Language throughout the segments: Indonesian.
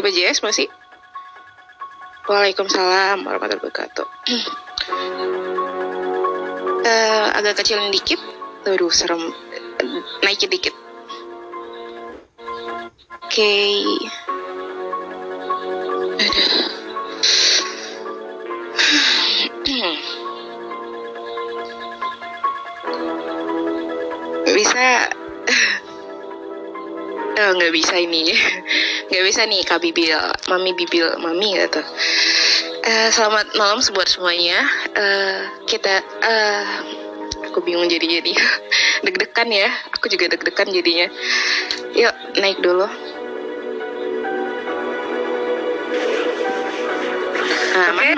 BPJS masih? Waalaikumsalam warahmatullahi wabarakatuh. uh, agak kecilin dikit. Aduh, serem. Naikin dikit. Oke. Okay. bisa oh, nggak bisa ini nggak bisa nih kak bibil mami bibil mami gitu uh, selamat malam buat semuanya. Uh, kita uh, aku bingung jadi jadi deg-degan ya aku juga deg-degan jadinya. Yuk naik dulu. Uh, okay.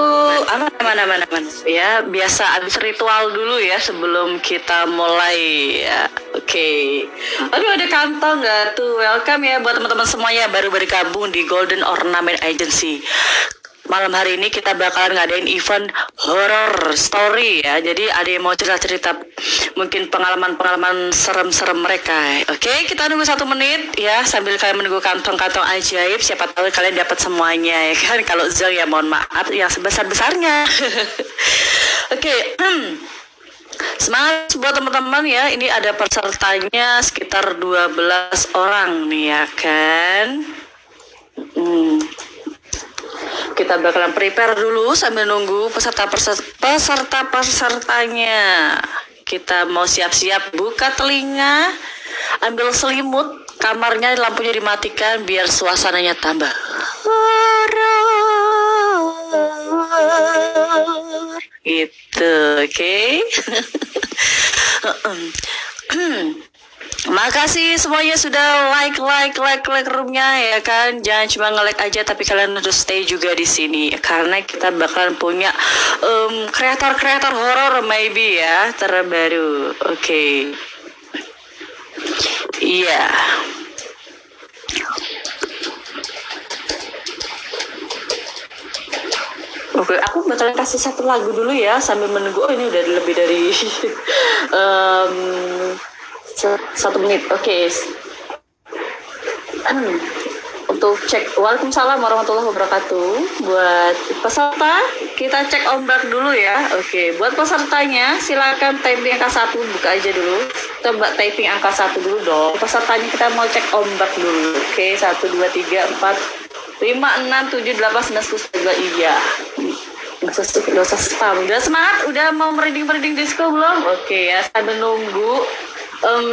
Uh, aman aman aman aman. Ya biasa habis ritual dulu ya sebelum kita mulai ya okay. aduh ada kantong nggak tuh welcome ya buat teman-teman semuanya baru bergabung di Golden Ornament Agency malam hari ini kita bakalan ngadain event horror story ya. Jadi ada yang mau cerita-cerita mungkin pengalaman-pengalaman serem-serem mereka. Oke, kita nunggu satu menit ya sambil kalian menunggu kantong-kantong ajaib. Siapa tahu kalian dapat semuanya ya kan. Kalau Zul ya mohon maaf yang sebesar-besarnya. Oke. Semangat buat teman-teman ya. Ini ada pesertanya sekitar 12 orang nih ya kan. Hmm kita bakalan prepare dulu sambil nunggu peserta peserta pesertanya kita mau siap-siap buka telinga ambil selimut kamarnya lampunya dimatikan biar suasananya tambah gitu oke? Makasih semuanya sudah like like like like roomnya ya kan. Jangan cuma nge-like aja tapi kalian harus stay juga di sini karena kita bakalan punya kreator-kreator horor maybe ya terbaru. Oke. Iya. Oke, aku bakalan kasih satu lagu dulu ya sambil menunggu. Oh ini udah lebih dari um, satu menit oke okay. hmm. untuk cek Waalaikumsalam warahmatullahi wabarakatuh buat peserta kita cek ombak dulu ya oke okay. buat pesertanya silakan typing angka satu buka aja dulu coba typing angka satu dulu dong pesertanya kita mau cek ombak dulu oke satu dua tiga empat lima enam tujuh delapan sembilan sepuluh sebelas iya Gak usah spam Udah semangat? Udah mau merinding-merinding disco belum? Oke ya, sambil nunggu um,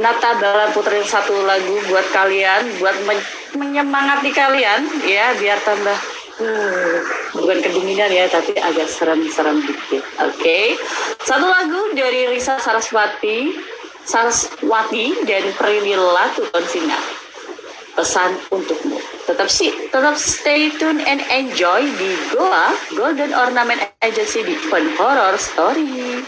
Nata dalam puterin satu lagu buat kalian, buat men menyemangati kalian, ya biar tambah hmm, bukan kedinginan ya, tapi agak serem-serem dikit. Oke, satu lagu dari Risa Saraswati, Saraswati dan Prilly Latukonsina. Pesan untukmu. Tetap sih, tetap stay tune and enjoy di Goa Golden Ornament Agency di Fun Horror Story.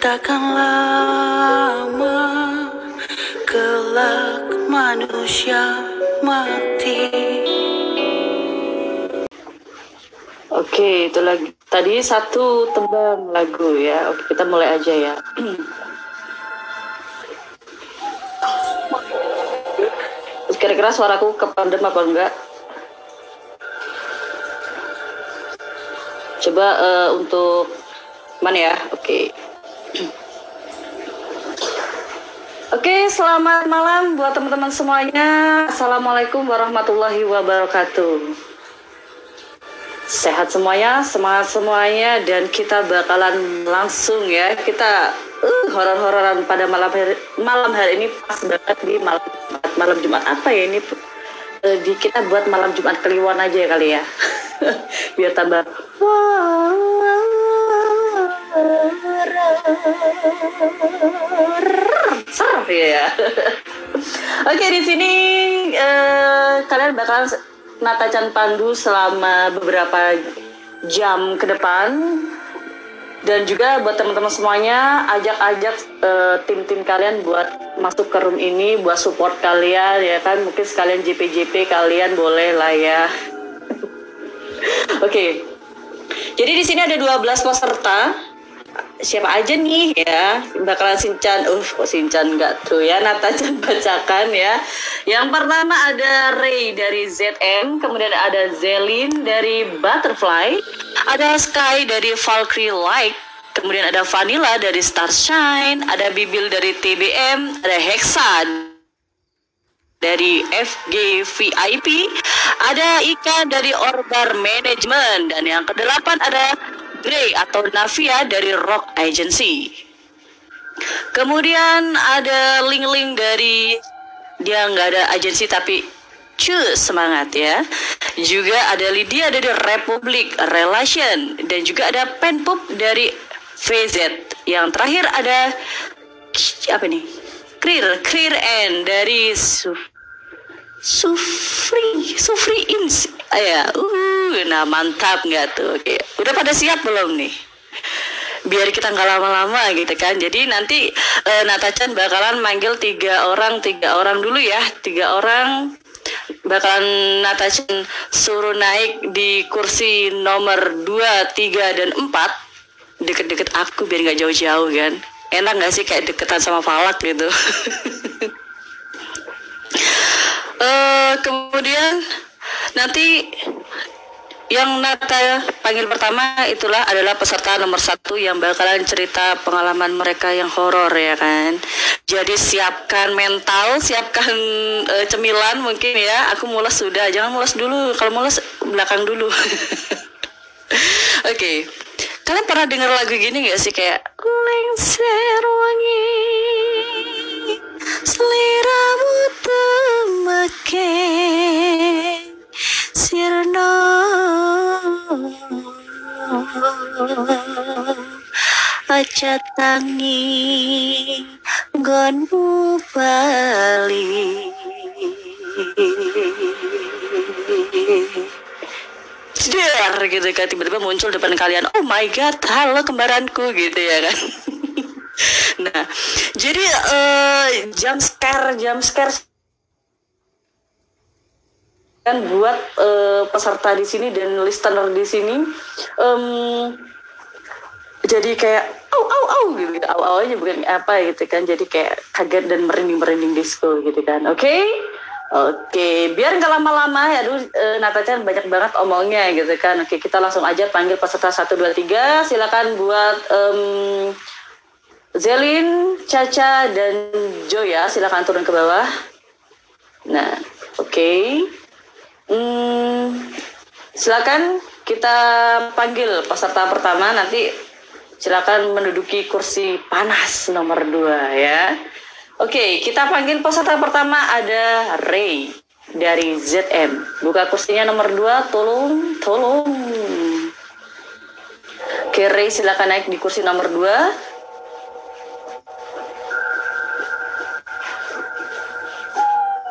takkan lama kelak manusia mati. Oke, itu lagi. Tadi satu tembang lagu ya. Oke, kita mulai aja ya. Kira-kira suaraku kepandem apa enggak? Coba uh, untuk mana ya? Oke. Oke, selamat malam buat teman-teman semuanya. Assalamualaikum warahmatullahi wabarakatuh. Sehat semuanya, semangat semuanya, dan kita bakalan langsung ya. Kita uh, horor-hororan pada malam hari, malam hari ini pas banget di malam Jumat. Malam Jumat apa ya ini? Uh, di kita buat malam Jumat Kliwon aja ya kali ya. Biar tambah. Ser ya. Oke di sini uh, kalian bakal Nata Chan Pandu selama beberapa jam ke depan dan juga buat teman-teman semuanya ajak-ajak uh, tim-tim kalian buat masuk ke room ini buat support kalian ya kan mungkin sekalian JP-JP kalian boleh lah ya oke okay. jadi di sini ada 12 peserta siapa aja nih ya. Bakalan Sinchan uh kok Sinchan nggak tuh ya Natacha bacakan ya. Yang pertama ada Ray dari ZM kemudian ada Zelin dari Butterfly ada Sky dari Valkyrie Light kemudian ada Vanilla dari Starshine ada Bibil dari TBM ada Hexa dari FG VIP ada Ika dari Orbar Management dan yang kedelapan ada Grey atau Navia dari Rock Agency. Kemudian ada link-link dari dia nggak ada agensi tapi cus semangat ya. Juga ada Lydia dari Republic Relation dan juga ada Penpop dari VZ. Yang terakhir ada apa nih? Clear, Clear N dari Suf Sufri, Sufri Ins. Ah, ya, uh, nah mantap nggak tuh? Oke, udah pada siap belum nih? Biar kita nggak lama-lama gitu kan. Jadi nanti uh, Natachan bakalan manggil tiga orang, tiga orang dulu ya, tiga orang bakalan Natachan suruh naik di kursi nomor 2, 3, dan 4 deket-deket aku biar nggak jauh-jauh kan enak nggak sih kayak deketan sama Falak gitu uh, kemudian nanti yang Nata panggil pertama itulah adalah peserta nomor satu yang bakalan cerita pengalaman mereka yang horor ya kan. Jadi siapkan mental, siapkan uh, cemilan mungkin ya. Aku mulas sudah, jangan mulas dulu. Kalau mulas belakang dulu. Oke, okay. kalian pernah dengar lagu gini gak sih kayak lengser wangi seliramu temekeng sirno aja tangi gonmu bali. Dar gitu kan tiba-tiba muncul depan kalian. Oh my god halo kembaranku gitu ya kan. Nah jadi uh, jam scare jam scare kan buat uh, peserta di sini dan listener di sini um, jadi kayak au au au gitu, gitu. au au aja bukan apa gitu kan jadi kayak kaget dan merinding merinding disco gitu kan oke okay? Oke, okay. biar nggak lama-lama ya, aduh e, Natacha banyak banget omongnya gitu kan. Oke, kita langsung aja panggil peserta 1, 2, 3. Silakan buat um, Zelin, Caca, dan Joya silakan turun ke bawah. Nah, oke. Okay. Hmm, silakan kita panggil peserta pertama nanti silakan menduduki kursi panas nomor dua ya. Oke, kita panggil peserta pertama ada Ray dari ZM. Buka kursinya nomor dua, tolong, tolong. Oke, Ray silakan naik di kursi nomor dua.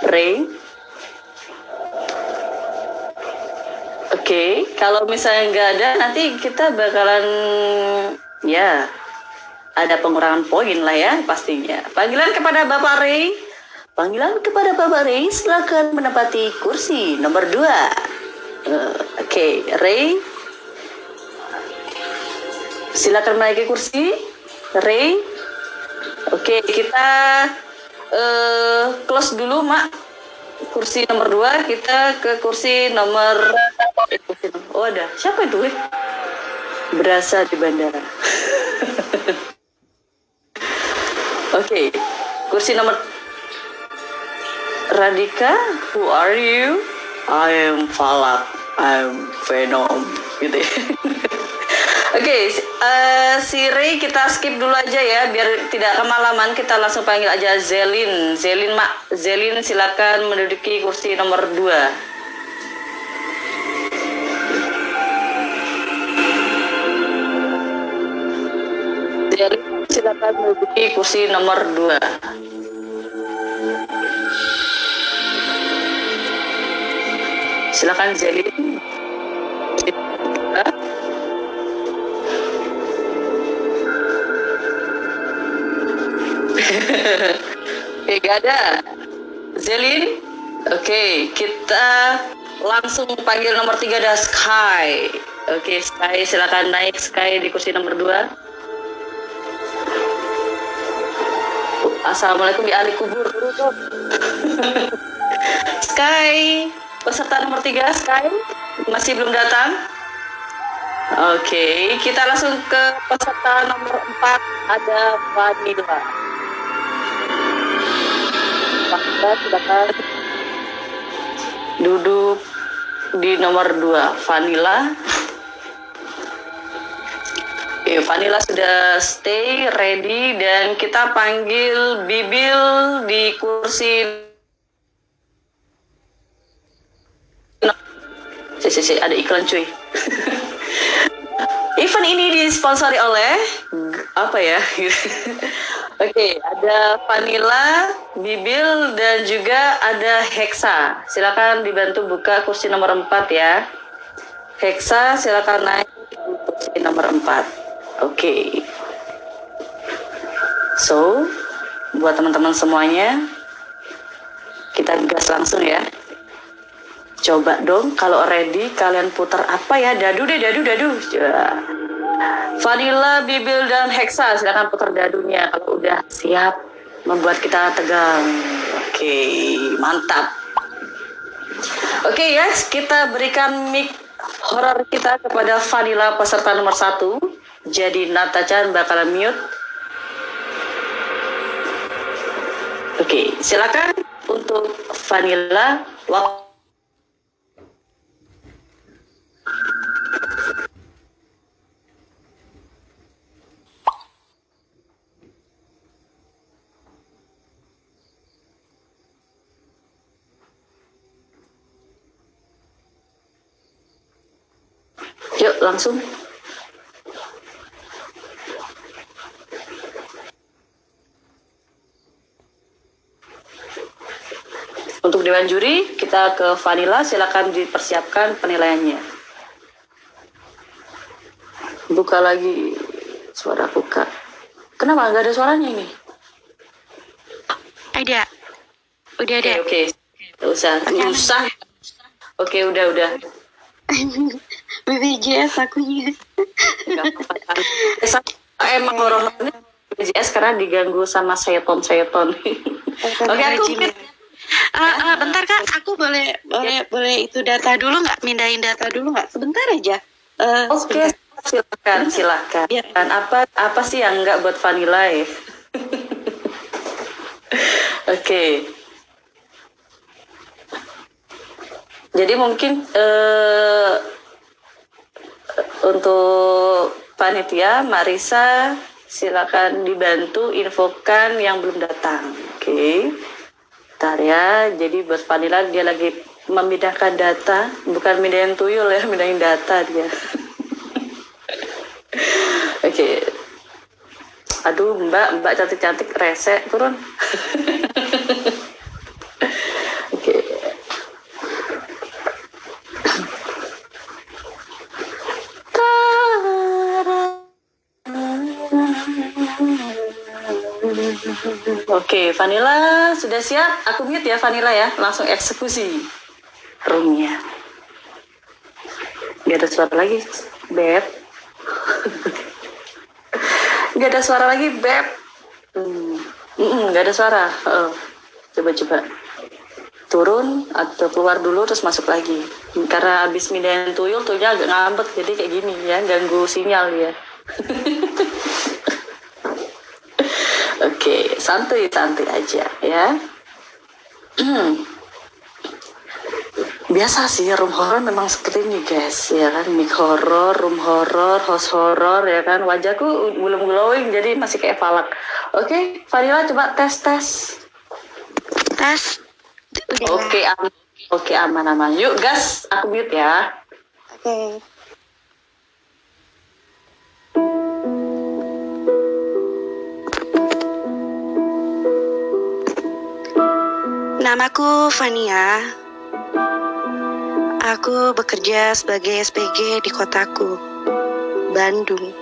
Ray. Okay. kalau misalnya nggak ada, nanti kita bakalan ya ada pengurangan poin lah ya pastinya. Panggilan kepada Bapak Ray. Panggilan kepada Bapak Ray, silakan menempati kursi nomor dua. Uh, Oke, okay. Ray. Silakan menaiki kursi. Ray. Oke, okay, kita uh, close dulu mak kursi nomor dua kita ke kursi nomor oh ada. Siapa itu berasa di bandara. Oke okay. kursi nomor Radika who are you? I am Falak. I am Venom gitu ya Oke, okay, uh, eh, si Ray kita skip dulu aja ya biar tidak kemalaman kita langsung panggil aja Zelin. Zelin Mak, Zelin silakan menduduki kursi nomor 2. Zelin silakan menduduki kursi nomor 2. Silakan Zelin. Gak ada. Zelin? Oke, kita langsung panggil nomor tiga ada Sky. Oke, Sky silakan naik Sky di kursi nomor dua. Assalamualaikum di ahli kubur. Sky, peserta nomor tiga Sky masih belum datang. Oke, kita langsung ke peserta nomor empat ada Vanilla. Vanilla silakan duduk di nomor dua Vanilla. Oke, Vanilla sudah stay ready dan kita panggil Bibil di kursi Si, si, si, ada iklan cuy. Event ini disponsori oleh apa ya? Oke, ada Vanilla, Bibil dan juga ada Hexa. Silakan dibantu buka kursi nomor 4 ya. Hexa silakan naik kursi nomor 4. Oke. So, buat teman-teman semuanya, kita gas langsung ya. Coba dong kalau ready kalian putar apa ya? Dadu deh, dadu, dadu. Ya. Vanilla, Bibil dan Hexa silakan putar dadunya kalau udah siap membuat kita tegang. Oke, mantap. Oke guys, kita berikan mic horor kita kepada Vanilla peserta nomor satu. Jadi Nata-chan bakalan mute. Oke, silakan untuk Vanilla waktu Yuk langsung. Untuk dewan juri kita ke Vanilla silakan dipersiapkan penilaiannya. Buka lagi suara buka. Kenapa nggak ada suaranya ini? Ada. Udah ada. oke. Nggak usah. Nggak usah. Oke udah udah. BPJS akunya. Nggak apa-apa. Eh, Emang horornya BPJS karena diganggu sama seton-seton. Oke aku. Ah, ah, bentar kak, aku boleh boleh boleh itu data dulu nggak? Mindahin data dulu nggak? Sebentar aja. Eh, Oke, silakan, silakan. Iya. Dan apa apa sih yang enggak buat vanilla ya? Oke. Jadi mungkin eh, untuk panitia Marisa silakan dibantu infokan yang belum datang. Oke. Bentar ya. Jadi buat vanilla dia lagi memindahkan data, bukan mindahin tuyul ya, mindahin data dia. Oke. Aduh, Mbak, Mbak cantik-cantik rese turun. Oke. Oke, Vanilla sudah siap? Aku mute ya Vanilla ya, langsung eksekusi roomnya. Gak ada suara lagi, Beb. Gak ada suara lagi, Beb. Hmm. Mm-mm, gak ada suara. Coba-coba. Turun atau keluar dulu terus masuk lagi. Karena abis mindahin tuyul, tuyulnya agak ngambek. Jadi kayak gini ya, ganggu sinyal ya. Oke, santuy-santuy aja ya. biasa sih room horror memang seperti ini guys ya kan mic horror room horror host horror ya kan wajahku belum glowing jadi masih kayak falak oke Vanilla coba tes tes tes. Oke aman oke aman aman yuk gas aku mute ya Oke. Namaku Fania. Aku bekerja sebagai SPG di kotaku, Bandung.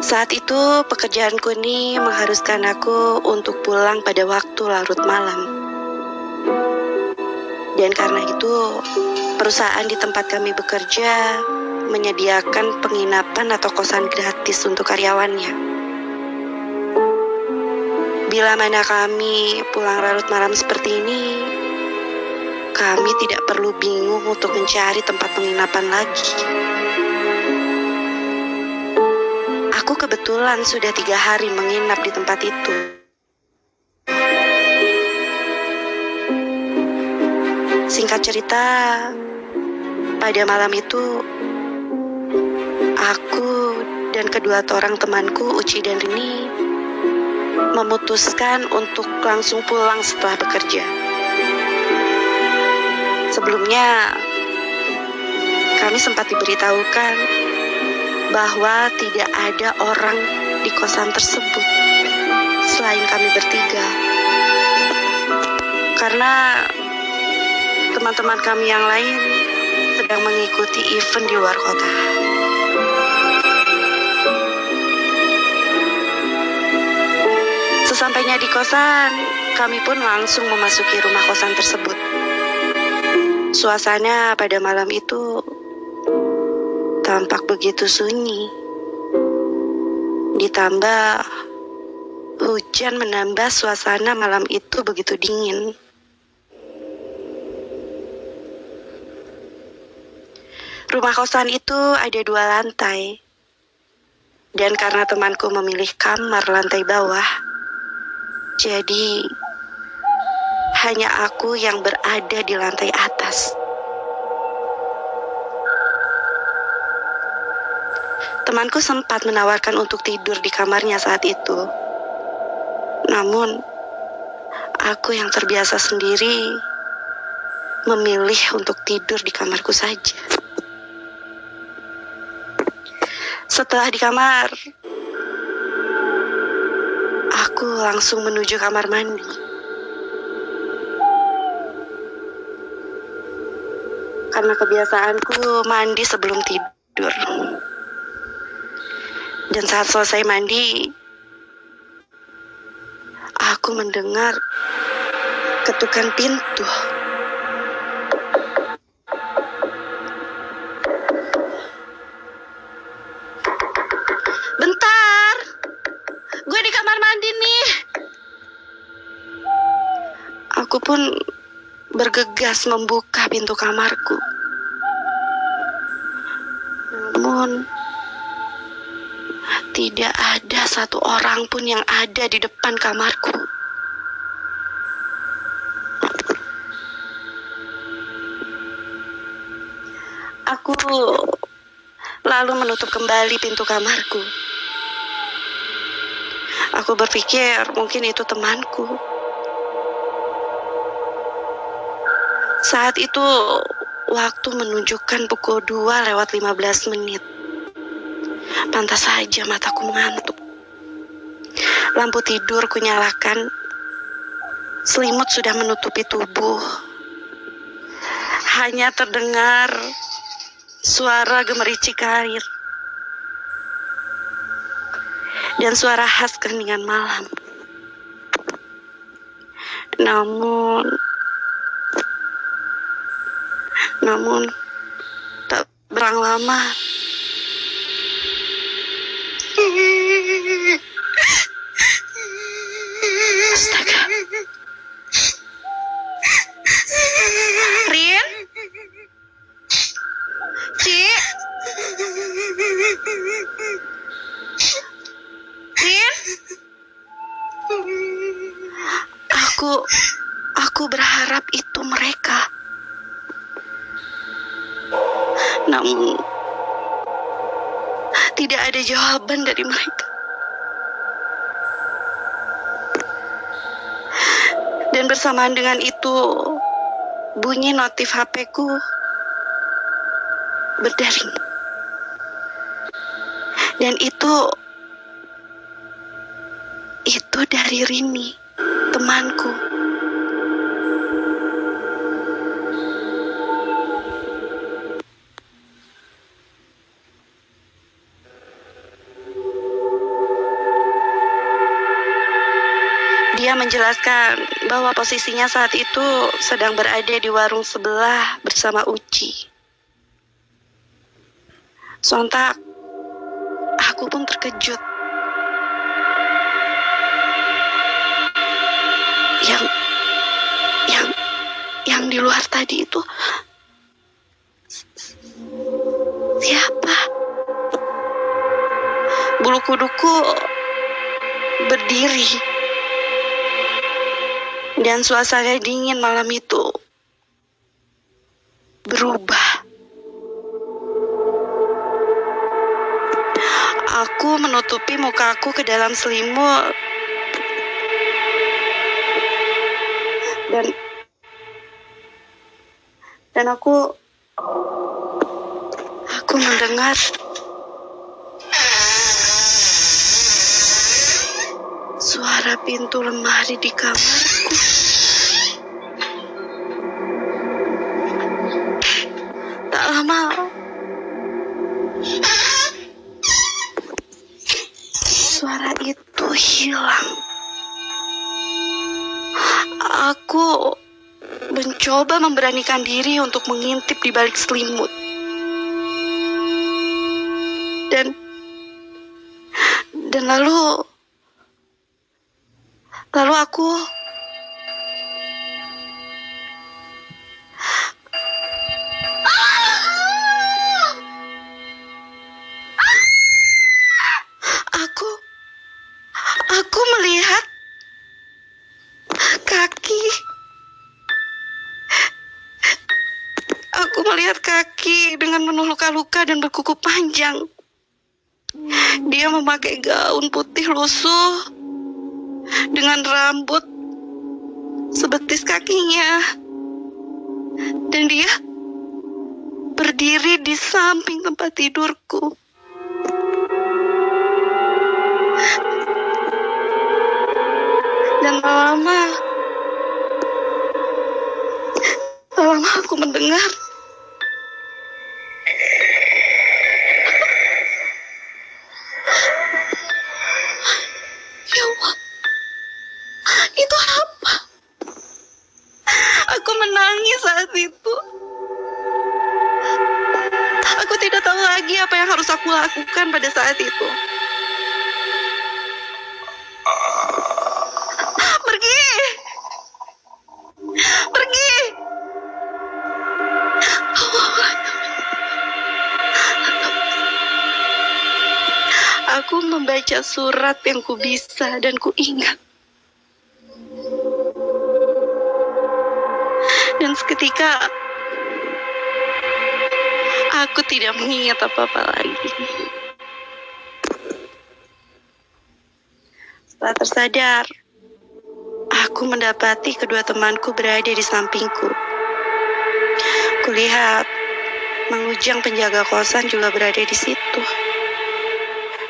Saat itu pekerjaanku ini mengharuskan aku untuk pulang pada waktu larut malam. Dan karena itu, perusahaan di tempat kami bekerja menyediakan penginapan atau kosan gratis untuk karyawannya. Bila mana kami pulang larut malam seperti ini, kami tidak perlu bingung untuk mencari tempat penginapan lagi. Aku kebetulan sudah tiga hari menginap di tempat itu. Singkat cerita, pada malam itu, aku dan kedua orang temanku, Uci dan Rini, memutuskan untuk langsung pulang setelah bekerja. Sebelumnya, kami sempat diberitahukan bahwa tidak ada orang di kosan tersebut selain kami bertiga. Karena teman-teman kami yang lain sedang mengikuti event di luar kota. Sesampainya di kosan, kami pun langsung memasuki rumah kosan tersebut. Suasana pada malam itu tampak begitu sunyi. Ditambah hujan menambah suasana malam itu begitu dingin. Rumah kosan itu ada dua lantai. Dan karena temanku memilih kamar lantai bawah, jadi hanya aku yang berada di lantai atas. Temanku sempat menawarkan untuk tidur di kamarnya saat itu. Namun, aku yang terbiasa sendiri memilih untuk tidur di kamarku saja. Setelah di kamar, aku langsung menuju kamar mandi. Karena kebiasaanku mandi sebelum tidur. Dan saat selesai mandi, aku mendengar ketukan pintu. Gue di kamar mandi nih. Aku pun bergegas membuka pintu kamarku. Namun, tidak ada satu orang pun yang ada di depan kamarku. Aku lalu menutup kembali pintu kamarku. Aku berpikir mungkin itu temanku. Saat itu waktu menunjukkan pukul 2 lewat 15 menit. Pantas saja mataku mengantuk. Lampu tidur kunyalakan. Selimut sudah menutupi tubuh. Hanya terdengar suara gemericik air. Dan suara khas keheningan malam. Namun, namun tak berang lama dari mereka. Dan bersamaan dengan itu, bunyi notif HP-ku berdering. Dan itu itu dari Rini, temanku. Menjelaskan bahwa posisinya saat itu sedang berada di warung sebelah bersama Uci. Sontak, aku pun terkejut. Yang yang yang di luar tadi itu siapa? Bulu kuduku berdiri dan suasana dingin malam itu berubah. Aku menutupi mukaku ke dalam selimut dan dan aku aku mendengar suara pintu lemari di kamarku. Tak lama suara itu hilang. Aku mencoba memberanikan diri untuk mengintip di balik selimut. Ku bisa dan ku ingat. Dan seketika aku tidak mengingat apa-apa lagi. Setelah tersadar, aku mendapati kedua temanku berada di sampingku. Kulihat Mang Ujang penjaga kosan juga berada di situ.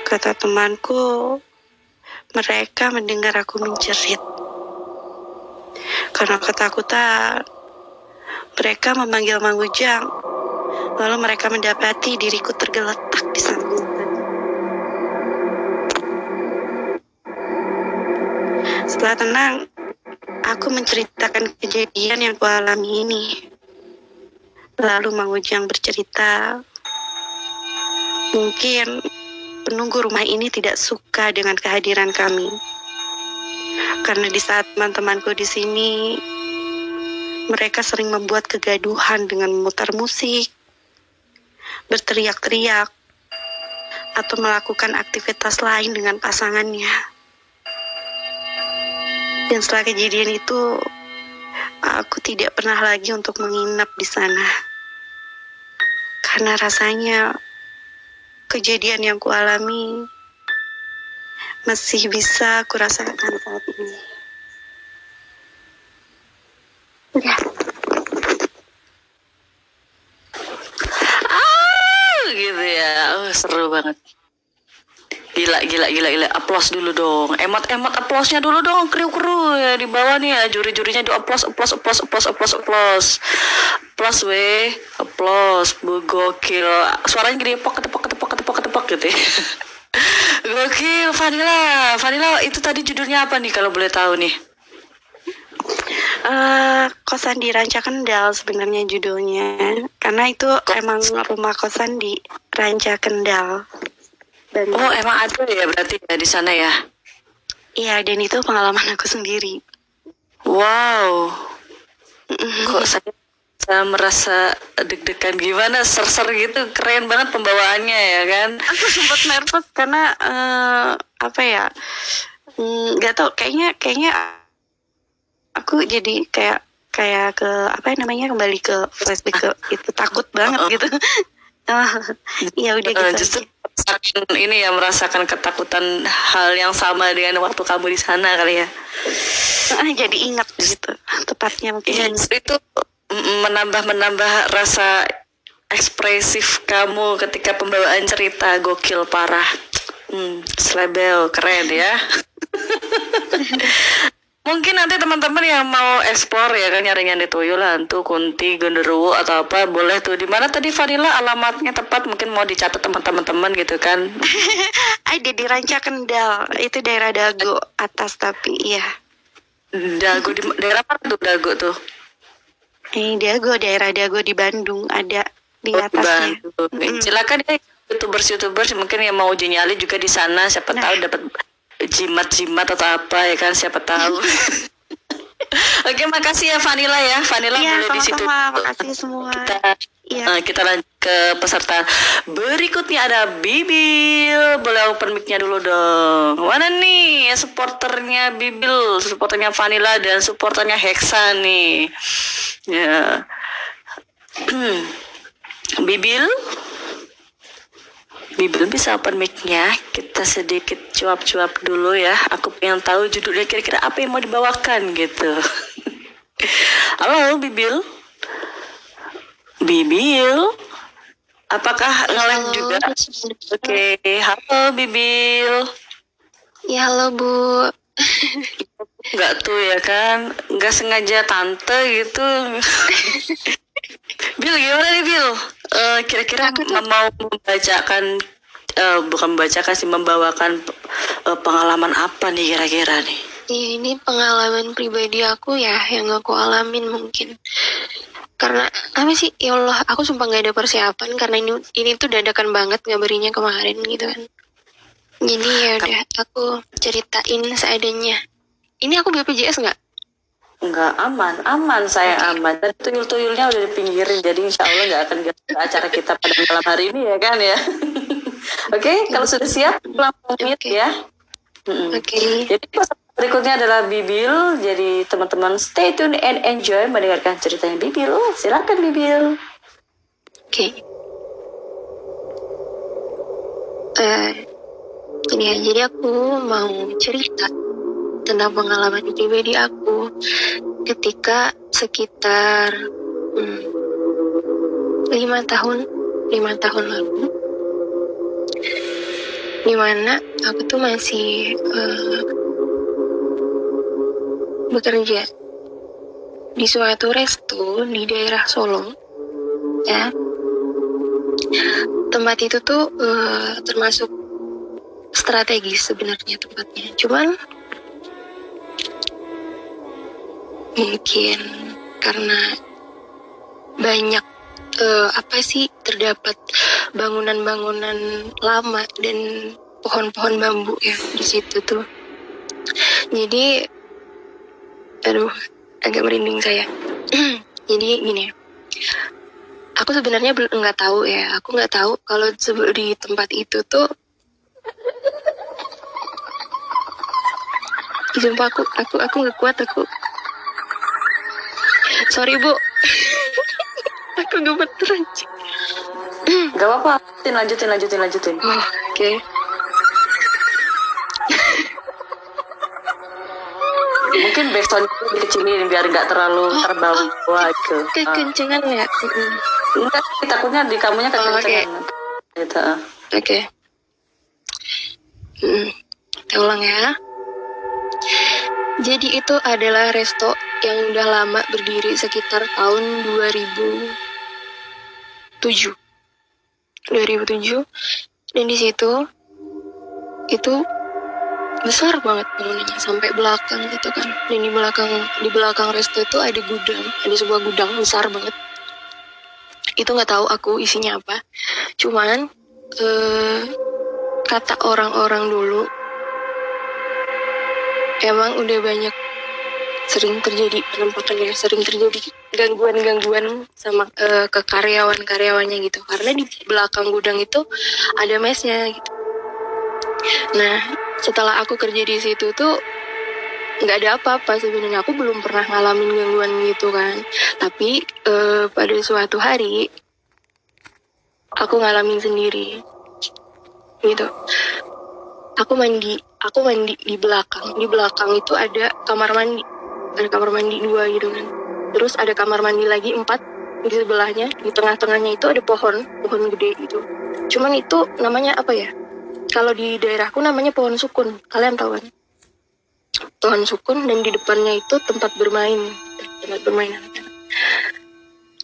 Kata temanku, mereka mendengar aku menjerit. Karena ketakutan, mereka memanggil Mang Ujang. Lalu mereka mendapati diriku tergeletak di samping. Setelah tenang, aku menceritakan kejadian yang kualami ini. Lalu Mang Ujang bercerita, mungkin penunggu rumah ini tidak suka dengan kehadiran kami. Karena di saat teman-temanku di sini, mereka sering membuat kegaduhan dengan memutar musik, berteriak-teriak, atau melakukan aktivitas lain dengan pasangannya. Dan setelah kejadian itu, aku tidak pernah lagi untuk menginap di sana. Karena rasanya kejadian yang kualami masih bisa kurasakan saat ini. Udah. Ah, gitu ya. Oh, seru banget. Gila, gila, gila, gila. Aplos dulu dong. Emot-emot aplosnya dulu dong. Kru-kru ya di bawah nih ya. Juri-jurinya di aplos, aplos, aplos, aplos, aplos, aplos. Aplos weh. Aplos. Gokil. Suaranya gede pok, ketepok, ketepok, ketepok, ketepok gitu ya. Gokil, Vanilla. Vanilla itu tadi judulnya apa nih kalau boleh tahu nih? Eh, kosan di Ranca Kendal sebenarnya judulnya karena itu emang rumah kosan di Ranca Kendal dan Oh, emang ada ya berarti ya di sana ya? iya dan itu pengalaman aku sendiri Wow. Kok saya, saya merasa deg-degan gimana, ser-ser gitu, keren banget pembawaannya ya kan? aku sempat nervous karena eh, apa ya mm, nggak tau kayaknya kayaknya aku jadi kayak kayak ke apa ya namanya kembali ke flashback ke itu takut banget gitu. Ya udah Eh, gitu justru merasakan ini ya merasakan ketakutan hal yang sama dengan waktu kamu di sana kali ya. Ah, jadi ingat gitu tepatnya mungkin. Justru itu menambah menambah rasa ekspresif kamu ketika pembawaan cerita gokil parah. Hmm, slebel keren ya. Mungkin nanti teman-teman yang mau explore ya kan nyari-nyari tuyul hantu, kunti, genderuwo atau apa boleh tuh di mana tadi Vanilla alamatnya tepat mungkin mau dicatat teman-teman gitu kan. ada di Ranca Kendal itu daerah Dago atas tapi iya Dago di daerah mana tuh Dago tuh? Ini Dago daerah Dago di Bandung ada di Oh, atasnya Bandung. Silakan ya youtubers youtubers mungkin yang mau nyali juga di sana siapa Nah. tahu dapat jimat-jimat atau apa ya kan siapa tahu. Oke makasih ya Vanilla ya. Vanilla iya boleh di situ. makasih semua. Kita eh, kita lanjut ke peserta berikutnya. Ada Bibil. Boleh open mic-nya dulu dong. Mana nih supporternya Bibil? Supporternya Vanilla dan supporternya Hexa nih. Ya. Bibil Bibil bisa open mic-nya. Kita sedikit cuap-cuap dulu ya. Aku pengen tahu judulnya kira-kira apa yang mau dibawakan gitu. Halo Bibil. Bibil? Apakah Halo, juga? Oke halo Bibil. Ya halo Bu. nggak tuh ya kan? Nggak sengaja tante gitu Bil gimana nih Bil Eh, kira-kira mau membacakan eh, bukan membacakan sih membawakan eh, pengalaman apa nih kira-kira nih Ya, ini pengalaman pribadi aku ya yang aku alamin mungkin. Karena apa sih ya Allah aku sumpah nggak ada persiapan karena ini ini tuh dadakan banget ngabarinya kemarin gitu kan. Jadi ya udah aku ceritain seadanya. Ini aku BPJS nggak? Nggak aman, aman saya aman. Dan tuyul-tuyulnya udah dipinggirin, jadi insya Allah nggak akan ganggu acara kita pada malam hari ini ya kan ya. Oke, kalau sudah siap langsung mute Oke. ya. Oke. Jadi peserta berikutnya adalah Bibil. Jadi teman-teman stay tune and enjoy mendengarkan ceritanya Bibil. Silakan Bibil. Oke. Eh, ini ya, jadi aku mau cerita tentang pengalaman pribadi aku. Ketika sekitar hmm, lima tahun lima tahun lalu di mana aku tuh masih eh, bekerja di suatu resto di daerah Solo ya. Tempat itu tuh eh, termasuk strategis sebenarnya tempatnya. Cuman mungkin karena banyak eh, apa sih terdapat bangunan-bangunan lama dan pohon-pohon bambu ya di situ tuh. Jadi aduh agak merinding saya. Jadi gini aku sebenarnya belum nggak tahu ya aku nggak tahu kalau di tempat itu tuh Ih, sumpah aku aku aku nggak kuat aku sorry bu aku gemeter aja Gak apa-apa, lanjutin, lanjutin, lanjutin, lanjutin. oh, oke Mungkin backsound dikecilin biar nggak terlalu terbawa gitu. kekencengan ya Mm-mm. Enggak, takutnya di kamunya Oh, oke. kekencengan. Gitu. ah. Oke. Hmm, kita ulang ya. Jadi itu adalah resto yang udah lama berdiri sekitar tahun 2007. 2007 dan di situ itu besar banget bangunannya sampai belakang gitu kan. Dan di belakang di belakang resto itu ada gudang ada sebuah gudang besar banget. Itu nggak tahu aku isinya apa. Cuman eh, kata orang-orang dulu emang udah banyak sering terjadi penampakannya sering terjadi gangguan-gangguan sama eh, ke karyawan-karyawannya gitu. Karena di belakang gudang itu ada mesnya gitu. Nah setelah aku kerja di situ tuh nggak ada apa-apa sebenarnya. Aku belum pernah ngalamin gangguan gitu kan. Tapi eh, pada suatu hari aku ngalamin sendiri. Gitu. Aku mandi aku mandi di belakang. Di belakang itu ada kamar mandi ada kamar mandi dua gitu kan. Terus ada kamar mandi lagi empat di sebelahnya di tengah-tengahnya itu ada pohon pohon gede gitu. Cuman itu namanya apa ya? Kalau di daerahku namanya pohon sukun. Kalian tahu kan? Pohon sukun dan di depannya itu tempat bermain. Tempat bermain.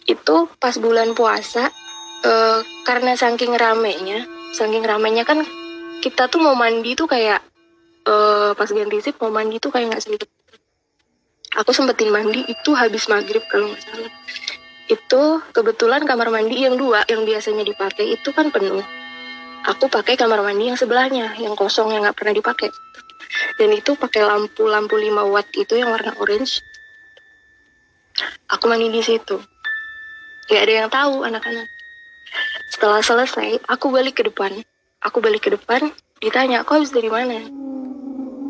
Itu pas bulan puasa eh, karena saking ramenya saking ramenya kan kita tuh mau mandi tuh kayak eh, pas ganti sip mau mandi tuh kayak nggak sempet aku sempetin mandi itu habis maghrib kalau nggak salah. Itu kebetulan kamar mandi yang dua yang biasanya dipakai itu kan penuh. Aku pakai kamar mandi yang sebelahnya yang kosong yang nggak pernah dipakai. Dan itu pakai lampu lampu 5 watt itu yang warna orange. Aku mandi di situ. Nggak ada yang tahu anak-anak. Setelah selesai aku balik ke depan. Aku balik ke depan ditanya kok habis dari mana?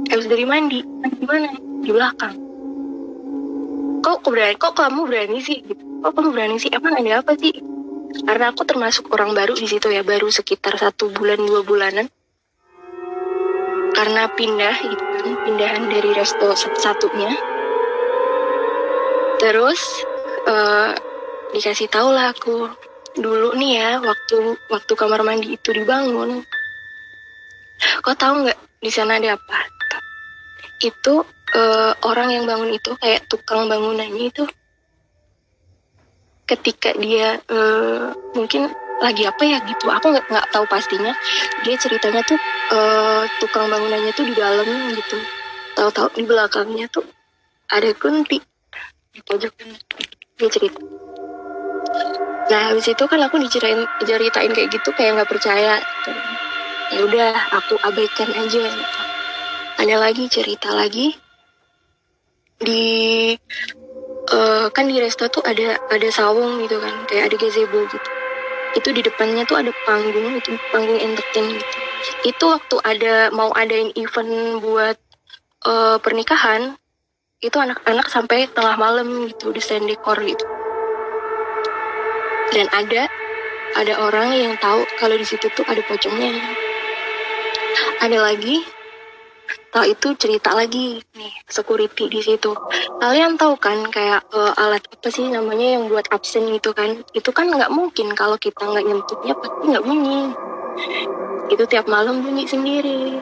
Habis dari mandi di mana? Di belakang kok kok berani kok kamu berani sih? Gitu. Kok kamu berani sih? Emang ada apa sih? Karena aku termasuk orang baru di situ ya baru sekitar satu bulan dua bulanan. Karena pindah gitu kan pindahan dari resto satu-satunya terus eh, dikasih tahu lah aku dulu nih ya waktu waktu kamar mandi itu dibangun. Kau tahu nggak di sana ada apa? Itu eh, orang yang bangun itu kayak tukang bangunannya itu ketika dia eh, mungkin lagi apa ya gitu aku nggak nggak tahu pastinya dia ceritanya tuh eh, tukang bangunannya tuh di dalam gitu. Tahu-tahu di belakangnya tuh ada kunti di pojokan dia cerita. Nah habis itu kan aku diceritain ceritain kayak gitu kayak nggak percaya. Gitu. ya udah aku abaikan aja. Ada lagi cerita lagi di eh, kan di resto tuh ada ada sawung gitu kan kayak ada gazebo gitu. Itu di depannya tuh ada panggung itu panggung entertain gitu. Itu waktu ada mau adain event buat eh, pernikahan itu anak-anak sampai tengah malam gitu desain dekor gitu. Dan ada ada orang yang tahu kalau di situ tuh ada pocongnya. Ada lagi tahu itu cerita lagi nih security di situ. Kalian tahu kan kayak eh, alat apa sih namanya yang buat absen gitu kan? Itu kan nggak mungkin kalau kita nggak nyentuhnya pasti nggak bunyi. Itu tiap malam bunyi sendiri.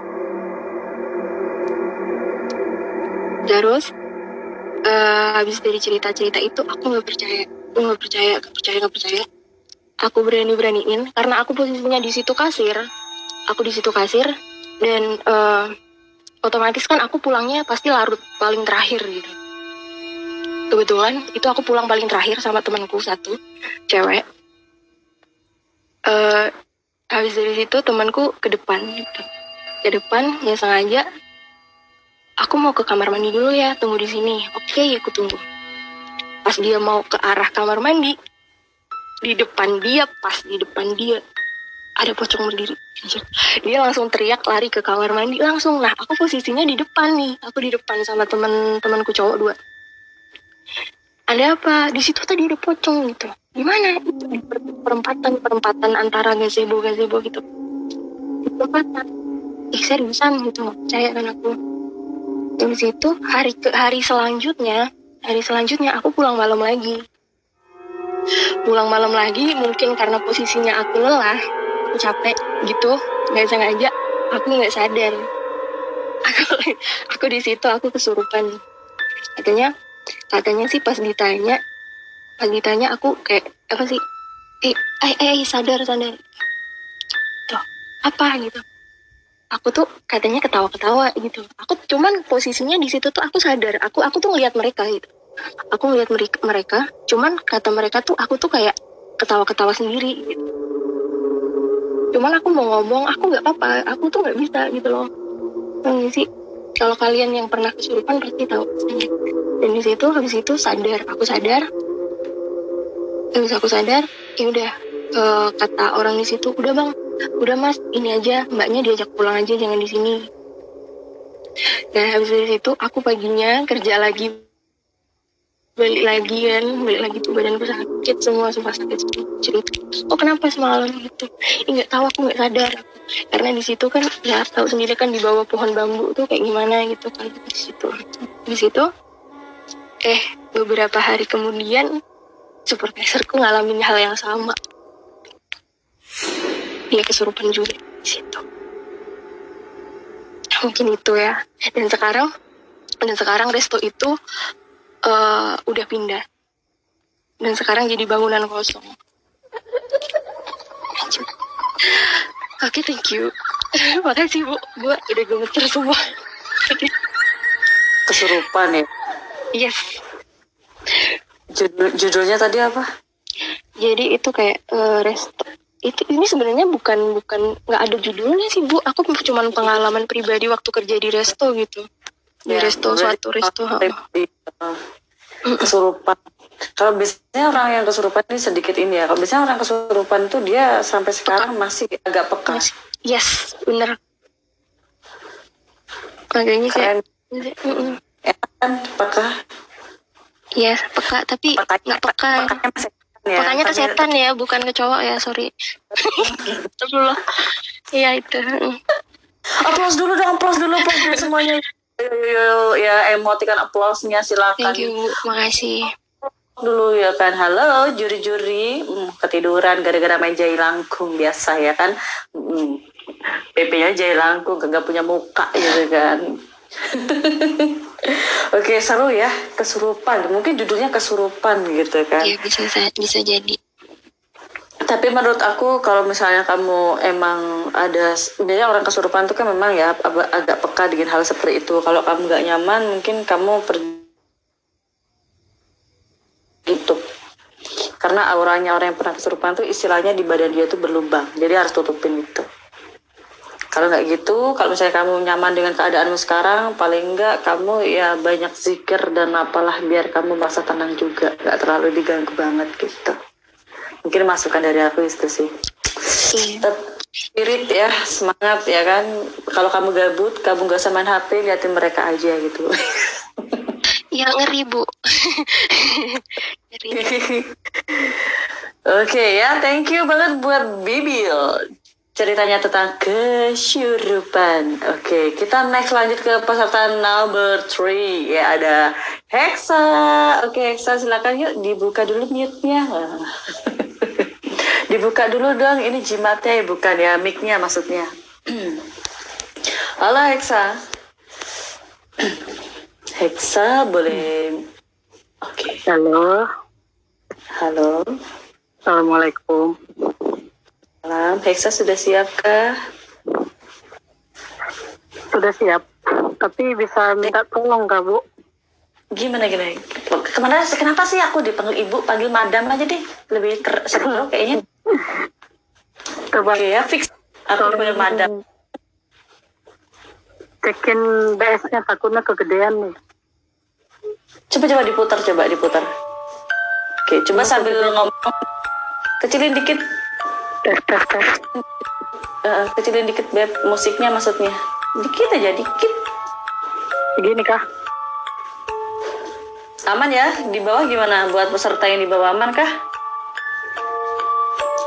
Terus eh, habis dari cerita-cerita itu aku nggak percaya. Aku nggak percaya nggak percaya nggak percaya. Aku berani beraniin karena aku posisinya di situ kasir. Aku di situ kasir dan eh, otomatis kan aku pulangnya pasti larut paling terakhir gitu. Kebetulan itu aku pulang paling terakhir sama temanku satu cewek. Eh habis dari situ temanku ke depan. Gitu ke depan ya sengaja. Aku mau ke kamar mandi dulu ya tunggu di sini. Oke aku tunggu. Pas dia mau ke arah kamar mandi di depan dia pas di depan dia ada pocong berdiri. Dia langsung teriak lari ke kamar mandi langsung. Nah aku posisinya di depan nih. Aku di depan sama teman temanku cowok dua. Ada apa? Di situ tadi ada pocong gitu. Gimana itu di per- perempatan perempatan antara gazebo gazebo gitu. Di perempatan ih seriusan gitu. Percaya kan aku? Dari situ hari ke hari selanjutnya hari selanjutnya aku pulang malam lagi. Pulang malam lagi mungkin karena posisinya aku lelah aku capek gitu nggak sengaja aku nggak sadar. Aku aku di situ aku kesurupan. Katanya katanya sih pas ditanya pas ditanya aku kayak apa sih? Eh eh eh sadar sadar. Tuh apa gitu? Aku tuh katanya ketawa-ketawa gitu. Aku cuman posisinya di situ tuh aku sadar. Aku aku tuh ngeliat mereka gitu. Aku mereka mereka cuman kata mereka tuh aku tuh kayak ketawa-ketawa sendiri gitu cuman aku mau ngomong aku nggak apa-apa aku tuh nggak bisa gitu loh. Sih kalau kalian yang pernah kesurupan pasti tahu. Dan di situ habis itu sadar aku sadar. Habis aku sadar ya udah eh, kata orang di situ udah bang udah mas ini aja mbaknya diajak pulang aja jangan di sini. Dan habis dari situ aku paginya kerja lagi balik lagi kan balik lagi tuh badanku sakit semua sumpah sakit cerita oh kenapa semalam gitu? Nggak tahu aku nggak sadar. Karena di situ kan ya tahu sendiri kan di bawah pohon bambu tuh kayak gimana gitu kan di situ. Di situ eh beberapa hari kemudian supervisorku ngalamin hal yang sama. Dia kesurupan juga di situ. Mungkin itu ya. Dan sekarang dan sekarang resto itu eh, udah pindah. Dan sekarang jadi bangunan kosong. Oke thank you. Makasih bu. Gue udah gemeter semua. Kesurupan ya. yes. Judul, judulnya tadi apa? jadi itu kayak eh, resto itu ini sebenarnya bukan bukan nggak ada judulnya sih bu. Aku cuma pengalaman pribadi waktu kerja di resto gitu di Ya, resto berarti suatu resto kesurupan. Kalau biasanya orang yang kesurupan ini sedikit ini ya. Kalau biasanya orang kesurupan itu dia sampai sekarang masih agak peka. Yes bener makanya kayak. Mm-mm. Enak kan peka? Yes, peka tapi nggak peka. Pekanya masih ya. Ke setan ya, bukan ke cowok ya, sorry. Astagfirullah. Iya itu. Mm. Applause dulu dong, applause dulu, applause dulu semuanya. Ya emotikan applause-nya silakan. Thank you. Makasih. dulu ya kan halo juri-juri Hmm, ketiduran gara-gara main jai langkung biasa ya kan Hmm, PP-nya jai langkung gak punya muka gitu kan Oke seru ya kesurupan mungkin judulnya kesurupan gitu kan Iya bisa bisa jadi. Tapi menurut aku kalau misalnya kamu emang ada sebenarnya orang kesurupan itu kan memang ya ag- agak peka dengan hal seperti itu. Kalau kamu nggak nyaman mungkin kamu pergi tutup. Karena auranya orang yang pernah kesurupan tuh istilahnya di badan dia tuh berlubang. Jadi harus tutupin itu. Kalau nggak gitu kalau misalnya kamu nyaman dengan keadaanmu sekarang paling nggak kamu ya banyak zikir dan apalah biar kamu merasa tenang juga. Nggak terlalu diganggu banget gitu mungkin masukan dari aku itu sih Iya. tetap spirit ya semangat ya kan kalau kamu gabut kamu gak usah main HP liatin mereka aja gitu Ya ngeri, Bu. ngeri. Oke ya, thank you banget buat Bibil. Ceritanya tentang kesurupan. Oke, kita next lanjut ke peserta number 3. Ya, ada Hexa. Oke, Hexa silakan yuk dibuka dulu mute-nya. dibuka dulu dong, ini jimatnya ya bukan ya, mic-nya maksudnya. Halo Hexa. Hexa boleh... Oke, Halo, halo. Assalamualaikum. Salam, Hexa sudah siapkah? Sudah siap, tapi bisa minta tolong Kak Bu? Gimana gimana? Ke mana? Kenapa sih aku dipanggil ibu, panggil madam aja deh, lebih ker- seru kayaknya. Coba Oke ya, fix. Aku dipanggil madam. cekin BS-nya takutnya kegedean nih. Coba coba diputar, coba diputar. Oke, coba sambil ngomong, kecilin dikit, Tes tes tes. eh, kecilin dikit beb musiknya maksudnya. Dikit aja, dikit. Begini kah? Aman ya? Di bawah gimana? Buat peserta yang di bawah aman kah?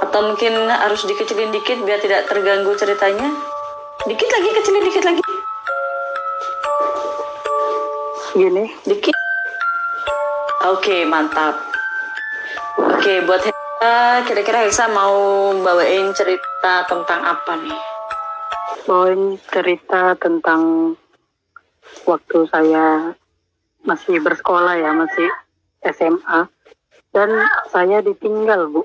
Atau mungkin harus dikecilin dikit biar tidak terganggu ceritanya? Dikit lagi, kecilin dikit lagi. Gini. Dikit. Oke, mantap. Oke, buat Hexa, kira-kira Hexa mau bawain cerita tentang apa nih? Bawain cerita tentang waktu saya masih bersekolah ya, masih SMA. Dan saya ditinggal Bu.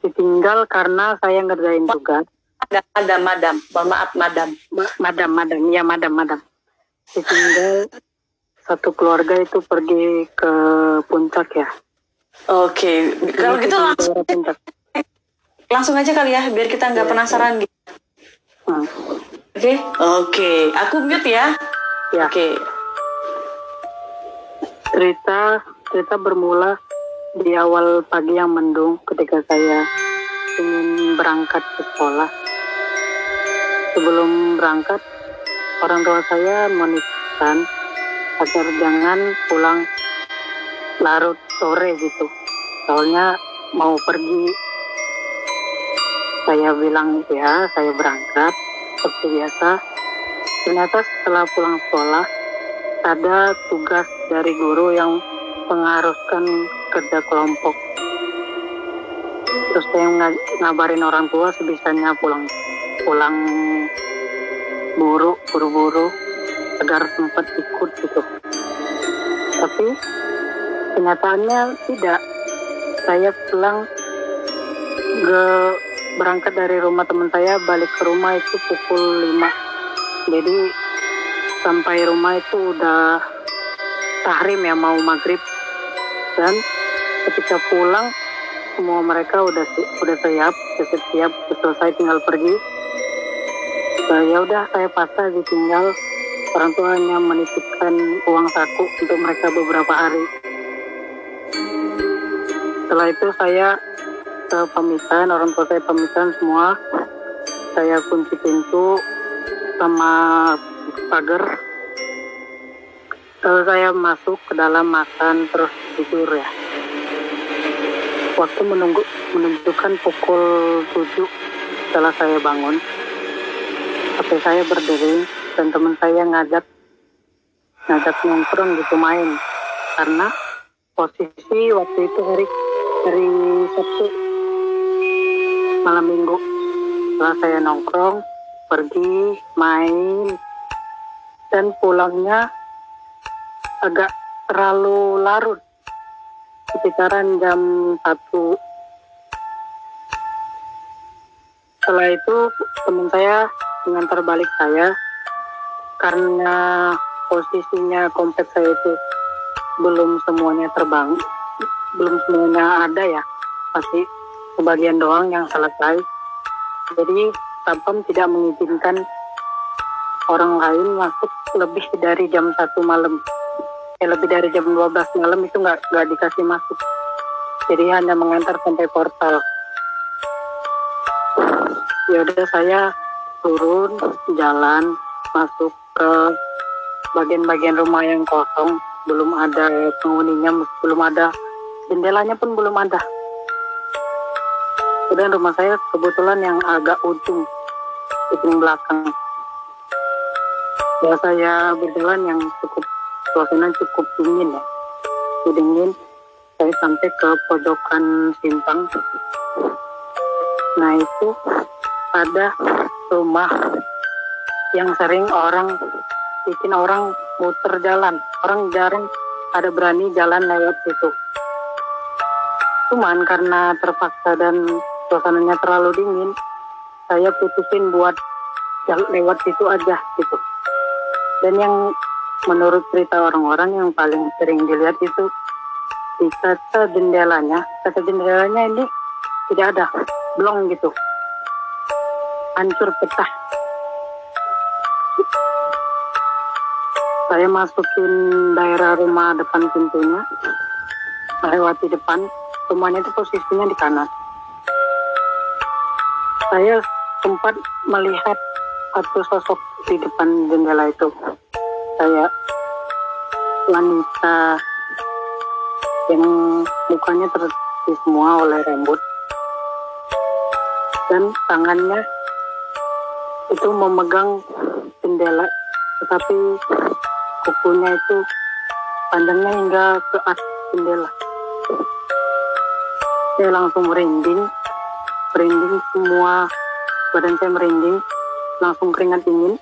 Ditinggal karena saya ngerjain tugas. madam, madam, madam. Mohon maaf, madam. Ma- madam, madam, ya madam, madam. Ditinggal satu keluarga itu pergi ke puncak ya. Oke, kalau gitu langsung, langsung aja kali ya, biar kita nggak penasaran gitu. Hmm. Oke, oke. Aku mute ya. Ya, Oke. cerita cerita bermula di awal pagi yang mendung ketika saya ingin berangkat ke sekolah. Sebelum berangkat, orang tua saya menitipkan agar jangan pulang larut sore gitu. Soalnya mau pergi. Saya bilang ya, saya berangkat seperti biasa. Ternyata setelah pulang sekolah, ada tugas dari guru yang mengharuskan kerja kelompok. Terus saya nga- ngabarin orang tua sebisanya pulang pulang buru buru-buru agar sempat ikut gitu. Tapi kenyataannya tidak. Saya pulang ke berangkat dari rumah teman saya balik ke rumah itu pukul 5 jadi sampai rumah itu udah tahrim ya mau maghrib. Dan ketika pulang semua mereka udah udah siap udah siap selesai tinggal pergi. Nah, ya udah saya pasrah ditinggal. Orang tua hanya menitipkan uang saku untuk mereka beberapa hari setelah itu saya ke pemisahan orang tua saya pemisahan semua saya kunci pintu sama pagar Lalu saya masuk ke dalam makan terus tidur ya. Waktu menunggu menunjukkan pukul 7 setelah saya bangun. Tapi saya berdiri dan teman saya ngajak ngajak nongkrong gitu main karena posisi waktu itu hari hari Sabtu malam minggu. Setelah saya nongkrong pergi main dan pulangnya agak terlalu larut. Sekitaran jam satu. Setelah itu teman saya mengantar balik saya karena posisinya kompleks saya itu belum semuanya terbang belum semuanya ada ya. Pasti sebagian doang yang selesai. Jadi Sapam tidak mengizinkan orang lain masuk lebih dari jam satu malam. Eh, lebih dari jam 12 malam itu nggak nggak dikasih masuk. Jadi hanya mengantar sampai portal. Ya udah saya turun jalan masuk ke bagian-bagian rumah yang kosong. Belum ada penghuninya belum ada jendelanya pun belum ada. Dan rumah saya kebetulan yang agak ujung ujung belakang. Ya saya berjalan yang cukup suasana cukup dingin ya. Cukup dingin. Saya sampai ke pojokan simpang. Nah itu ada rumah yang sering orang bikin orang muter jalan. Orang jarang ada berani jalan lewat situ cuman karena terpaksa dan suasananya terlalu dingin saya putusin buat lewat situ aja gitu. Dan yang menurut cerita orang-orang yang paling sering dilihat itu di kaca jendelanya kaca jendelanya ini tidak ada blong gitu. Hancur pecah. Saya masukin daerah rumah depan pintunya melewati depan rumahnya itu posisinya di kanan. Saya sempat melihat satu sosok di depan jendela itu. Saya wanita yang mukanya tertutupi semua oleh rambut. Dan tangannya itu memegang jendela tetapi kukunya itu panjangnya hingga ke atas jendela saya langsung merinding. Merinding semua badan saya merinding. Langsung keringat dingin.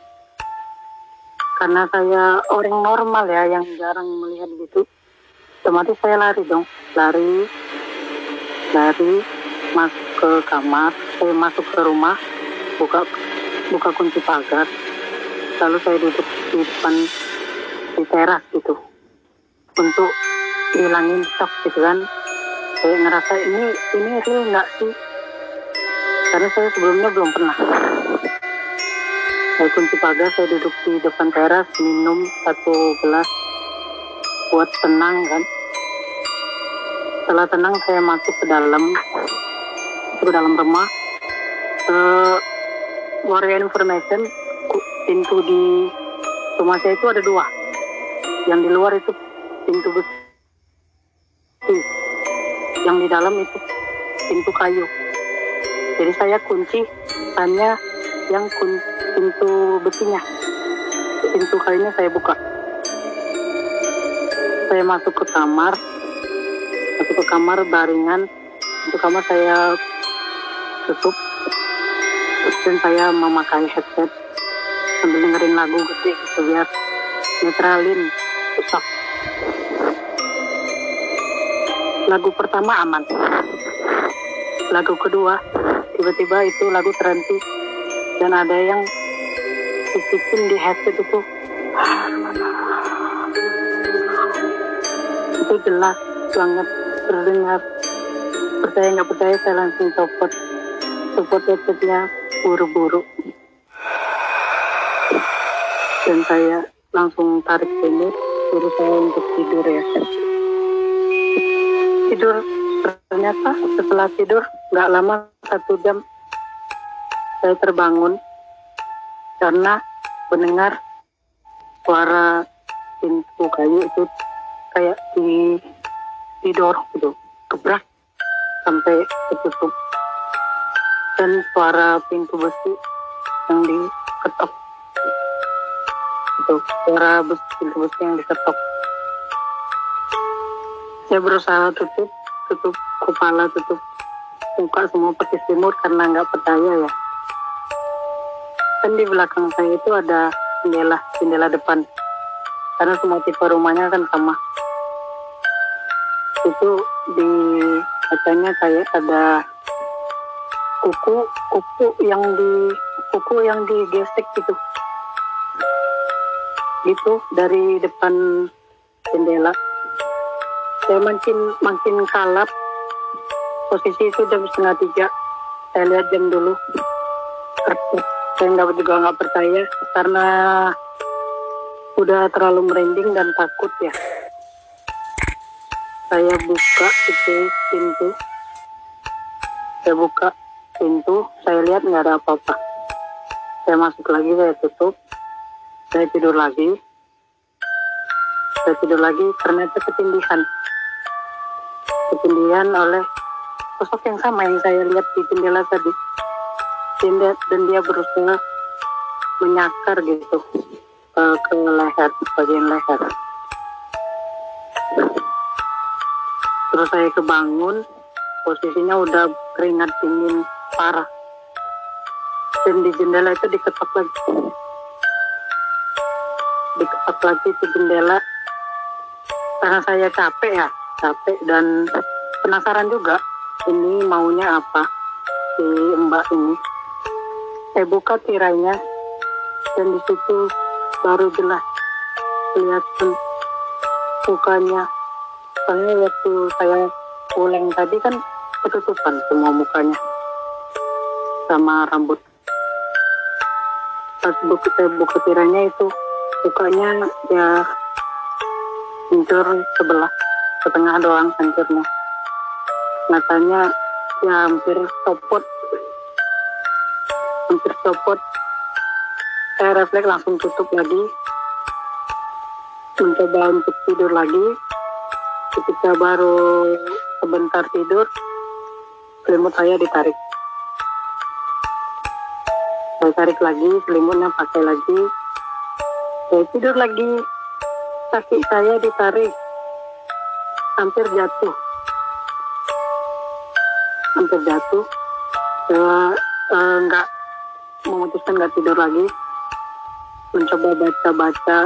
Karena saya orang normal ya yang jarang melihat gitu. Otomatis saya lari dong. Lari lari masuk ke kamar saya masuk ke rumah buka buka kunci pagar. Lalu saya duduk di depan di teras gitu. Untuk hilangin shock gitu kan saya ngerasa ini ini real nggak sih? Karena saya sebelumnya belum pernah. Saya kunci pagar saya duduk di depan teras minum satu gelas buat tenang kan? Setelah tenang saya masuk ke dalam ke dalam rumah. Uh, warga information ku- pintu di rumah saya itu ada dua. Yang di luar itu pintu besi yang di dalam itu pintu kayu. Jadi saya kunci hanya yang kun, pintu besinya. Pintu kayunya saya buka. Saya masuk ke kamar. Masuk ke kamar baringan. Itu kamar saya tutup. Dan saya memakai headset. Sambil dengerin lagu gede gitu biar netralin rusak lagu pertama aman. Lagu kedua tiba-tiba itu lagu terhenti. Dan ada yang sisipin di headset itu. Itu jelas banget terdengar. Percaya nggak percaya saya langsung copot. Copot headsetnya buru-buru. Dan saya langsung tarik selimut suruh saya untuk tidur ya tidur. Ternyata setelah tidur nggak lama satu jam saya terbangun. Karena mendengar suara pintu kayu itu kayak di didorong gitu. Gebrak sampai ketutup. Dan suara pintu besi yang diketok. Itu suara besi, pintu besi yang diketok saya berusaha tutup tutup kepala tutup muka semua pakai selimut karena nggak percaya ya. Kan di belakang saya itu ada jendela jendela depan. Karena semua tipe rumahnya kan sama. Itu di kacanya kayak ada kuku kuku yang di kuku yang digesek gitu. Gitu dari depan jendela saya makin makin kalap. Posisi itu jam setengah tiga. Saya lihat jam dulu. Saya nggak juga nggak percaya karena udah terlalu merinding dan takut ya. Saya buka itu pintu. Saya buka pintu. Saya lihat nggak ada apa-apa. Saya masuk lagi saya tutup. Saya tidur lagi. Saya tidur lagi ternyata ketindihan ketindihan oleh sosok yang sama yang saya lihat di jendela tadi. Dan, dia berusaha menyakar gitu uh, ke leher bagian leher. Terus saya kebangun posisinya udah keringat dingin parah. Dan di jendela itu diketok lagi. Diketok lagi di jendela. Karena saya capek ya capek dan penasaran juga ini maunya apa si mbak ini. Saya buka tirainya dan di situ baru jelas kelihatan mukanya. Soalnya waktu saya pulang tadi kan ketutupan semua mukanya sama rambut. Pas buka saya buka tirainya itu mukanya ya hancur sebelah setengah doang hancurnya. Matanya ya hampir copot hampir copot saya refleks langsung tutup lagi. Mencoba untuk tidur lagi. Ketika baru sebentar tidur selimut saya ditarik. Saya tarik lagi selimutnya pakai lagi. Saya tidur lagi. Kaki saya ditarik hampir jatuh. Hampir jatuh. Eh, nggak memutuskan nggak tidur lagi mencoba baca-baca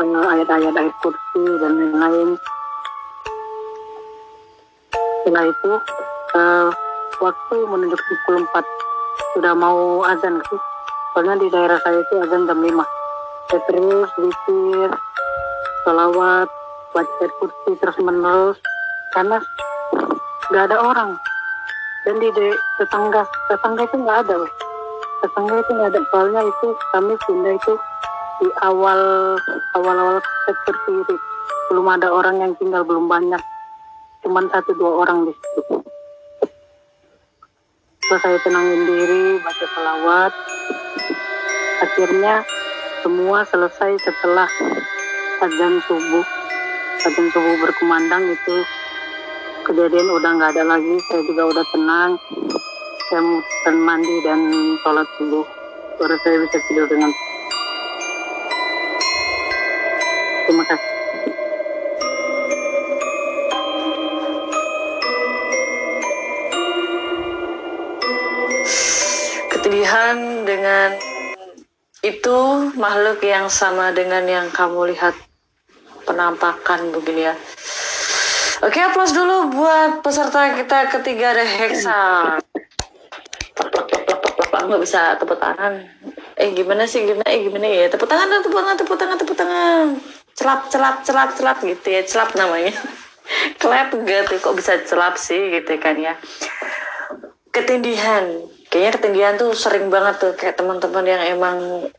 eh, ayat-ayat ayat kursi dan lain-lain. Setelah itu eh, waktu menunjuk pukul 4 sudah mau azan sih. Soalnya di daerah saya itu azan jam 5 saya terus zikir salawat ayat kursi terus menerus. Karena nggak ada orang. Dan di de- tetangga tetangga itu nggak ada weh tetangga itu nggak ada. Soalnya itu kami pindah itu di awal awal awal seperti belum ada orang yang tinggal belum banyak. Cuman satu dua orang di situ. Terus saya tenangin diri baca salawat akhirnya semua selesai setelah azan subuh azan subuh berkumandang itu kejadian udah nggak ada lagi. Saya juga udah tenang. Saya memutuskan mandi dan sholat subuh baru saya bisa tidur dengan terima kasih. Ketindihan dengan itu makhluk yang sama dengan yang kamu lihat penampakan begini ya. Oke, aplaus dulu buat peserta kita ketiga ada Hexa. Aku nggak bisa tepuk tangan. Eh gimana sih gimana? Eh gimana ya? Tepuk tangan, tepuk tangan, tepuk tangan, tepuk tangan. Celap, celap, celap, celap gitu ya. Celap namanya. Clap gitu. Kok bisa celap sih gitu kan ya? ketindihan kayaknya ketindihan tuh sering banget tuh kayak teman-teman yang emang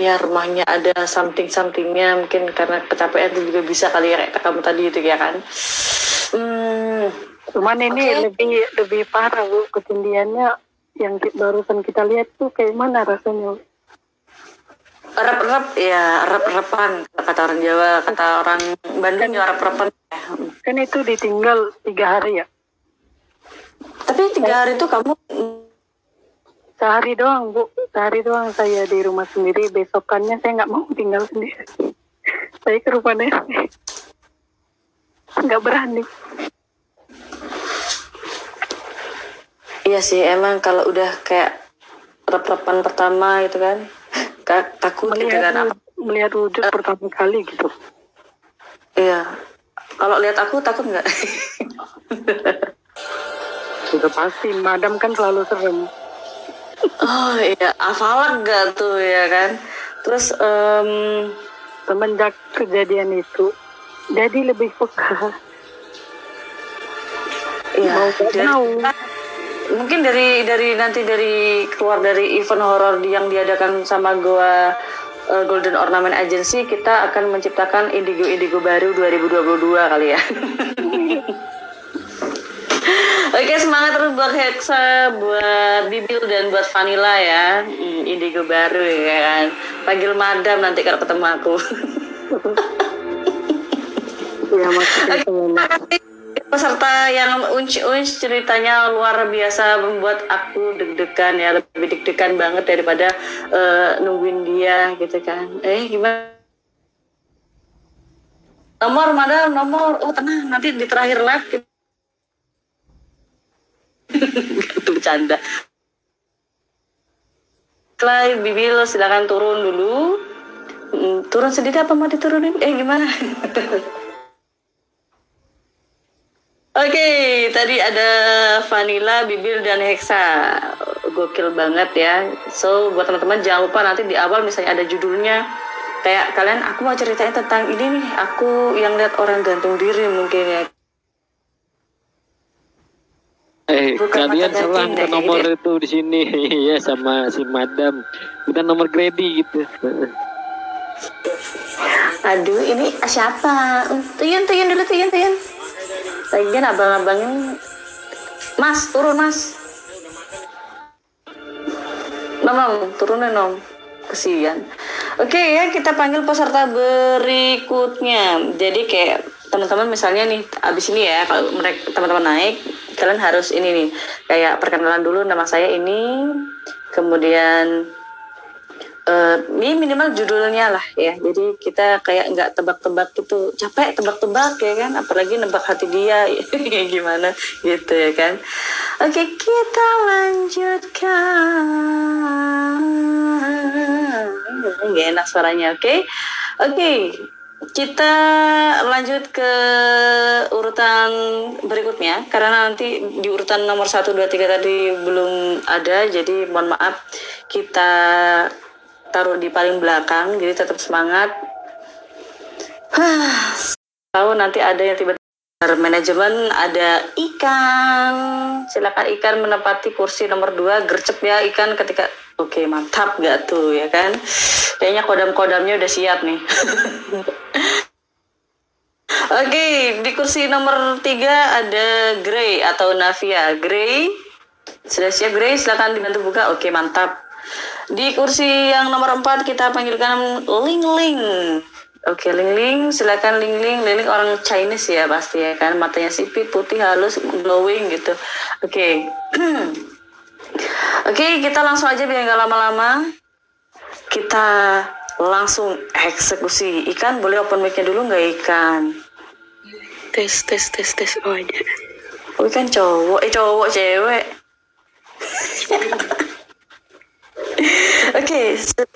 ya rumahnya ada something somethingnya mungkin karena kecapean tuh juga bisa kali ya kayak kamu tadi itu ya kan. Hmm, cuman ini Oke. lebih lebih parah bu ketindihannya yang barusan kita lihat tuh kayak mana rasanya rep-rep ya rep-repan kata orang Jawa kata orang Bandung ya rep-repan. kan itu ditinggal tiga hari ya? Tapi tiga hari itu kamu sehari doang bu sehari doang saya di rumah sendiri. Besokannya saya nggak mau tinggal sendiri. Saya ke rumah nenek. Nggak berani. Iya sih emang kalau udah kayak rep-repan pertama itu kan ka- takut gitu melihat kan wujud- melihat wujud pertama kali gitu. Iya. Kalau lihat aku takut nggak? sudah pasti madam kan selalu serem oh iya, hafalak nggak tuh ya kan? Terus em, semenjak kejadian itu jadi lebih peka ya Mau dari- mungkin dari dari nanti dari keluar dari event horor yang diadakan sama gua eh, Golden Ornament Agency kita akan menciptakan indigo indigo baru 2022 kali ya. Oke semangat terus buat Hexa, buat Bibil dan buat Vanilla ya. Hmm, Indigo baru ya kan. Panggil madam nanti kalau ketemu aku. Ya maksudnya Terima kasih peserta yang unc-unc ceritanya luar biasa membuat aku deg-degan ya lebih deg-degan banget daripada eh, nungguin dia gitu kan. Eh gimana? Nomor madam nomor. Oh tenang nanti di terakhir live bercanda Klay, Bibil silakan turun dulu Hmm, turun sendiri apa mau diturunin eh gimana Oke, tadi ada Vanilla, Bibil, dan Hexa. Gokil banget ya. So, buat teman-teman jangan lupa nanti di awal misalnya ada judulnya. Kayak kalian, aku mau ceritain tentang ini nih. Aku yang lihat orang gantung diri mungkin ya. Eh, Bukan kalian salah ke nomor gitu itu di sini ya sama si madam. Bukan nomor grady gitu. Aduh, ini siapa? Tuyun, tuyun dulu, tuyun, tuyun. Lagian abang-abangnya, Mas, turun Mas. Nom, nom, turunin nom. Kesian. Oke ya, kita panggil peserta berikutnya. Jadi kayak teman-teman misalnya nih, abis ini ya, kalau mereka teman-teman naik, kalian harus ini nih, kayak perkenalan dulu nama saya ini, kemudian ini minimal judulnya lah ya. Jadi kita kayak nggak tebak-tebak gitu capek tebak-tebak ya kan apalagi nebak hati dia gimana gitu ya kan. Oke kita lanjutkan. Nggak enak suaranya oke? Oke kita lanjut ke urutan berikutnya karena nanti di urutan nomor 1 2 3 tadi belum ada jadi mohon maaf kita taruh di paling belakang jadi tetap semangat. Tahu nanti ada yang tiba-tiba manajemen ada ikan silakan ikan menempati kursi nomor 2 gercep ya ikan ketika oke mantap gak tuh ya kan kayaknya kodam-kodamnya udah siap nih Oke, di kursi nomor tiga ada Grey atau Navia. Grey, sudah siap Grey? Silakan dibantu buka. Oke, mantap. Di kursi yang nomor empat kita panggilkan Ling Ling. Oke, Ling Ling, silakan Ling Ling. Ling Ling orang Chinese ya pasti ya kan, matanya sipit, putih, halus, glowing gitu. Oke. Oke, kita langsung aja biar nggak lama-lama. Kita langsung eksekusi ikan boleh open mic-nya dulu nggak ikan tes tes tes tes oh ada oh ikan cowok eh cowok cewek Oke, se-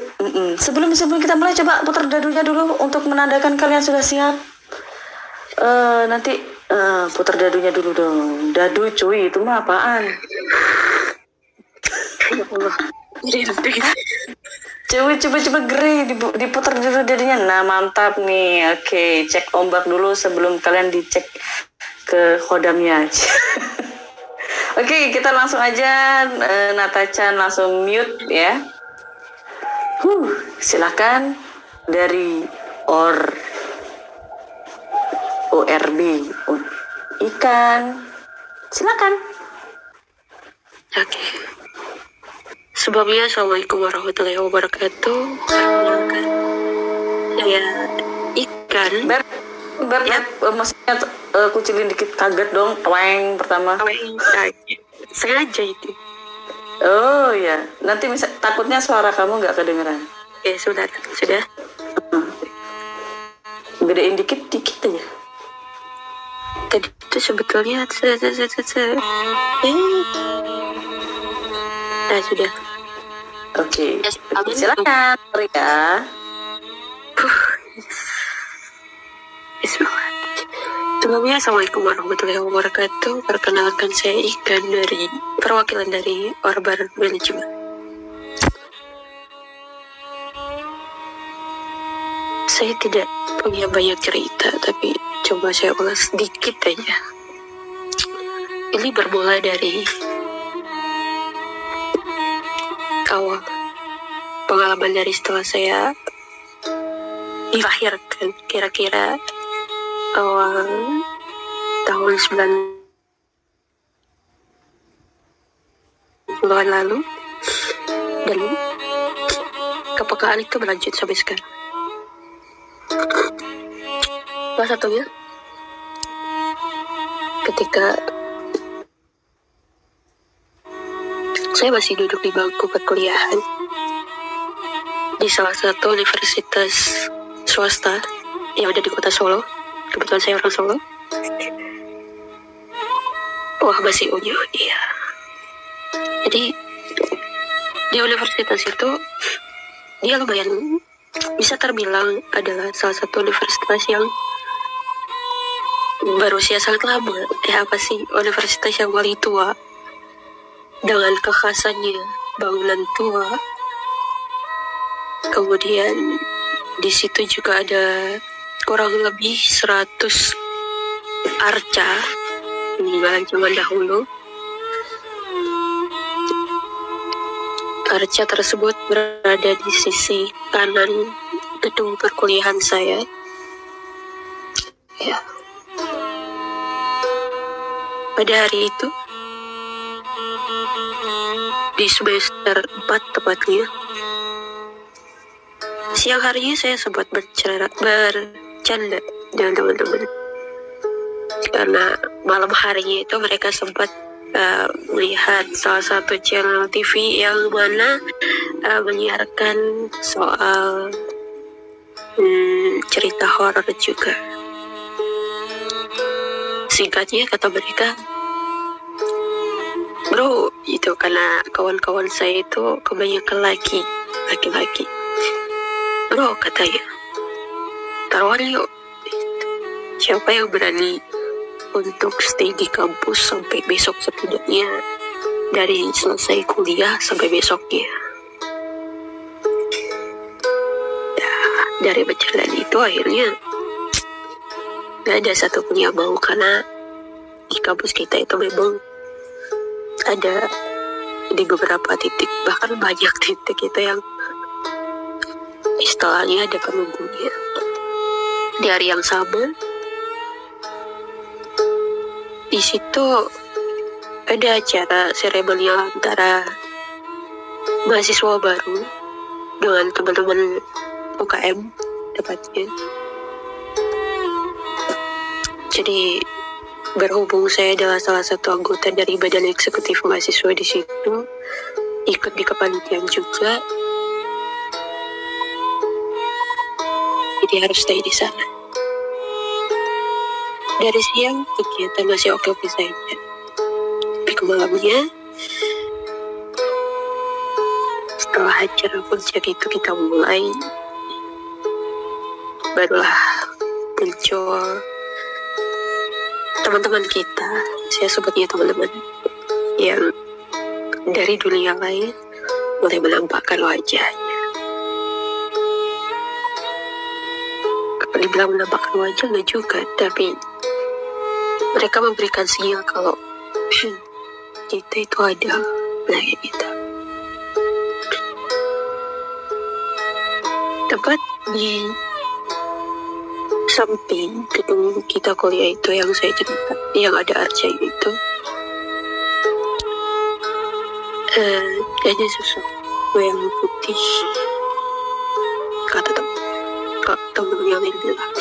sebelum sebelum kita mulai coba putar dadunya dulu untuk menandakan kalian sudah siap. Eh nanti eh, putar dadunya dulu dong. Dadu cuy itu mah apaan? Coba coba coba geri diputar dulu dadunya. Nah mantap nih. Oke, cek ombak dulu sebelum kalian dicek ke kodamnya. Oke, kita langsung aja Natachan langsung mute ya. Huh, silakan dari or ORB ikan. Silakan. Oke. Sebelumnya Assalamualaikum warahmatullahi wabarakatuh. Saya ikan. Beb, beb, Ya. beb, eh, maksudnya eh, kucilin dikit kaget dong. Weng pertama. Sengaja itu. Oh ya, nanti bisa takutnya suara kamu nggak kedengeran. Oke, sudah. Sudah. Gedein dikit dikit aja. Tadi itu sebetulnya se se se se se. Eh. Nah, sudah. Oke. Yes, Oke, amin. silakan. Bismillah. Sebelumnya Assalamualaikum warahmatullahi wabarakatuh. Perkenalkan saya Ikan dari perwakilan dari Orbar Manajemen. Saya tidak punya banyak cerita, tapi coba saya ulas sedikit aja. Ini bermula dari awal pengalaman dari setelah saya dilahirkan kira-kira awal tahun 90-an lalu dan kepekaan itu berlanjut sampai sekarang. Salah satunya ketika saya masih duduk di bangku perkuliahan di salah satu universitas swasta yang ada di kota Solo. Kebetulan saya orang Solo. Wah, masih unyu, iya. Jadi, di universitas itu, dia lumayan bisa terbilang adalah salah satu universitas yang berusia sangat lama. Eh, apa sih, universitas yang paling tua. Dengan kekhasannya, bangunan tua. Kemudian, di situ juga ada kurang lebih 100 arca peninggalan zaman dahulu. Arca tersebut berada di sisi kanan gedung perkuliahan saya. Ya. Pada hari itu, di semester 4 tepatnya, siang harinya saya sempat bercera, bercanda dengan teman-teman. Karena malam harinya itu mereka sempat uh, melihat salah satu channel TV yang mana uh, menyiarkan soal hmm, cerita horor juga. Singkatnya kata mereka bro itu karena kawan-kawan saya itu kebanyakan laki laki-laki. Bro katanya taruhan yuk. Siapa yang berani untuk stay di kampus sampai besok setidaknya dari selesai kuliah sampai besoknya? Ya, dari berjalan itu akhirnya gak ada satupun yang mau karena di kampus kita itu memang ada di beberapa titik bahkan banyak titik itu yang istilahnya ada penunggunya di hari yang sama di situ ada acara seremonial antara mahasiswa baru dengan teman-teman UKM tepatnya. Jadi berhubung saya adalah salah satu anggota dari badan eksekutif mahasiswa di situ ikut di kepanitiaan juga. Jadi harus stay di sana. Dari siang kegiatan masih oke-oke saja. Tapi ke malamnya setelah acara puncak itu kita mulai barulah muncul teman-teman kita. Saya sebutnya teman-teman. Yang dari dunia lain mulai menampakkan wajahnya. Kalau dibilang menampakkan wajah nggak juga tapi mereka memberikan sinyal kalau "Hmm, kita itu ada ya kita. Tepat di samping gedung kita kuliah itu yang saya cerita yang ada arca itu. Eh ada sesuatu yang putih. Kata temen kak temen yang lain bilang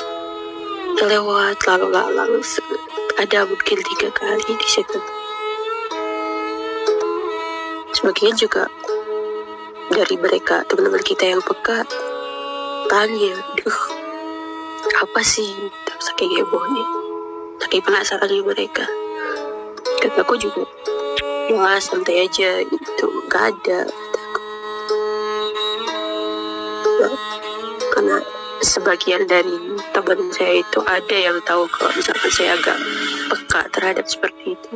lewat lalu se- ada mungkin tiga kali di situ. Sebagian juga dari mereka teman-teman kita yang peka tanya duh apa sih? Saking hebohnya. Saking penasaran mereka. Kataku juga ya santai aja itu nggak ada. Ya, karena sebagian dari teman saya itu ada yang tahu kalau misalkan saya agak peka terhadap seperti itu.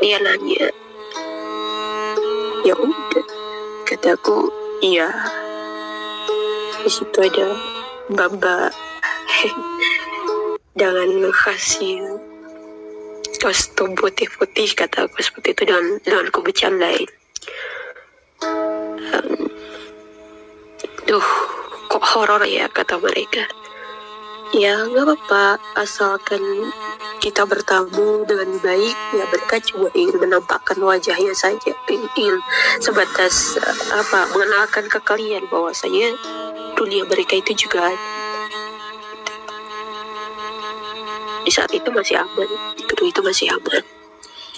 Dia nanya ya udah kataku iya. Di situ ada bamba dengan khasnya kostum putih-putih kata aku seperti itu. Dengan dengan ku bercandain. Em, duh kok horor ya kata mereka ya nggak apa-apa. Asalkan kita bertamu dengan baik ya mereka cuma ingin menampakkan wajahnya saja. Ingin sebatas eh, apa mengenalkan ke kalian bahwasanya dunia mereka itu juga di saat itu masih aman. Gedung itu masih aman.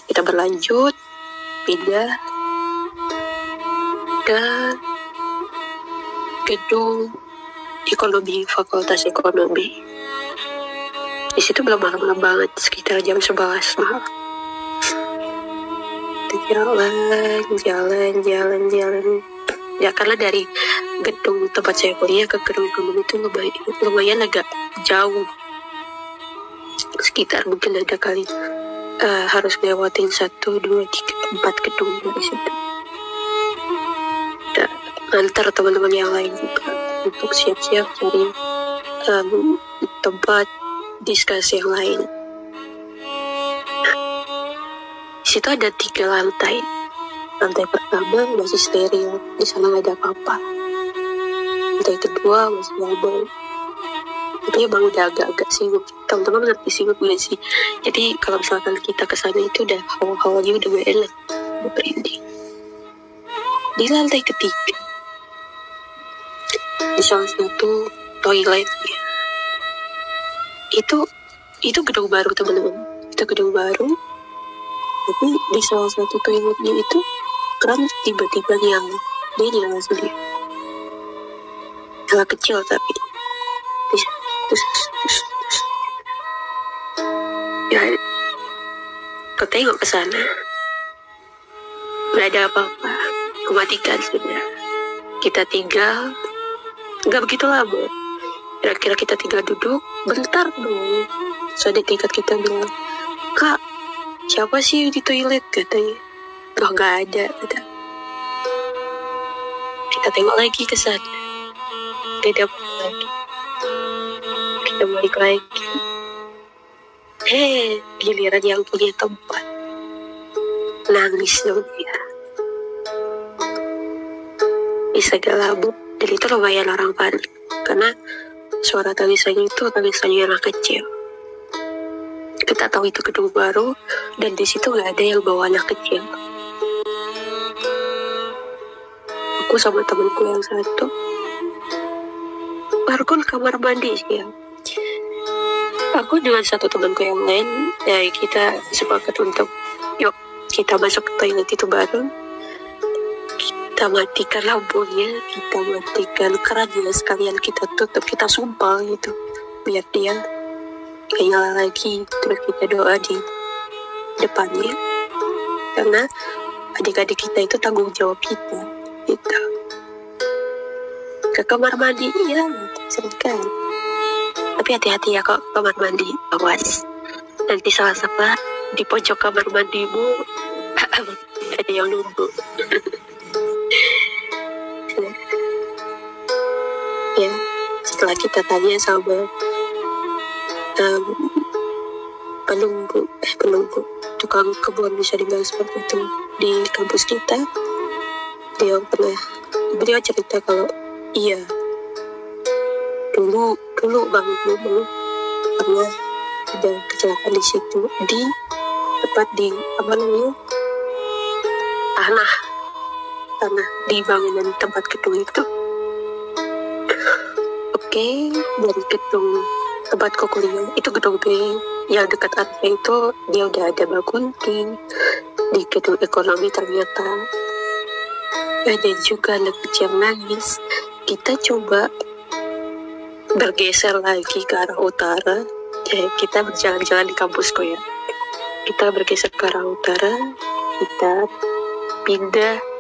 Kita berlanjut. Pindah. Ke gedung ekonomi fakultas ekonomi. Di situ belum malam-malam banget sekitar jam 11 malam. Jalan jalan jalan jalan. Ya karena dari gedung tempat saya kuliah ke gedung ekonomi itu lumayan, lumayan agak jauh. Sekitar mungkin ada kali eh, harus lewatin satu dua tiga empat gedung dari situ. Antar teman-teman yang lain juga untuk siap-siap cari em, tempat diskusi yang lain. Di situ ada tiga lantai. Lantai pertama masih steril di sana nggak ada apa-apa. Lantai kedua masih mobile. Tapi emang udah agak-agak sibuk. Teman-teman ngerti sibuk gak sih. Jadi kalau misalkan kita ke sana itu udah hawa-hawanya udah gak enak merinding. Di lantai ketiga di salah satu toilet ya itu itu gedung baru teman-teman. Itu gedung baru. Tapi di salah satu toiletnya itu keran tiba-tiba nyala. Dia nyala sendiri. Nyala kecil tapi. Terus terus terus, terus. ya kau tengok ke sana. Nggak ada apa-apa. Kematikan sudah. Kita tinggal nggak begitu lama kira-kira kita tinggal duduk bentar dong ada tingkat kita bilang kak siapa sih di toilet? katanya. Oh nggak ada kata. Kita tengok lagi ke sana. Tidak lagi. Kita balik lagi. Eh giliran yang punya tempat. Nangis dong dia. Bisa gelabuk dan itu lumayan orang panik karena suara tangisannya itu tangisannya anak kecil. Kita tahu itu gedung baru dan di situ nggak ada yang bawa anak kecil. Aku sama temanku yang satu. Ke kamar mandi sih ya aku dengan satu temanku yang lain ya kita sepakat untuk yuk kita masuk ke toilet itu bareng kita matikan lampunya kita matikan kerannya sekalian kita tutup kita sumpah gitu. Biar dia nyala lagi terus kita doa di depannya. Karena adik-adik kita itu tanggung jawab kita gitu ke kamar mandi ya seringkan tapi hati-hati ya kok kamar mandi awas. Nanti salah salah di pojok kamar mandimu ada yang nunggu ya setelah kita tanya sama um, penunggu eh penunggu tukang kebun bisa dibilang seperti itu di kampus kita. Dia pernah beliau cerita kalau iya dulu dulu banget dulu pernah ada kecelakaan di situ di tepat di apa namanya tanah tanah di bangunan tempat gedung itu. Oke dari gedung tempat kuliah itu gedung B. Yang dekat Arfe itu dia udah ada bagunting di gedung ekonomi ternyata ada juga anak kecil nangis. Kita coba bergeser lagi ke arah utara. Eh, kita berjalan-jalan di kampusku ya. Kita bergeser ke arah utara. Kita pindah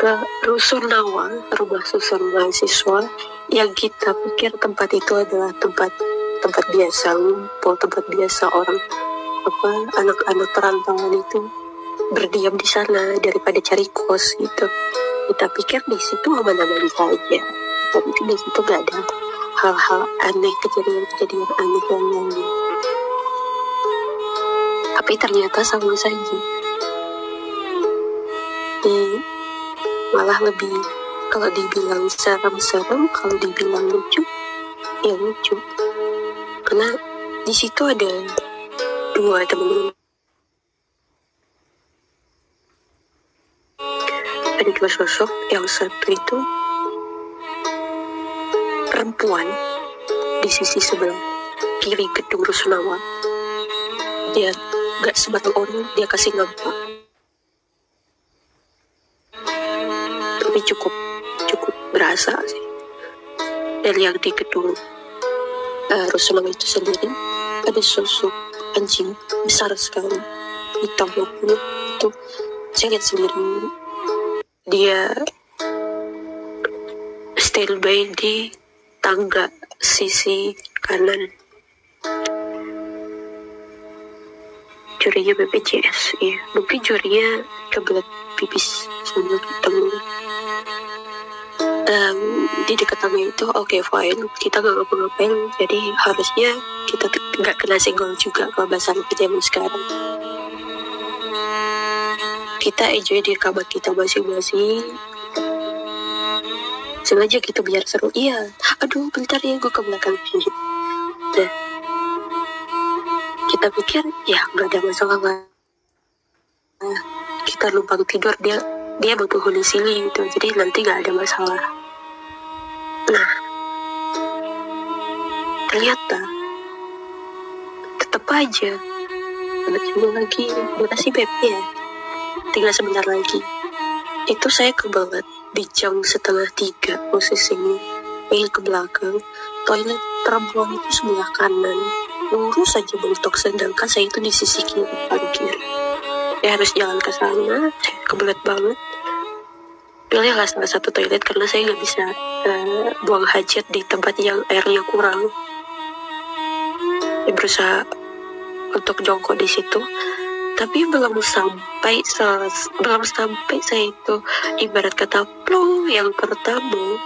ke rusun Nawa rumah susun mahasiswa. Yang kita pikir tempat itu adalah tempat tempat biasa ngumpul tempat biasa orang apa anak-anak perantauan itu berdiam di sana daripada cari kos gitu. Kita pikir di situ aman-aman saja. Tapi di situ gak ada hal-hal aneh kejadian-kejadian aneh yang lain. Tapi ternyata sama saja. Hmm, malah lebih kalau dibilang serem-serem kalau dibilang lucu ya lucu. Karena di situ ada dua teman-teman ada dua sosok yang satu itu perempuan di sisi sebelah kiri gedung Rusunawa. Dia gak sembarang orang dia kasih nampak tapi cukup cukup berasa sih. Dan yang di gedung uh, Rusunawa itu sendiri ada sosok anjing besar sekali hitam putih itu saya lihat sendiri. Dia standby di tangga sisi kanan. Curinya BPJS ya mungkin curinya kebelet pipis sama temen um, di dekat tangga itu oke okay, fine. Kita nggak ngapa-ngapain jadi harusnya kita nggak kena senggol juga kalau bahasa zaman sekarang. Kita enjoy di kamar kita masing-masing. Sengaja kita biar seru. Iya. Aduh bentar ya gue ke belakang. Dan kita pikir ya nggak ada masalah lah kita lupa tidur dia dia berpenghuni sini gitu. Jadi nanti nggak ada masalah. Nah ternyata tetap aja semua lagi. Durasi beb ya. Tinggal sebentar lagi. Itu saya kebelet di jam setengah tiga posisinya pengen ke belakang toilet perempuan itu sebelah kanan. Lurus saja bentuk sedangkan saya itu di sisi kiri parkir ya harus jalan ke sana kebelet banget. Pilihlah salah satu toilet karena saya nggak bisa eh, buang hajat di tempat yang airnya kurang. Saya berusaha untuk jongkok di situ tapi belum sampai belum sampai saya itu ibarat kata plong yang pertama.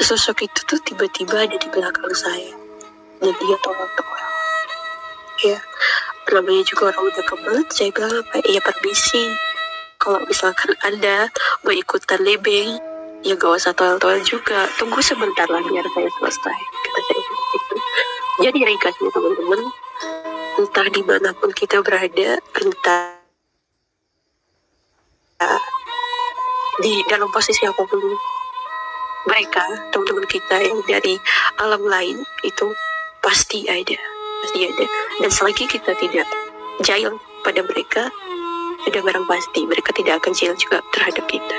Sosok itu tuh tiba-tiba ada di belakang saya. Dan dia tolong-tolong. Ya namanya juga orang udah kebelet bilang apa? Ya permisi. Kalau misalkan anda mau ikutan nebeng ya gak usah toel-toel juga. Tunggu sebentar lah biar saya selesai. Jadi ringkasnya teman-teman. Entah di mana pun kita berada entah di dalam posisi apa pun mereka teman-teman kita yang dari alam lain itu pasti ada pasti ada dan selagi kita tidak jahil pada mereka sudah barang pasti. Mereka tidak akan jahil juga terhadap kita.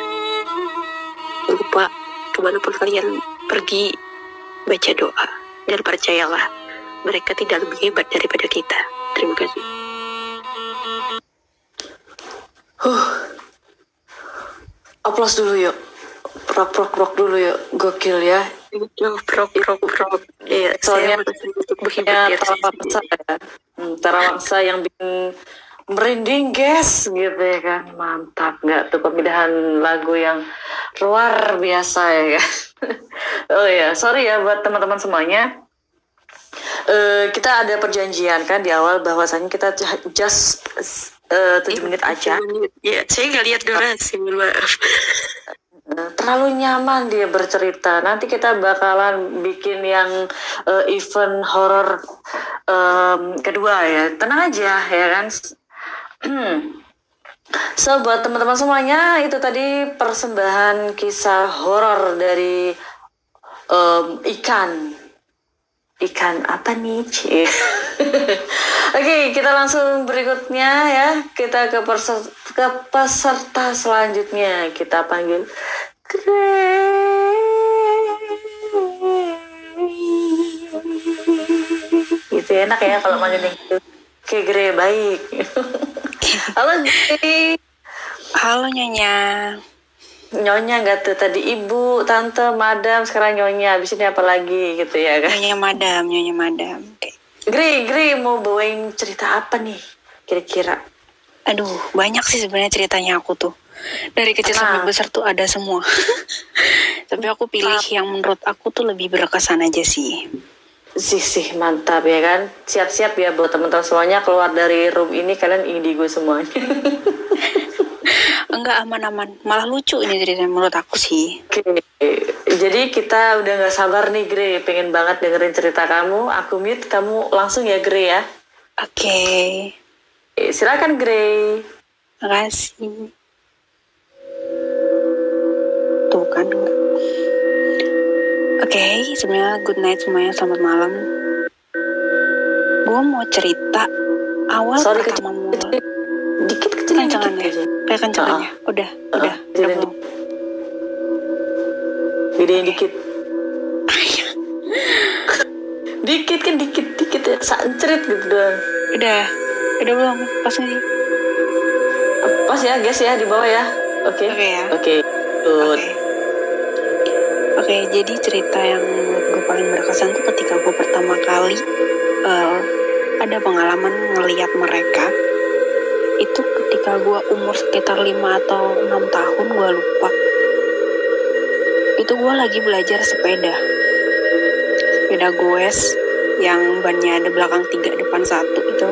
Jangan lupa ke mana pun kalian pergi baca doa. Dan percayalah mereka tidak lebih hebat daripada kita. Terima kasih. Aplaus dulu yuk. Prok prok prok dulu yuk. Gokil ya. Prok prok prok ya Soalnya- Ya, saya Tarawangsa ya. Hmm, Tarawangsa yang bikin merinding guys gitu ya kan. Mantap nggak tuh pemindahan lagu yang luar biasa ya kan. oh ya, sorry ya buat teman-teman semuanya. Eh, kita ada perjanjian kan di awal bahwasanya kita just eh, 7 menit aja. ya saya nggak lihat durasi mohon maaf terlalu nyaman dia bercerita. Nanti kita bakalan bikin yang eh, event horor em, kedua ya. Tenang aja ya kan. So buat teman-teman semuanya itu tadi persembahan kisah horor dari em, ikan. Ikan apa nih? Oke, kita langsung berikutnya ya. Kita ke, perser- ke peserta selanjutnya. Kita panggil Gray. Gitu enak ya kalau manggilnya gitu. Gray, baik. Halo, Gray. Halo Nyonya. Nyonya nggak tuh tadi ibu, tante, madam, sekarang nyonya. Abis ini apa lagi gitu ya kan? Nyonya Madam, Nyonya Madam. Gray, Gray mau bawain cerita apa nih? Kira-kira? Aduh, banyak sih sebenarnya ceritanya aku tuh. Dari kecil Nah. sampai besar tuh ada semua. Tapi aku pilih yang menurut aku tuh lebih berkesan aja sih. Sih sih mantap ya kan. Siap-siap ya buat teman-teman semuanya keluar dari room ini kalian indigo semuanya. Enggak aman-aman, malah lucu ini ceritanya menurut aku sih. Oke, jadi kita udah nggak sabar nih Gray, pengen banget dengerin cerita kamu. Aku mute, kamu langsung ya Gray ya. Oke, Eh, Silakan Gray. makasih. Tuh kan enggak. Oke, sebenarnya good night semuanya, selamat malam. Gue mau cerita awal Sorry pertama mulai. Ya? aja. Kayak kencangannya. Udah, Ah, udah, udah kecilin belum. Gedein dikit. dikit kan dikit dikit ya, sancrit gitu doang. Udah, udah belum? Pas sih? Pas ya, guys ya di bawah ya. Oke. Oke ya. Oke. Good. Oke. Oke, jadi cerita yang gue paling berkesan tuh ketika gue pertama kali eh, ada pengalaman ngeliat mereka. Itu ketika gue umur sekitar 5 atau 6 tahun, gue lupa. Itu gue lagi belajar sepeda. Sepeda goes yang bannya ada belakang tiga depan satu itu.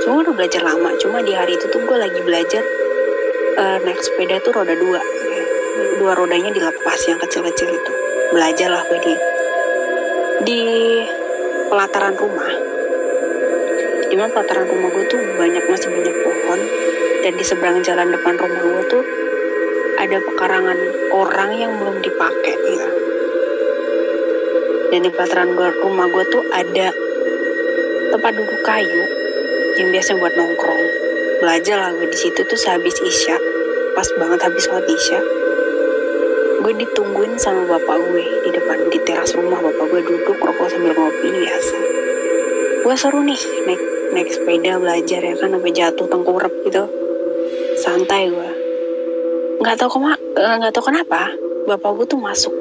Cuma udah belajar lama, cuma di hari itu tuh gue lagi belajar eh, naik sepeda tuh roda dua dua rodanya dilepas yang kecil-kecil itu belajar lah gue di di pelataran rumah di mana pelataran rumah gue tuh banyak masih banyak pohon. Dan di seberang jalan depan rumah gue tuh ada pekarangan orang yang belum dipakai ya dan di pelataran gua, rumah gue tuh ada tempat duduk kayu yang biasa buat nongkrong. Belajar lah gue di situ tuh sehabis isya. Pas banget habis sholat isya. Gue ditungguin sama bapak gue di depan di teras rumah bapak gue duduk rokok sambil ngopi biasa. Gue seru nih naik naik sepeda belajar ya kan sampai jatuh tengkurap gitu. Santai gue nggak tahu kema eh, nggak tahu kenapa bapak gue tuh masuk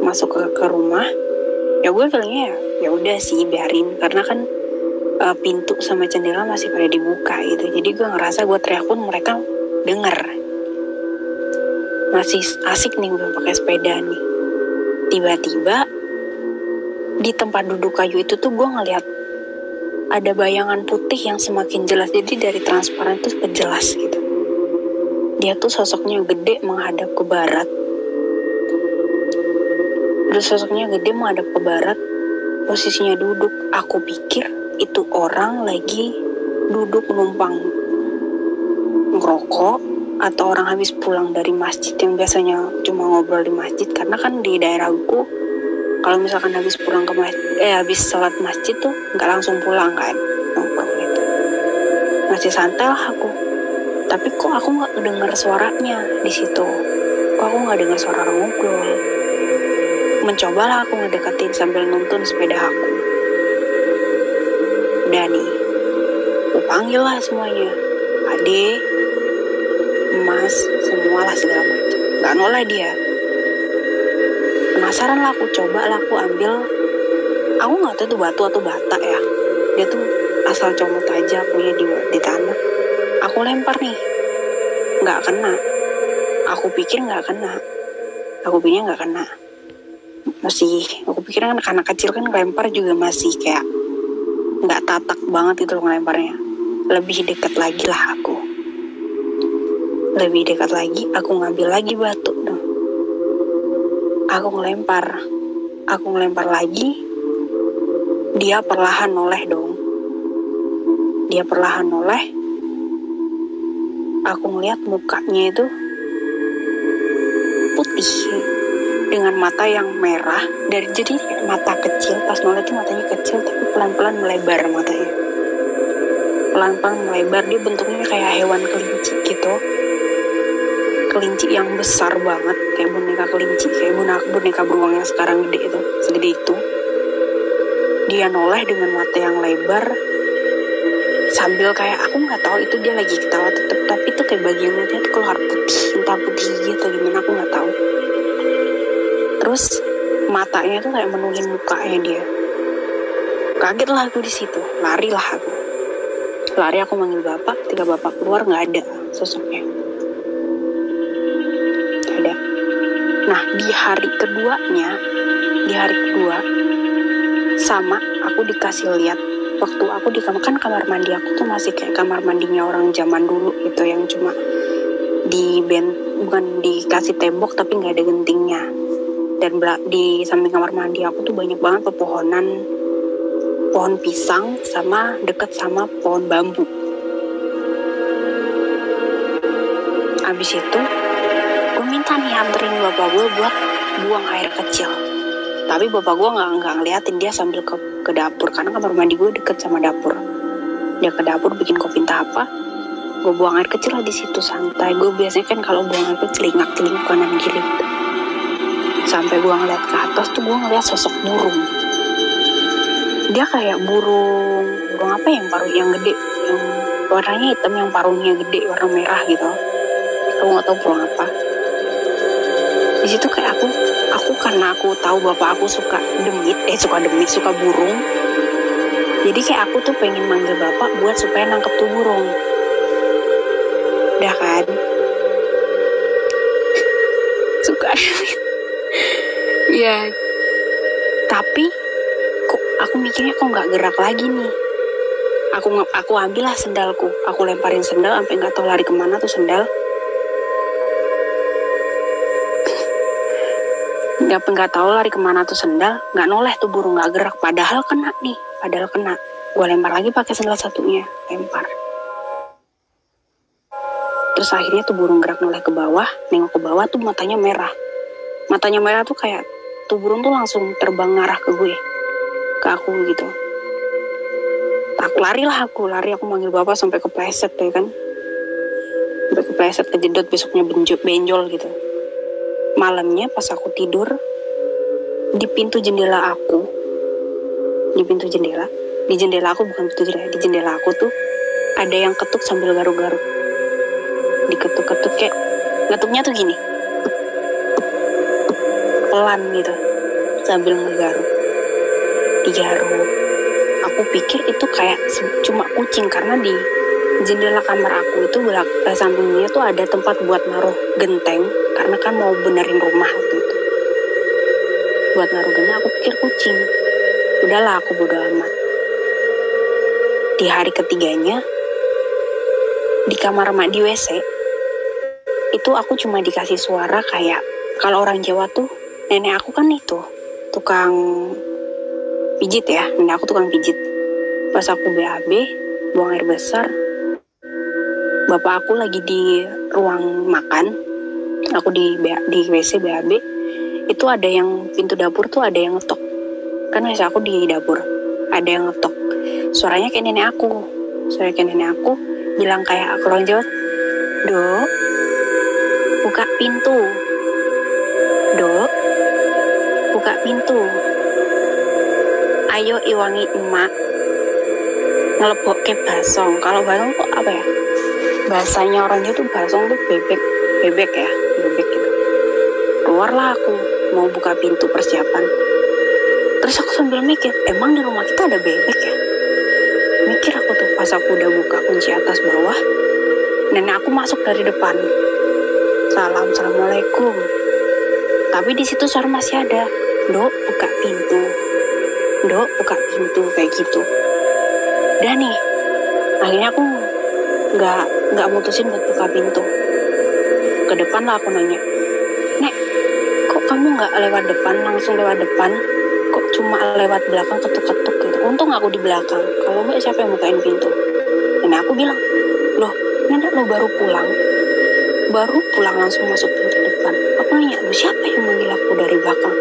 masuk ke, ke rumah. Ya gue feelingnya ya ya udah sih biarin. Karena kan eh, pintu sama jendela masih pada dibuka gitu. Jadi gue ngerasa gue teriak pun mereka denger. Masih asik nih gue pakai sepeda nih. Tiba-tiba di tempat duduk kayu itu tuh gue ngeliat ada bayangan putih yang semakin jelas. Jadi dari transparan tuh jelas gitu. Dia tuh sosoknya gede menghadap ke barat. Terus sosoknya gede menghadap ke barat. Posisinya duduk. Aku pikir itu orang lagi duduk numpang ngerokok atau orang habis pulang dari masjid yang biasanya cuma ngobrol di masjid. Karena kan di daerahku kalau misalkan habis pulang ke masjid eh habis sholat masjid tuh nggak langsung pulang kan? Nongkrong gitu. Masih santai lah aku. Tapi kok aku nggak dengar suaranya di situ? Kok aku nggak dengar suara orang ngobrol? Mencobalah aku ngedeketin sambil nuntun sepeda aku. Udah nih panggil lah semuanya. Ade emas semualah segala macam. Nggak noleh dia penasaran lah aku coba lah aku ambil. Aku nggak tahu itu batu atau bata ya. Dia tuh asal comot aja punya di di tanah. Aku lempar nih. Nggak kena. Aku pikir nggak kena. Aku pikir nggak kena. Masih aku pikir kan anak kecil kan lempar juga masih kayak nggak tatak banget loh ngelemparnya. Lebih dekat lagi lah aku. Lebih dekat lagi aku ngambil lagi batu aku ngelempar. Aku ngelempar lagi dia perlahan noleh dong. Dia perlahan noleh. Aku ngeliat mukanya itu putih dengan mata yang merah dari jadi mata kecil. Pas noleh itu matanya kecil tapi pelan-pelan melebar matanya. Pelan-pelan melebar dia bentuknya kayak hewan kelinci gitu. Kelinci yang besar banget kayak boneka kelinci kayak boneka boneka beruang yang sekarang gede itu segede itu. Dia noleh dengan mata yang lebar sambil kayak aku nggak tahu itu dia lagi ketawa tetep tapi itu kayak bagian mulutnya tuh keluar putih entah putih gitu gimana aku nggak tahu. Terus matanya tuh kayak menuhin mukanya dia. Kaget lah aku di situ lari lah aku. Lari aku manggil bapak ketika bapak keluar nggak ada sosoknya nah di hari keduanya di hari kedua sama aku dikasih lihat. Waktu aku di kamar kan kamar mandi aku tuh masih kayak kamar mandinya orang zaman dulu gitu yang cuma di bent bukan dikasih tembok tapi nggak ada gentingnya. Dan di samping kamar mandi aku tuh banyak banget pepohonan pohon pisang sama deket sama pohon bambu. Abis itu minta nih anterin bapak gue buat buang air kecil. Tapi bapak gue nggak nggak ngeliatin. Dia sambil ke, ke dapur karena kamar mandi gue deket sama dapur. Dia ke dapur bikin kopi entah apa. Gue buang air kecil lah di situ santai. Gue biasanya kan kalau buang air kecil celingak celinguk kanan kiri. Sampai gue ngeliat ke atas tuh gue ngeliat sosok burung. Dia kayak burung burung apa yang paruh yang gede yang warnanya hitam yang paruhnya gede warna merah gitu. Aku nggak tahu burung apa di situ kayak aku aku karena aku tahu bapak aku suka demit eh suka demit suka burung. Jadi kayak aku tuh pengen manggil bapak buat supaya nangkep tuh burung. Udah kan? Suka ya tapi kok aku mikirnya kok nggak gerak lagi nih? Aku aku ambil lah sendalku. Aku lemparin sendal sampai nggak tahu lari ke mana tuh sendal nggak nggak tahu lari ke mana tuh sendal? Nggak noleh tuh burung nggak gerak. Padahal kena nih padahal kena. Gue lempar lagi pakai sendal satunya. Lempar. Terus akhirnya tuh burung gerak noleh ke bawah nengok ke bawah tuh matanya merah. Matanya merah tuh kayak tuh burung tuh langsung terbang ngarah ke gue ke aku gitu. Aku lari lah aku lari aku manggil bapak sampai kepleset ya kan. Sampai kepleset kejedot besoknya benjol, benjol gitu malamnya pas aku tidur di pintu jendela aku di pintu jendela di jendela aku bukan pintu jendela di jendela aku tuh ada yang ketuk sambil garuk-garuk. Diketuk-ketuk kayak ngetuknya tuh gini. Pelan gitu sambil ngegaruk. Digaruk. Aku pikir itu kayak cuma kucing karena di jendela kamar aku itu belak eh, sampingnya tuh ada tempat buat naruh genteng karena kan mau benerin rumah waktu itu. Buat naruh genteng aku pikir kucing. Udahlah aku bodo amat. Di hari ketiganya di kamar mak di WC itu aku cuma dikasih suara kayak kalau orang Jawa tuh nenek aku kan itu tukang pijit ya nenek aku tukang pijit. Pas aku BAB buang air besar bapak aku lagi di ruang makan. Aku di di WC BAB itu ada yang pintu dapur tuh ada yang ngetok. Kan WC aku di dapur. Ada yang ngetok. Suaranya kayak nenek aku. Suaranya kayak nenek aku. Bilang kayak aku orang Jawa. Dok. Buka pintu. Dok. Buka pintu. Ayo iwangi emak. Ngelebok ke basong kalau basong tuh apa ya bahasanya orang Jawa tuh basong tuh bebek bebek ya bebek gitu. Keluarlah aku mau buka pintu persiapan. Terus aku sambil mikir emang di rumah kita ada bebek ya? Mikir aku tuh pas aku udah buka kunci atas bawah nenek aku masuk dari depan. Salam assalamualaikum. Tapi di situ suara masih ada. Dok buka pintu. Dok buka pintu kayak gitu. Dan nih akhirnya aku nggak nggak mutusin buat buka pintu. Ke depan lah aku nanya nek kok kamu nggak lewat depan langsung lewat depan? Kok cuma lewat belakang ketuk-ketuk gitu? Untung aku di belakang. Kalau nggak siapa yang bukain pintu? Dan aku bilang loh nenek lo baru pulang. Baru pulang langsung masuk pintu depan. Aku nanya lu siapa yang manggil aku dari belakang?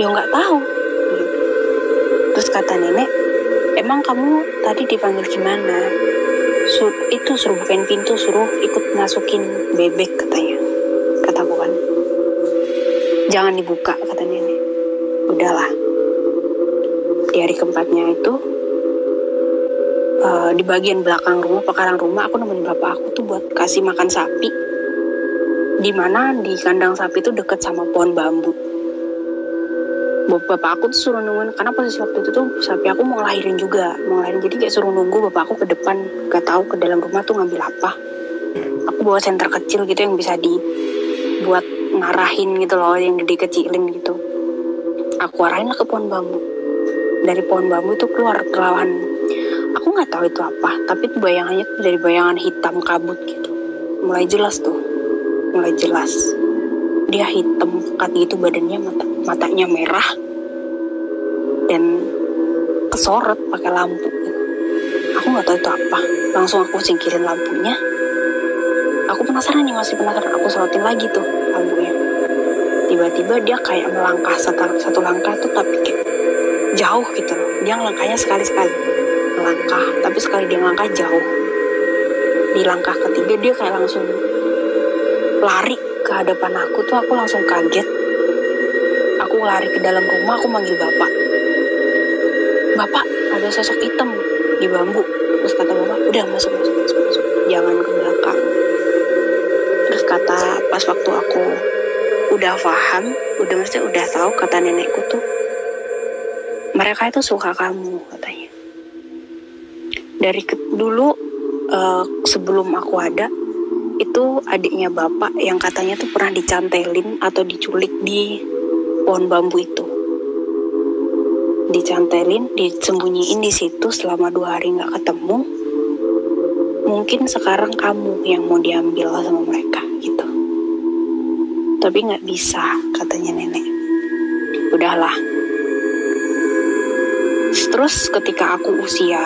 Ya nggak tahu. Terus kata nenek emang kamu tadi dipanggil gimana Sur itu suruh bukain pintu suruh ikut masukin bebek katanya. Kataku kan. Jangan dibuka kata nenek udahlah. Di hari keempatnya itu eh, di bagian belakang rumah pekarangan rumah aku nemenin bapak aku tuh buat kasih makan sapi. Di mana? Di kandang sapi itu deket sama pohon bambu bapak aku tuh suruh nungguin karena posisi waktu itu tuh sapi aku mau ngelahirin juga mau ngelahirin. Jadi kayak suruh nunggu bapak aku ke depan gak tahu ke dalam rumah tuh ngambil apa. Aku bawa senter kecil gitu yang bisa dibuat ngarahin gitu loh yang dikecilin gitu. Aku arahin ke pohon bambu. Dari pohon bambu itu keluar kelawan aku nggak tahu itu apa tapi itu bayangannya tuh dari bayangan hitam kabut gitu. Mulai jelas tuh. Mulai jelas. Dia hitam pekat gitu badannya mata matanya merah dan kesorot pakai lampu. Aku nggak tahu itu apa. Langsung aku singkirin lampunya. Aku penasaran nih masih penasaran. Aku sorotin lagi tuh lampunya. Tiba-tiba dia kayak melangkah satu, satu langkah tuh tapi kayak jauh gitu loh. Dia ngelangkahnya sekali-sekali. Melangkah tapi sekali dia ngelangkah jauh. Di langkah ketiga dia kayak langsung lari ke hadapan aku tuh aku langsung kaget lari ke dalam rumah aku manggil bapak. Bapak ada sosok hitam di bambu. Terus kata bapak udah masuk masuk masuk masuk. Jangan ke belakang. Terus kata pas waktu aku udah paham udah maksudnya udah tahu kata nenekku tuh mereka itu suka kamu katanya. Dari ke- dulu eh, sebelum aku ada itu adiknya bapak yang katanya tuh pernah dicantelin atau diculik di pohon bambu itu. Dicantelin disembunyiin di situ selama dua hari nggak ketemu. Mungkin sekarang kamu yang mau diambil sama mereka gitu. Tapi nggak bisa katanya nenek. Udahlah. Terus ketika aku usia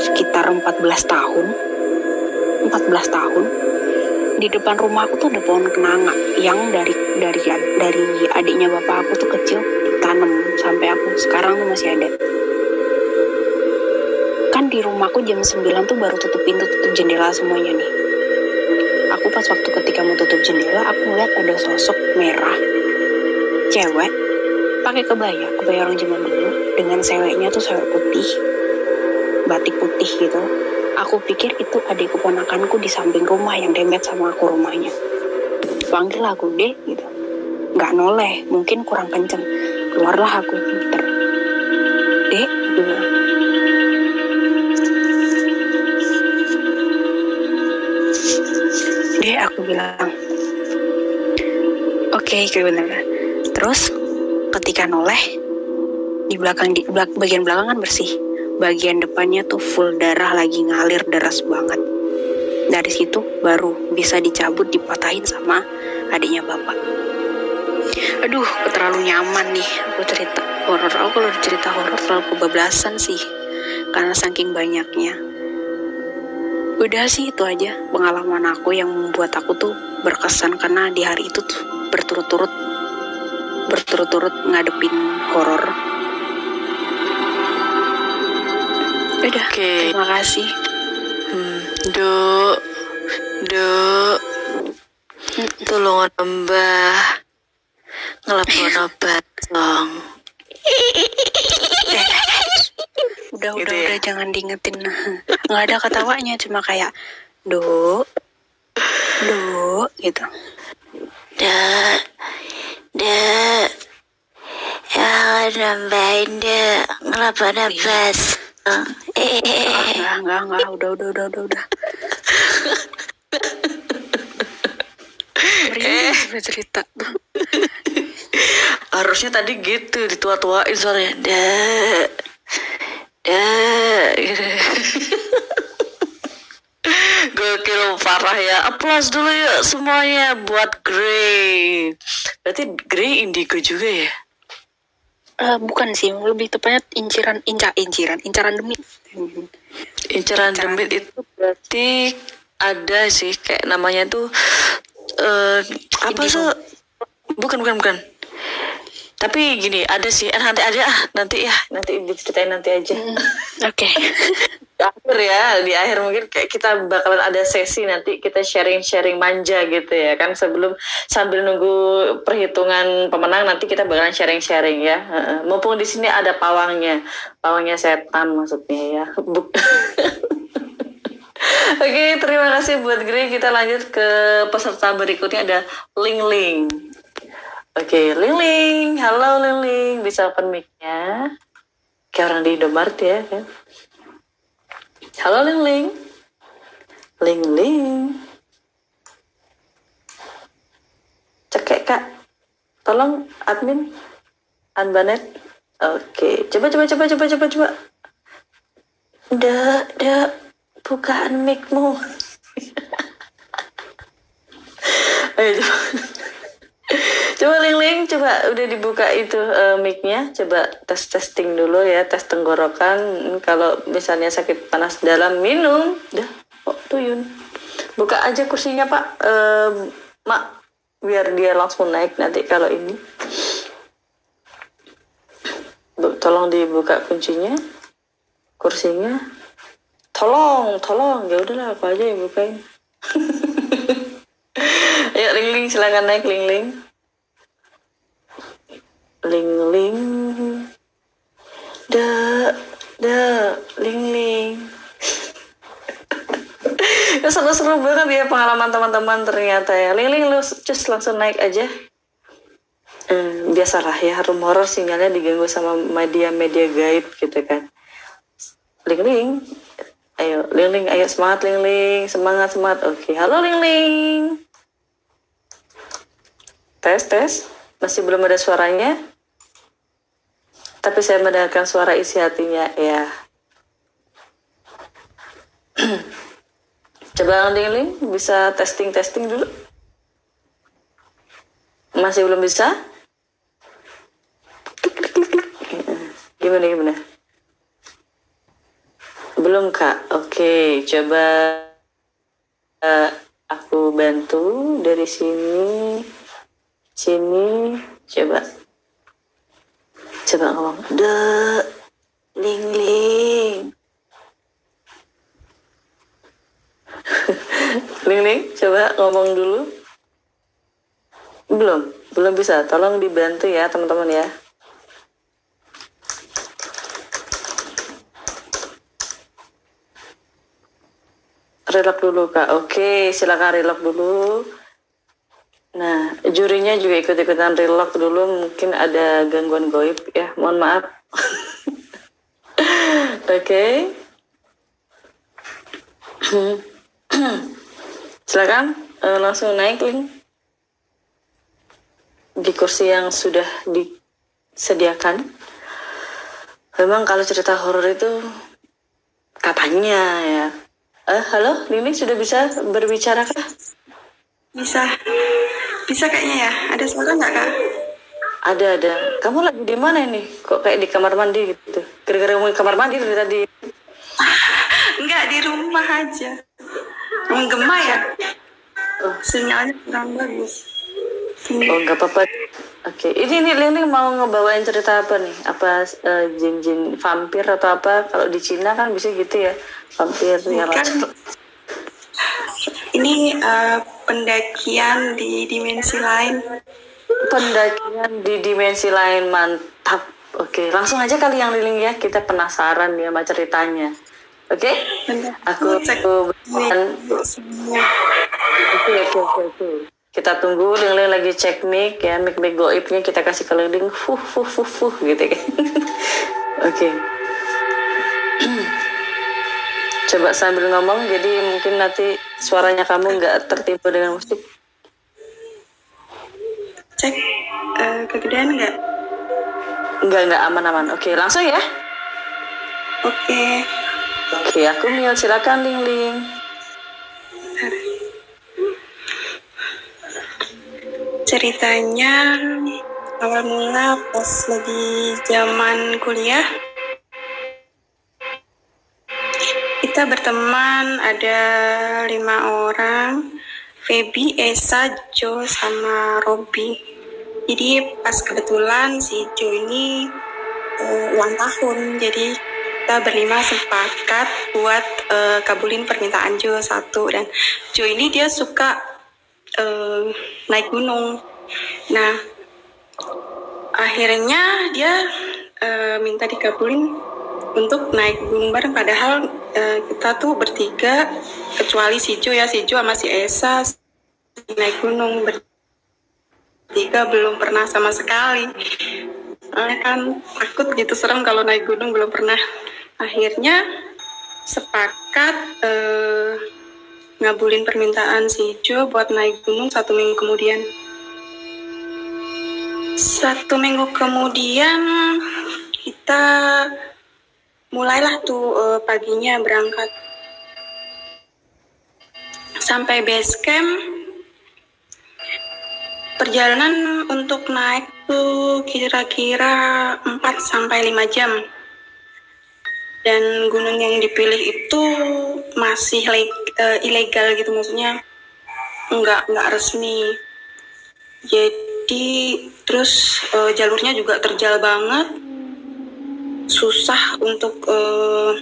sekitar 14 tahun 14 tahun di depan rumah aku tuh ada pohon kenanga. Yang dari dari dari adiknya bapak aku tuh kecil ditanam sampai aku sekarang tuh masih ada. Kan di rumahku jam 9 tuh baru tutup pintu tutup jendela semuanya nih. Aku pas waktu ketika mau tutup jendela aku ngeliat ada sosok merah cewek pakai kebaya. Kebaya orang zaman dulu dengan seweknya tuh sewek putih batik putih gitu Aku pikir itu adik keponakanku di samping rumah yang dempet sama aku rumahnya. Panggil aku deh gitu. Nggak noleh, mungkin kurang kenceng. Keluarlah aku pinter. Dek, bilang. Dek, aku bilang. Oke, okay, bener. Terus ketika noleh di belakang di belak- bagian belakang kan bersih bagian depannya tuh full darah lagi ngalir deras banget. Dari situ baru bisa dicabut dipatahin sama adiknya bapak. Aduh aku terlalu nyaman nih. Aku cerita horor. Aku kalau cerita horor terlalu kebablasan sih. Karena saking banyaknya. Udah sih itu aja pengalaman aku yang membuat aku tuh berkesan. Karena di hari itu tuh berturut-turut berturut-turut ngadepin horor. Oke. terima kasih. Hmm, Duk, Duk, tolong mbah ngelapor obat dong. Udah, Gitu udah, ya? udah, jangan diingetin. Nggak ada ketawanya, cuma kayak, do, do, gitu. Dek, dek, ya nambahin dek ngelapor obat. Eh, enggak, enggak, enggak, udah, udah, udah, udah, udah. Udah cerita. harusnya tadi gitu ditua-tuain suaranya dek dek gitu. gokil parah ya aplaus dulu yuk semuanya buat Grey berarti Grey indigo juga ya Eh, bukan sih, lebih tepatnya inciran, inca, inciran, incaran demi. incaran Incaran. demit itu berarti ada sih kayak namanya tuh eh apa sih bukan bukan bukan tapi gini ada sih eh, nanti ada ah nanti ya nanti diceritain nanti aja Oke. di akhir ya di akhir mungkin kayak kita bakalan ada sesi nanti kita sharing sharing manja gitu ya kan sebelum sambil nunggu perhitungan pemenang nanti kita bakalan sharing sharing ya mumpung di sini ada pawangnya pawangnya setan maksudnya ya Oke, terima kasih buat Grey. Kita lanjut ke peserta berikutnya ada Ling Ling. Oke, Ling Ling. Halo Ling Ling. Bisa open mic-nya. Kayak orang di Indomaret ya kan. Halo Ling Ling. Ling. Cekek kak. Tolong admin. Anbanet. Oke. Coba coba coba coba coba coba. Udah, udah. Bukaan mic-mu. Ayo coba. Coba Ling Ling, coba udah dibuka itu eh, mic-nya, coba tes testing dulu ya, tes tenggorokan. Kalau misalnya sakit panas dalam minum, dah, kok tuyun. Buka aja kursinya Pak, Eh, Mak, biar dia langsung naik nanti kalau ini. Tolong dibuka kuncinya, kursinya. Tolong, tolong, ya udahlah aku aja yang bukain. Ayo Ling Ling silakan naik Ling Ling. Ling Ling. Da, da, Ling Ling. ya seru-seru banget ya pengalaman teman-teman ternyata ya. Ling Ling lu just langsung naik aja. Hmm, biasalah ya room horror sinyalnya diganggu sama media-media gaib gitu kan. Ling Ling. Ayo, Ling Ling, ayo semangat Ling Ling, semangat semangat. Oke, halo Ling Ling. Tes tes, masih belum ada suaranya. Tapi saya mendengarkan suara isi hatinya, ya. Coba Ling Ling bisa testing testing dulu. Masih belum bisa? Gimana gimana? Belum kak. Oke, coba eh, aku bantu dari sini, sini, coba, coba ngomong, de, ling ling, ling ling, coba ngomong dulu. Belum, belum bisa. Tolong dibantu ya teman-teman ya. relax dulu kak. Oke, silakan relax dulu. Nah, jurinya juga ikut-ikutan relax dulu. Mungkin ada gangguan goib ya. Mohon maaf. Oke. silakan eh, langsung naik link di kursi yang sudah disediakan. Memang kalau cerita horor itu katanya ya. Eh, halo, Lili sudah bisa berbicara kah? Bisa. Bisa kayaknya ya. Ada suara nggak kak? Ada ada. Kamu lagi di mana ini? Kok kayak di kamar mandi gitu? Gara-gara ngomongin kamar mandi dari tadi. Enggak, di rumah aja. Menggema ya? Oh. Sinyalnya kurang bagus. Oh nggak apa-apa. Oke, ini nih Lili mau ngebawain cerita apa nih? Apa eh, jin-jin vampir atau apa? Kalau di Cina kan bisa gitu ya, vampir. Bukan. Ini eh, pendakian di dimensi lain. Pendakian di dimensi lain mantap. Oke, langsung aja kali yang Liling ya. Kita penasaran ya sama ceritanya. Oke? Aku Cek. aku. Oke, oke, oke. Kita tunggu Ling-Ling lagi cek mic ya, mic mic goibnya kita kasih ke Ling-Ling, fuh, fuh, fuh, fuh, gitu kan. oke. Coba sambil ngomong, jadi mungkin nanti suaranya kamu nggak tertipu dengan musik. Cek eh, kegedean nggak? Nggak, nggak aman-aman. Oke, langsung ya. Oke. Oke, aku mute. Silakan Ling-Ling. Ceritanya awal mula pas lagi zaman kuliah kita berteman ada lima orang Feby, Esa, Jo, sama Robi. Jadi pas kebetulan si Jo ini eh, ulang tahun. Jadi kita berlima sepakat buat eh, kabulin permintaan Jo satu. Dan Jo ini dia suka eh, naik gunung. Nah, akhirnya dia eh, minta dikabulin untuk naik gunung bareng. Padahal eh, kita tuh bertiga, kecuali si Jo ya, si Jo sama si Esa naik gunung bertiga belum pernah sama sekali. Soalnya kan takut gitu serem kalau naik gunung belum pernah. Akhirnya sepakat eh, ngabulin permintaan si Jo buat naik gunung satu minggu kemudian. Satu minggu kemudian kita mulailah tuh eh, paginya berangkat. Sampai base camp. Perjalanan untuk naik tuh kira-kira 4 sampai 5 jam. Dan gunung yang dipilih itu masih eh, ilegal gitu maksudnya nggak nggak resmi. Jadi terus eh, jalurnya juga terjal banget susah untuk eh,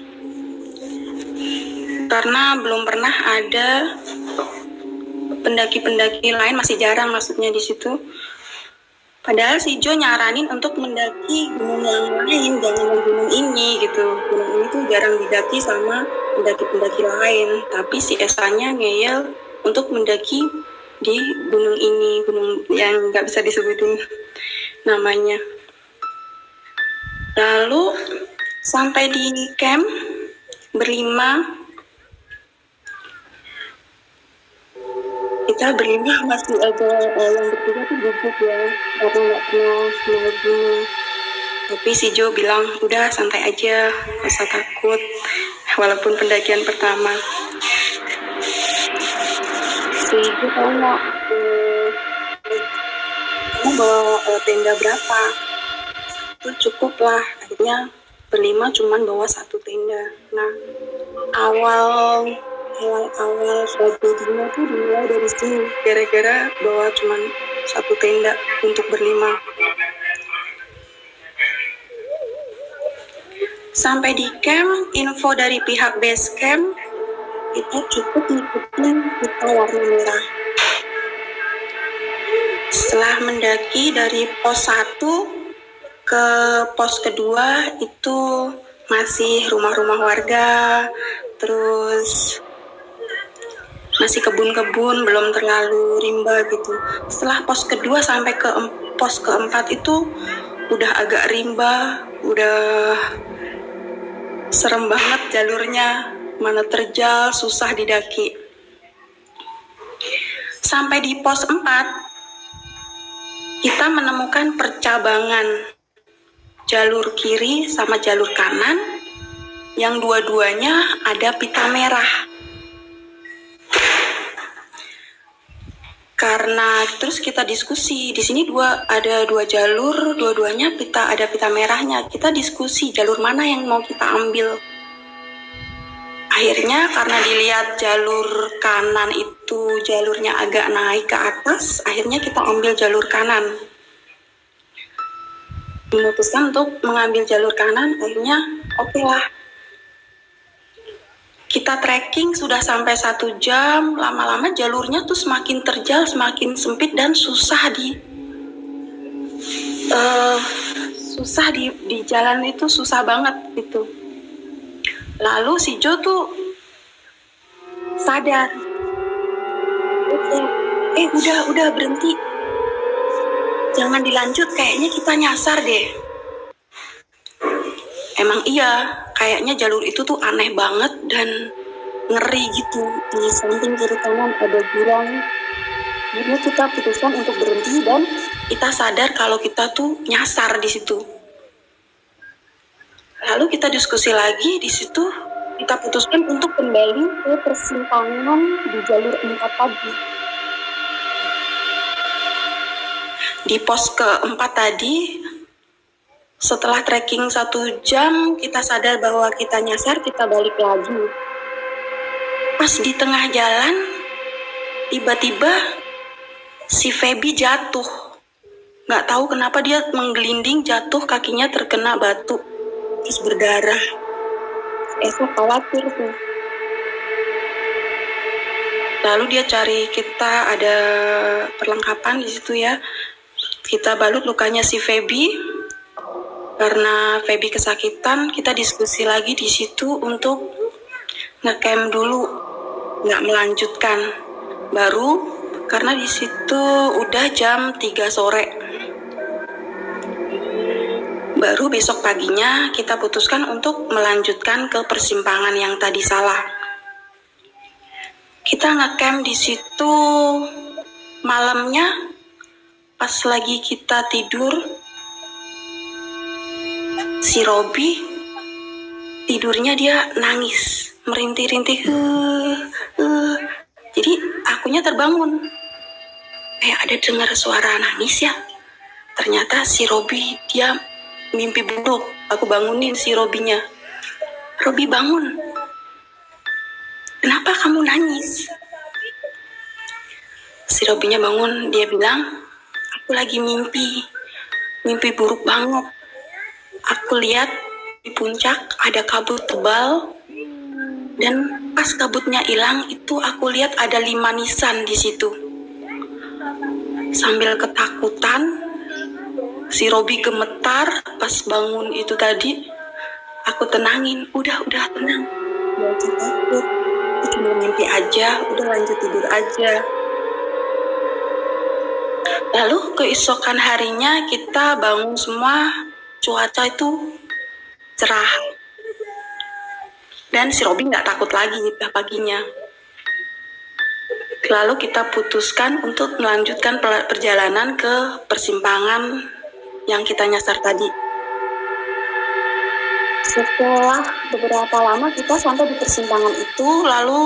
karena belum pernah ada pendaki-pendaki lain masih jarang maksudnya di situ Padahal si Jo nyaranin untuk mendaki gunung yang lain, jangan yang gunung ini gitu. Gunung ini tuh jarang didaki sama pendaki-pendaki lain. Tapi si Esanya ngeyel untuk mendaki di gunung ini, gunung yang nggak bisa disebutin namanya. Lalu sampai di camp berlima. Kita berlima masih ada eh, yang bertiga tuh gugup ya. Karena nggak naik gunung tapi si Jo bilang udah santai aja usah takut. Walaupun pendakian pertama. Si Jo nggak eh, kamu bawa eh, tenda berapa itu cukup lah. Akhirnya berlima cuman bawa satu tenda. Nah awal awal-awal tragedinya tuh dimulai dari sini. Gara-gara bawa cuman satu tenda untuk berlima. Sampai di camp info dari pihak base camp kita cukup ngikutin kita warna merah. Setelah mendaki dari pos 1 ke pos kedua itu masih rumah-rumah warga terus masih kebun-kebun belum terlalu rimba gitu. Setelah pos kedua sampai ke pos keempat itu udah agak rimba udah serem banget jalurnya mana terjal susah didaki. Sampai di pos 4 kita menemukan percabangan jalur kiri sama jalur kanan. Yang dua-duanya ada pita merah. Karena terus kita diskusi di sini dua ada dua jalur dua-duanya pita ada pita merahnya. Kita diskusi jalur mana yang mau kita ambil. Akhirnya karena dilihat jalur kanan itu jalurnya agak naik ke atas akhirnya kita ambil jalur kanan memutuskan untuk mengambil jalur kanan akhirnya oke lah. Kita trekking sudah sampai satu jam lama-lama jalurnya tuh semakin terjal semakin sempit dan susah di eh, susah di di jalan itu susah banget gitu. Lalu si Jo tuh sadar. Eh udah udah berhenti jangan dilanjut kayaknya kita nyasar deh. Emang iya kayaknya jalur itu tuh aneh banget dan ngeri gitu. Di samping kiri kanan ada jurang. Akhirnya kita putuskan untuk berhenti dan kita sadar kalau kita tuh nyasar di situ. Lalu kita diskusi lagi di situ kita putuskan untuk kembali ke persimpangan di jalur 4 tadi di pos keempat tadi. Setelah trekking satu jam kita sadar bahwa kita nyasar kita balik lagi. Pas di tengah jalan tiba-tiba si Feby jatuh. Nggak tahu kenapa dia menggelinding jatuh kakinya terkena batu terus berdarah. Esok khawatir tuh lalu dia cari kita ada perlengkapan di situ ya kita balut lukanya si Feby. Karena Feby kesakitan kita diskusi lagi di situ untuk ngecamp dulu. Nggak melanjutkan. Baru karena di situ udah jam 3 sore. Baru besok paginya kita putuskan untuk melanjutkan ke persimpangan yang tadi salah. Kita ngecamp di situ malamnya pas lagi kita tidur si Robi tidurnya dia nangis merintih-rintih "Eh, eh." jadi akunya terbangun. Kayak ada dengar suara nangis ya? Ternyata si Robi dia mimpi buruk. Aku bangunin si Robinya. Robi bangun. Kenapa kamu nangis? Si Robinya bangun dia bilang aku lagi mimpi. Mimpi buruk banget. Aku lihat di puncak ada kabut tebal. Dan pas kabutnya hilang itu aku lihat ada lima nisan di situ. Sambil ketakutan si Robi gemetar pas bangun itu tadi. Aku tenangin udah udah tenang. Usah takut. Itu cuma mimpi aja udah lanjut tidur aja lalu keesokan harinya kita bangun semua cuaca itu cerah. Dan si Robi nggak takut lagi paginya. Lalu kita putuskan untuk melanjutkan perjalanan ke persimpangan yang kita nyasar tadi. Setelah beberapa lama kita sampai di persimpangan itu lalu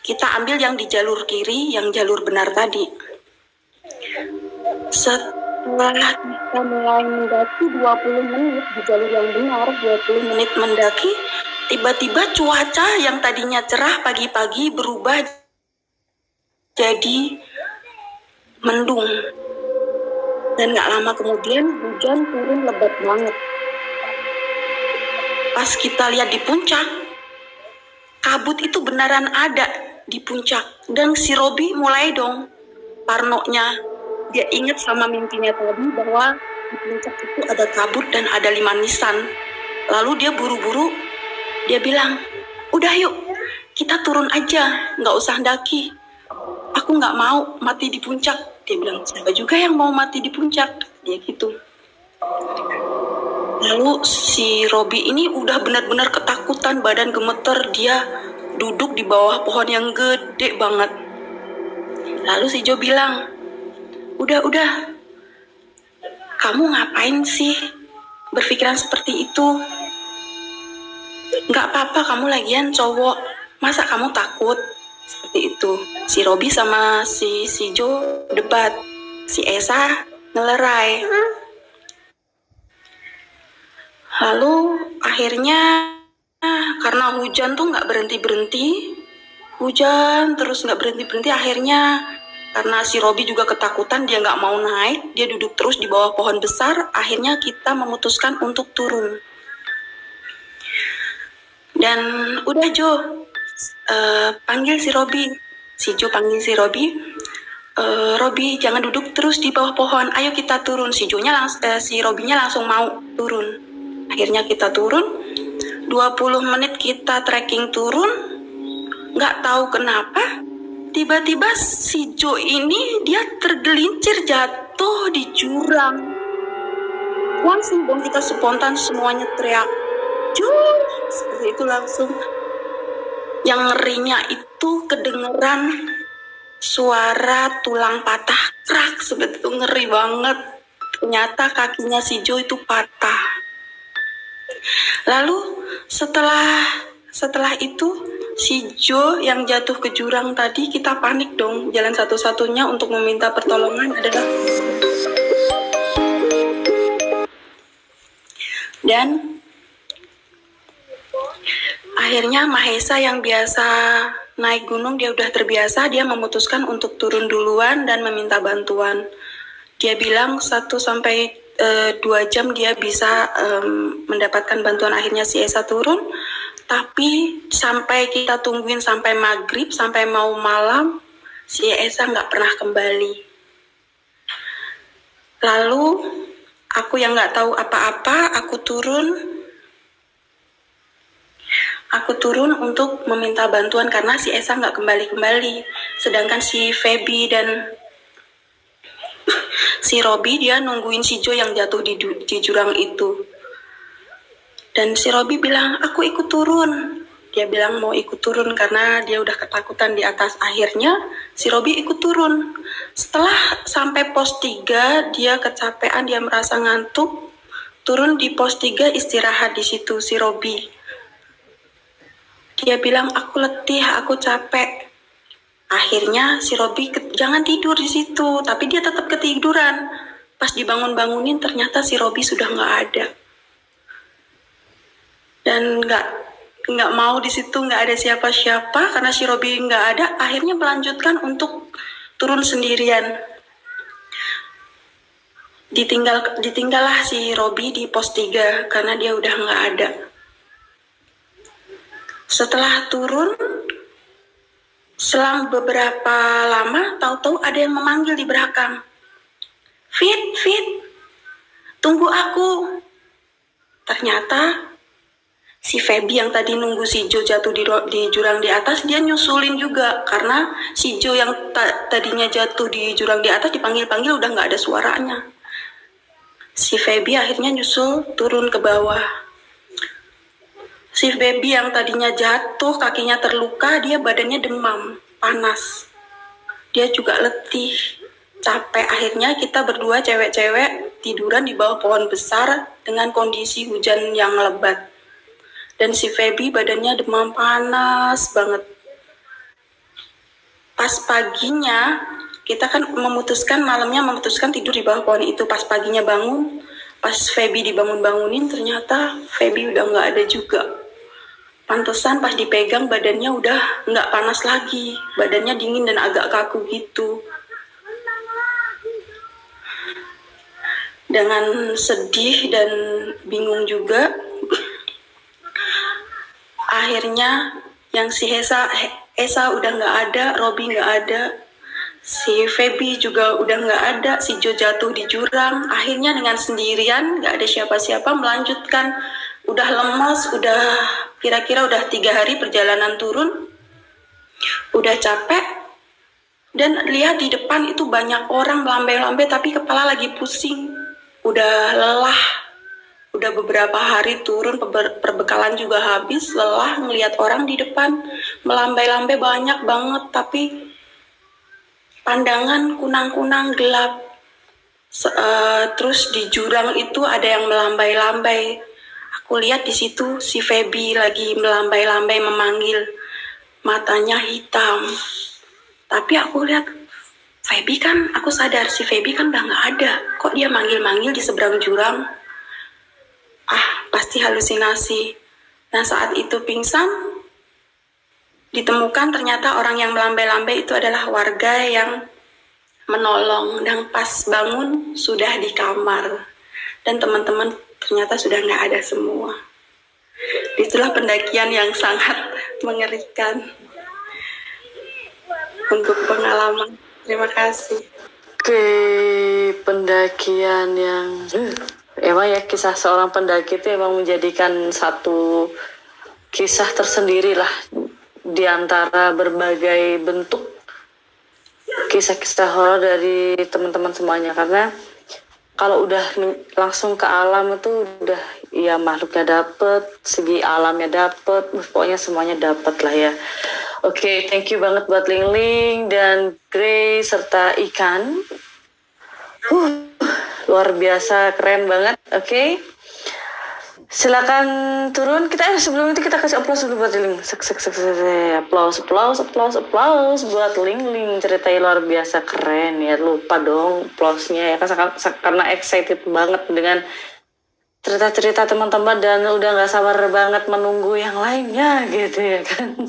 kita ambil yang di jalur kiri yang jalur benar tadi setelah kita mulai mendaki 20 menit di jalur yang benar 20 menit mendaki tiba-tiba cuaca yang tadinya cerah pagi-pagi berubah jadi mendung. Dan gak lama kemudian hujan turun lebat banget. Pas kita lihat di puncak kabut itu beneran ada di puncak. Dan si Robi mulai dong parnonya dia ingat sama mimpinya tadi bahwa di puncak itu ada kabut dan ada lima nisan lalu dia buru-buru dia bilang udah yuk kita turun aja, nggak usah daki. Aku nggak mau mati di puncak. Dia bilang, siapa juga yang mau mati di puncak? Dia gitu. Lalu si Robi ini udah benar-benar ketakutan, badan gemeter, dia duduk di bawah pohon yang gede banget. Lalu si Jo bilang, udah, udah, kamu ngapain sih berpikiran seperti itu? Nggak apa-apa, kamu lagian cowok, masa kamu takut? Seperti itu. Si Robi sama si, si Jo debat, si Esa ngelerai. Lalu akhirnya karena hujan tuh nggak berhenti berhenti, hujan terus nggak berhenti berhenti. Akhirnya karena si Robi juga ketakutan dia nggak mau naik, dia duduk terus di bawah pohon besar. Akhirnya kita memutuskan untuk turun. Dan udah Jo, eh, panggil si Robi. Si Jo panggil si Robi. Eh, Robi jangan duduk terus di bawah pohon. Ayo kita turun. Si Jonya langs eh, si Robinya langsung mau turun. Akhirnya kita turun. 20 menit kita trekking turun. Nggak tahu kenapa. Tiba-tiba si Jo ini dia tergelincir jatuh di jurang. Langsung dong kita spontan semuanya teriak. Jo! Seperti itu langsung. Yang ngerinya itu kedengeran suara tulang patah krak. Seperti itu ngeri banget. Ternyata kakinya si Jo itu patah. Lalu setelah setelah itu si Jo yang jatuh ke jurang tadi kita panik dong. Jalan satu-satunya untuk meminta pertolongan adalah dan akhirnya Mahesa yang biasa naik gunung dia udah terbiasa dia memutuskan untuk turun duluan dan meminta bantuan. Dia bilang satu sampai dua jam dia bisa em, mendapatkan bantuan akhirnya si Esa turun. Tapi sampai kita tungguin sampai maghrib sampai mau malam si Esa nggak pernah kembali. Lalu aku yang nggak tahu apa-apa aku turun. Aku turun untuk meminta bantuan karena si Esa nggak kembali-kembali. Sedangkan si Feby dan si Robi dia nungguin si Jo yang jatuh di, di jurang itu. Dan si Robi bilang, aku ikut turun. Dia bilang mau ikut turun karena dia udah ketakutan di atas. Akhirnya si Robi ikut turun. Setelah sampai pos 3, dia kecapean, dia merasa ngantuk. Turun di pos 3 istirahat di situ si Robi. Dia bilang, aku letih, aku capek. Akhirnya si Robi jangan tidur di situ, tapi dia tetap ketiduran. Pas dibangun-bangunin ternyata si Robi sudah nggak ada. Dan nggak nggak mau di situ nggak ada siapa-siapa karena si Robi nggak ada. Akhirnya melanjutkan untuk turun sendirian. Ditinggal ditinggallah si Robi di pos 3 karena dia udah nggak ada. Setelah turun, Selang beberapa lama, tahu-tahu ada yang memanggil di belakang. Fit, Fit, tunggu aku. Ternyata si Feby yang tadi nunggu si Jo jatuh di, di jurang di atas, dia nyusulin juga. Karena si Jo yang ta- tadinya jatuh di jurang di atas dipanggil-panggil udah nggak ada suaranya. Si Feby akhirnya nyusul turun ke bawah. Si baby yang tadinya jatuh, kakinya terluka, dia badannya demam, panas. Dia juga letih, capek. Akhirnya kita berdua cewek-cewek tiduran di bawah pohon besar dengan kondisi hujan yang lebat. Dan si Feby badannya demam panas banget. Pas paginya, kita kan memutuskan malamnya memutuskan tidur di bawah pohon itu. Pas paginya bangun, pas Feby dibangun-bangunin ternyata Feby udah nggak ada juga. Pantesan pas dipegang badannya udah nggak panas lagi, badannya dingin dan agak kaku gitu. Dengan sedih dan bingung juga, akhirnya yang si Esa, Esa udah nggak ada, Robi nggak ada, si Feby juga udah nggak ada, si Jo jatuh di jurang. Akhirnya dengan sendirian, nggak ada siapa-siapa melanjutkan. Udah lemas, udah kira-kira udah tiga hari perjalanan turun. Udah capek dan lihat di depan itu banyak orang melambai-lambai tapi kepala lagi pusing. Udah lelah. Udah beberapa hari turun perbekalan juga habis, lelah ngelihat orang di depan melambai-lambai banyak banget tapi pandangan kunang-kunang gelap. Se- eh, terus di jurang itu ada yang melambai-lambai. Aku lihat di situ si Feby lagi melambai-lambai memanggil. Matanya hitam. Tapi aku lihat Feby kan, aku sadar si Feby kan udah nggak ada. Kok dia manggil-manggil di seberang jurang? Ah, pasti halusinasi. Nah saat itu pingsan, ditemukan ternyata orang yang melambai-lambai itu adalah warga yang menolong dan pas bangun sudah di kamar dan teman-teman ternyata sudah nggak ada semua. Itulah pendakian yang sangat mengerikan untuk pengalaman. Terima kasih. Oke, pendakian yang emang ya kisah seorang pendaki itu emang menjadikan satu kisah tersendiri lah di antara berbagai bentuk kisah-kisah horor dari teman-teman semuanya karena kalau udah langsung ke alam itu udah ya makhluknya dapet segi alamnya dapet pokoknya semuanya dapet lah ya. Oke thank you banget buat Ling Ling dan Grey serta Ikan. Uh, luar biasa keren banget oke silakan turun. Kita eh, sebelum itu kita kasih aplaus dulu buat Ling. Sek sek sek sek aplaus aplaus aplaus aplaus buat Ling Ling. Ceritanya luar biasa keren. Ya lupa dong aplausnya ya. Kan karena excited banget dengan cerita-cerita teman-teman dan udah nggak sabar banget menunggu yang lainnya gitu ya kan.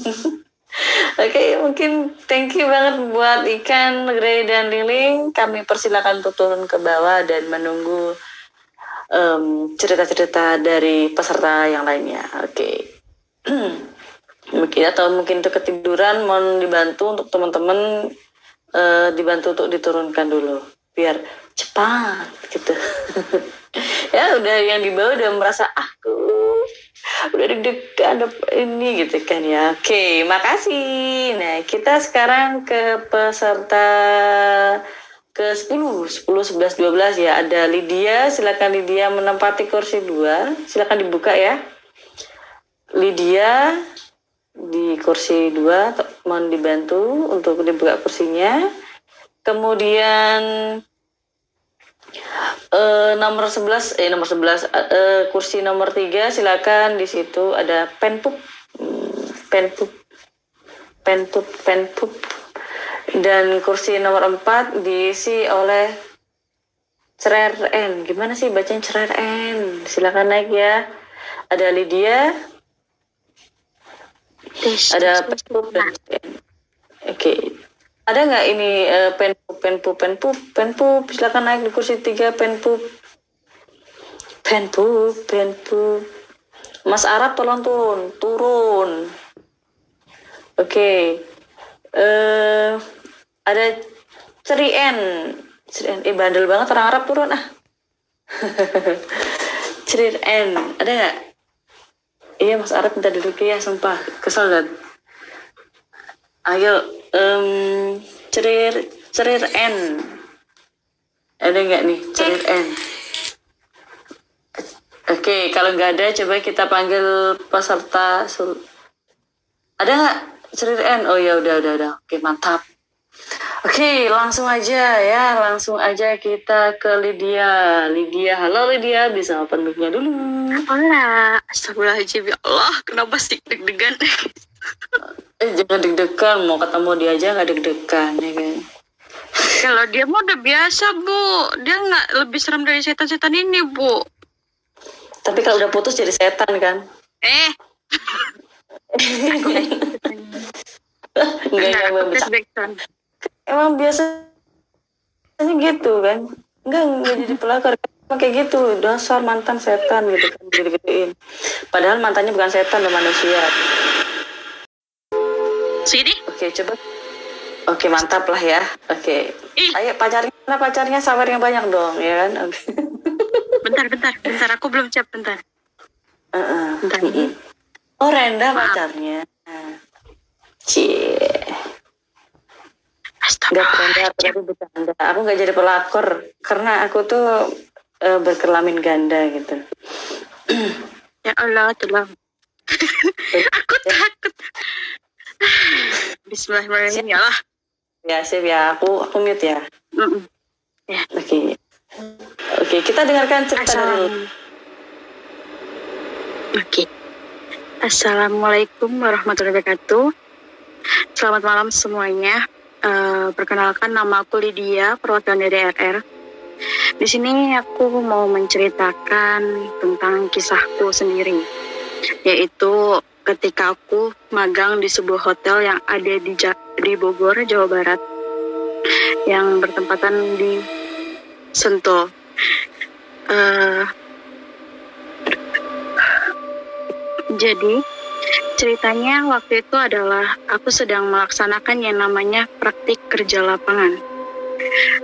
Oke, mungkin thank you banget buat Ikan, Grey, dan Liling. Kami persilakan untuk turun ke bawah dan menunggu em, cerita-cerita dari peserta yang lainnya. Oke. mungkin atau mungkin itu ketiduran, mohon dibantu untuk teman-teman eh, dibantu untuk diturunkan dulu biar cepat gitu. ya udah yang di bawah udah merasa aku udah deg-degan ini gitu kan ya. Oke, makasih. Nah, kita sekarang ke peserta ke 10, 10, 11, 12 ya. Ada Lydia, silakan Lydia menempati kursi 2. Silakan dibuka ya. Lydia di kursi 2 mohon dibantu untuk dibuka kursinya. Kemudian eh, nomor 11 eh nomor 11 eh, kursi nomor 3 silakan di situ ada penpup Hmm, penpup penpup penpup dan kursi nomor 4 diisi oleh Cerer N. Gimana sih bacanya Cerer N? Silakan naik ya. Ada Lydia, ada penpup dan. Oke. Ada nggak ini eh, penpup penpup penpup penpup silakan naik di kursi 3 penpup. Penpup penpup. Mas Arab tolong turun, turun. Oke. Eh ada Ceri N. Ceri N. Eh bandel banget orang Arab turun ah. Ceri N. Ada nggak? Iya Mas Arab minta duduk ya, sumpah. Kesel dan. Ayo, em cerir cerir N. Ada nggak nih cerir N? Oke, kalau nggak ada, coba kita panggil peserta. sul- Ada nggak cerir N? Oh ya udah udah udah. Oke mantap. Oke, langsung aja ya, langsung aja kita ke Lydia. Lydia, halo Lydia, bisa open mic-nya dulu. Hola, astagfirullahaladzim ya Allah, kenapa sih deg-degan? Eh jangan deg-degan, mau ketemu dia aja nggak deg-degan ya kan. Kalau dia mah udah biasa bu, dia nggak lebih serem dari setan-setan ini bu. Tapi kalau udah putus jadi setan kan? Eh, Enggak, aku enggak, tes backsound. emang biasanya gitu kan enggak enggak jadi pelakor kayak gitu dasar mantan setan gitu kan gede-gedein padahal mantannya bukan setan dan manusia Sini, oke coba oke mantap lah ya oke Ih. ayo pacarnya mana pacarnya sabar yang banyak dong ya kan Oke. bentar, bentar, bentar, aku belum siap, bentar. Heeh. Bentar. Mm-mm. Oh Renda pacarnya Cie. Gak bercanda, aku tadi bercanda. Aku gak jadi pelakor karena aku tuh eh, berkelamin ganda gitu. Ya Allah, tolong. Aku takut. Bismillahirrahmanirrahim. Ya Allah. Ya sip ya, aku aku mute ya. Mm-mm. Oke. Oke, kita dengarkan cerita. Assalamualaikum. Oke. Assalamualaikum warahmatullahi wabarakatuh. Selamat malam semuanya. Eh, perkenalkan nama aku Lydia, perwakilan dari RR. Di sini aku mau menceritakan tentang kisahku sendiri, yaitu ketika aku magang di sebuah hotel yang ada di Ja- di Bogor, Jawa Barat, yang bertempatan di Sentul. Eh, jadi ceritanya waktu itu adalah aku sedang melaksanakan yang namanya praktik kerja lapangan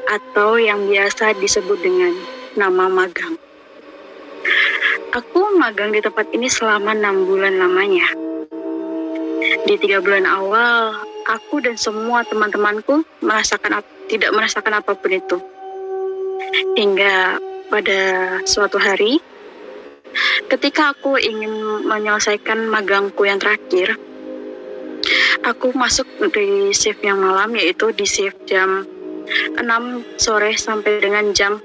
atau yang biasa disebut dengan nama magang. Aku magang di tempat ini selama enam bulan lamanya. Di tiga bulan awal, aku dan semua teman-temanku merasakan tidak merasakan apa pun itu. Hingga pada suatu hari, ketika aku ingin menyelesaikan magangku yang terakhir, aku masuk di shift yang malam yaitu di shift jam 6 sore sampai dengan jam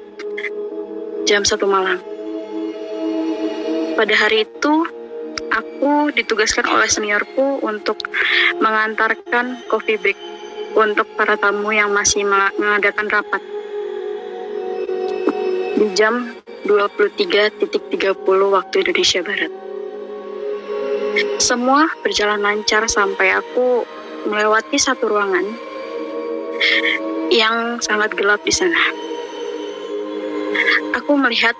jam 1 malam. Pada hari itu, aku ditugaskan oleh seniorku untuk mengantarkan coffee break untuk para tamu yang masih meng- mengadakan rapat di jam 23.30 waktu Indonesia Barat. Semua berjalan lancar sampai aku melewati satu ruangan yang sangat gelap di sana. Aku melihat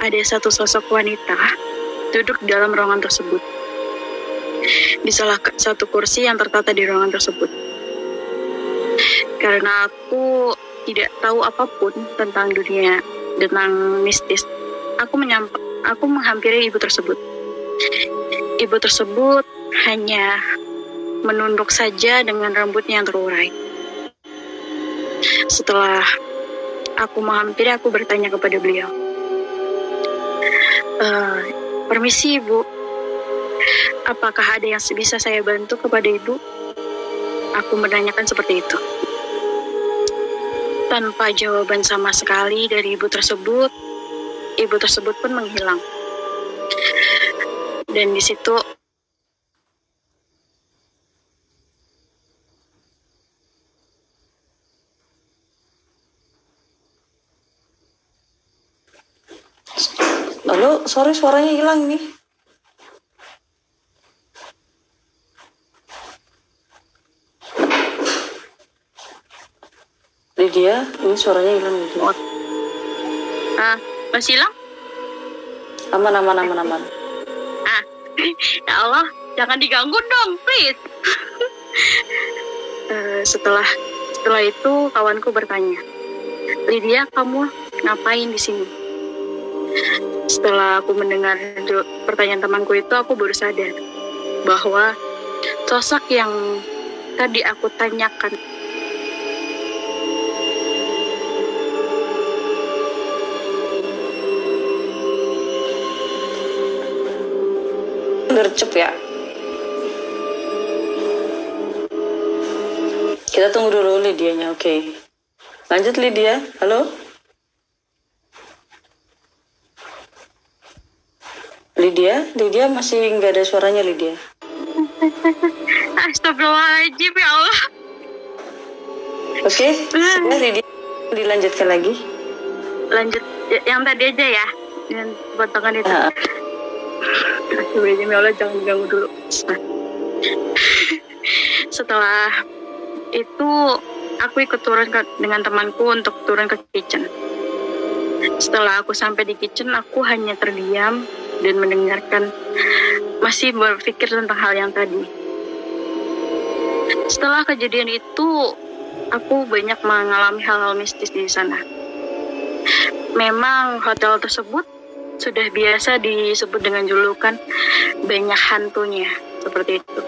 ada satu sosok wanita duduk dalam ruangan tersebut. Di salah satu kursi yang tertata di ruangan tersebut. Karena aku tidak tahu apa pun tentang dunia tentang mistis. Aku menyamp aku menghampiri ibu tersebut. Ibu tersebut hanya menunduk saja dengan rambutnya yang terurai. Setelah aku menghampiri, aku bertanya kepada beliau. "Eh, permisi ibu, apakah ada yang bisa saya bantu kepada ibu? Aku menanyakan seperti itu. Tanpa jawaban sama sekali dari ibu tersebut, ibu tersebut pun menghilang. Dan di situ Lalu sorry suaranya hilang nih. Lydia, ini suaranya hilang Lydia. ah masih hilang? Aman, aman, aman, aman. Ah, ya Allah, jangan diganggu dong, please. Eh, setelah setelah itu kawanku bertanya, Lydia, kamu ngapain di sini? Setelah aku mendengar pertanyaan temanku itu, aku baru sadar bahwa sosok yang tadi aku tanyakan Gercep ya. Kita tunggu dulu Lydianya, oke. Lanjut Lydia, halo? Lydia, Lydia masih nggak ada suaranya Lydia. Astagfirullahaladzim ya Allah. Oke, sudah Lydia dilanjutkan lagi. Lanjut y- yang tadi aja ya, yang potongan itu. Ah, Astagfirullahaladzim ya Allah jangan diganggu dulu. Setelah itu aku ikut turun ke, dengan temanku untuk turun ke kitchen. Setelah aku sampai di kitchen, aku hanya terdiam dan mendengarkan, masih berpikir tentang hal yang tadi. Setelah kejadian itu, aku banyak mengalami hal-hal mistis di sana. Memang hotel tersebut sudah biasa disebut dengan julukan banyak hantunya, seperti itu.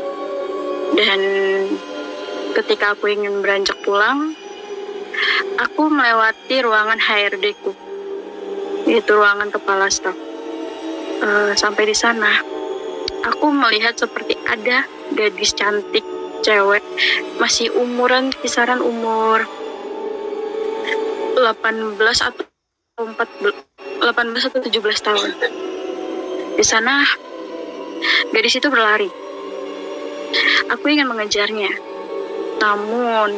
Dan ketika aku ingin beranjak pulang, aku melewati ruangan HRD ku, yaitu ruangan kepala staf. Eh, sampai di sana, aku melihat seperti ada gadis cantik cewek masih umuran kisaran umur 18 atau 14 18 atau 17 tahun. Di sana gadis itu berlari. Aku ingin mengejarnya. Namun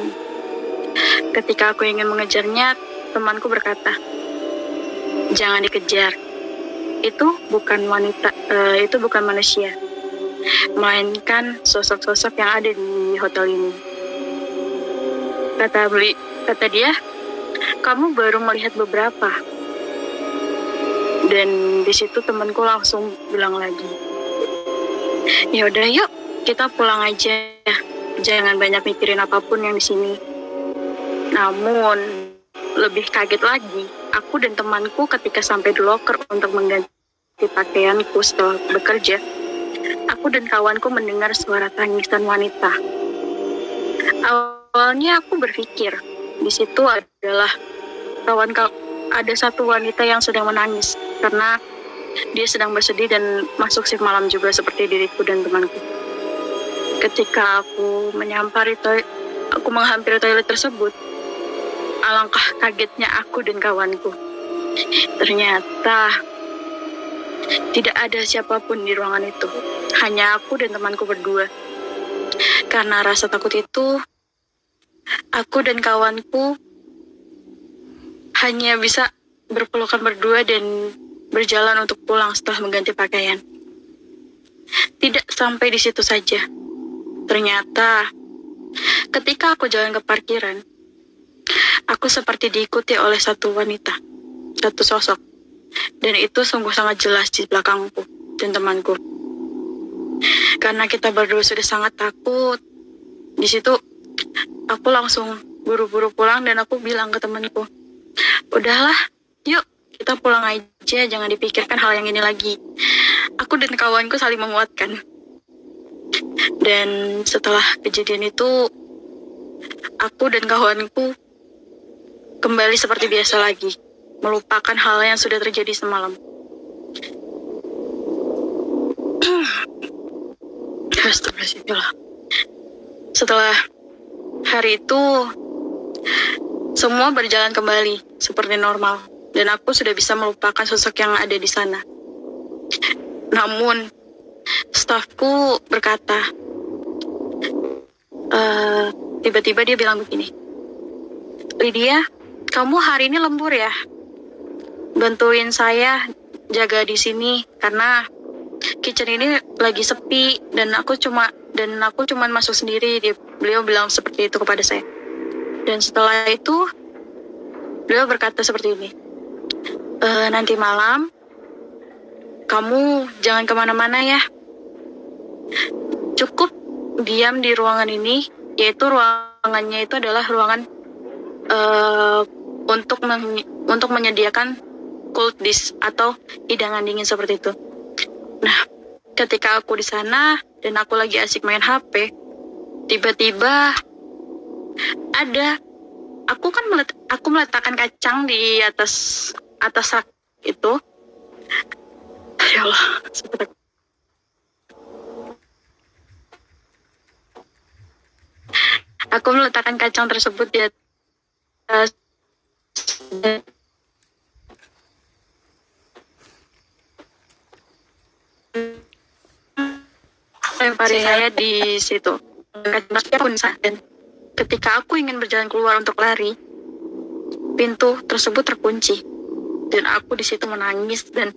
ketika aku ingin mengejarnya, temanku berkata, "Jangan dikejar. Itu bukan wanita, eh, itu bukan manusia." melainkan sosok-sosok yang ada di hotel ini. Kata beli, kata dia, kamu baru melihat beberapa. Dan di situ temanku langsung bilang lagi, ya udah yuk kita pulang aja, jangan banyak mikirin apa pun yang di sini. Namun lebih kaget lagi, aku dan temanku ketika sampai di locker untuk mengganti pakaianku setelah bekerja, aku dan kawanku mendengar suara tangisan wanita. Awalnya aku berpikir di situ adalah kawan kau ada satu wanita yang sedang menangis karena dia sedang bersedih dan masuk shift malam juga seperti diriku dan temanku. Ketika aku menyampari toilet, aku menghampiri toilet tersebut, alangkah kagetnya aku dan kawanku. Ternyata tidak ada siapa pun di ruangan itu, hanya aku dan temanku berdua. Karena rasa takut itu, aku dan kawanku hanya bisa berpelukan berdua dan berjalan untuk pulang setelah mengganti pakaian. Tidak sampai di situ saja. Ternyata, ketika aku jalan ke parkiran, aku seperti diikuti oleh satu wanita, satu sosok. Dan itu sungguh sangat jelas di belakangku dan temanku. Karena kita berdua sudah sangat takut, di situ aku langsung buru-buru pulang dan aku bilang ke temanku, udahlah, yuk kita pulang aja, jangan dipikirkan hal yang ini lagi. Aku dan kawanku saling menguatkan. Dan setelah kejadian itu, aku dan kawanku kembali seperti biasa lagi, melupakan hal yang sudah terjadi semalam. Astagfirullahaladzim. Setelah hari itu, semua berjalan kembali seperti normal, dan aku sudah bisa melupakan sosok yang ada di sana. Namun, stafku berkata, "Eh, tiba-tiba dia bilang begini, Lydia, kamu hari ini lembur ya? Bantuin saya jaga di sini karena kitchen ini lagi sepi dan aku cuma dan aku cuman masuk sendiri. Dia, beliau bilang seperti itu kepada saya. Dan setelah itu beliau berkata seperti ini, "E, nanti malam kamu jangan ke mana-mana ya. Cukup diam di ruangan ini, yaitu ruangannya itu adalah ruangan eh, untuk men- untuk menyediakan cold dish atau hidangan dingin seperti itu. Nah, ketika aku di sana dan aku lagi asik main HP, tiba-tiba ada aku kan melet, aku meletakkan kacang di atas atas rak itu. Ya Allah, Aku meletakkan kacang tersebut di atas lempari saya di situ. Kacangnya pun dan ketika aku ingin berjalan keluar untuk lari, pintu tersebut terkunci. Dan aku di situ menangis dan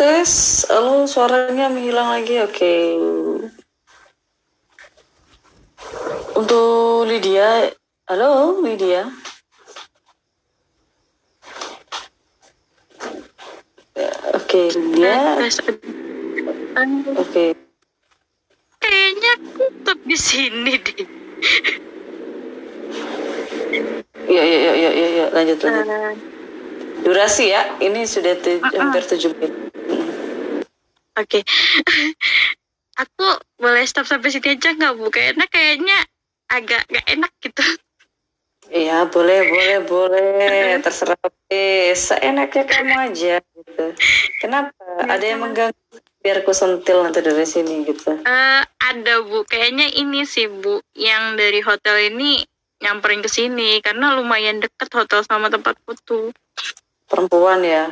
tes. Halo, suaranya menghilang lagi. Oke. Untuk Lydia, halo Lydia. Oke, Lydia. Tes- Oke. Kayaknya aku tetap di sini deh. Ya, ya, ya, ya, ya, ya. lanjut, lanjut. Eh, Durasi ya, ini sudah Uh-uh. hampir tujuh menit. Oke. aku boleh stop sampai sini aja nggak bu? Kayaknya kayaknya agak nggak enak gitu. Iya, boleh, boleh, boleh. Terserah. Eh, seenaknya kamu aja gitu. Kenapa? Ada yang mengganggu? Biar aku sentil nanti dari sini gitu. Eh, ada bu, kayaknya ini sih bu, yang dari hotel ini nyamperin ke sini karena lumayan deket hotel sama tempat foto. Perempuan ya.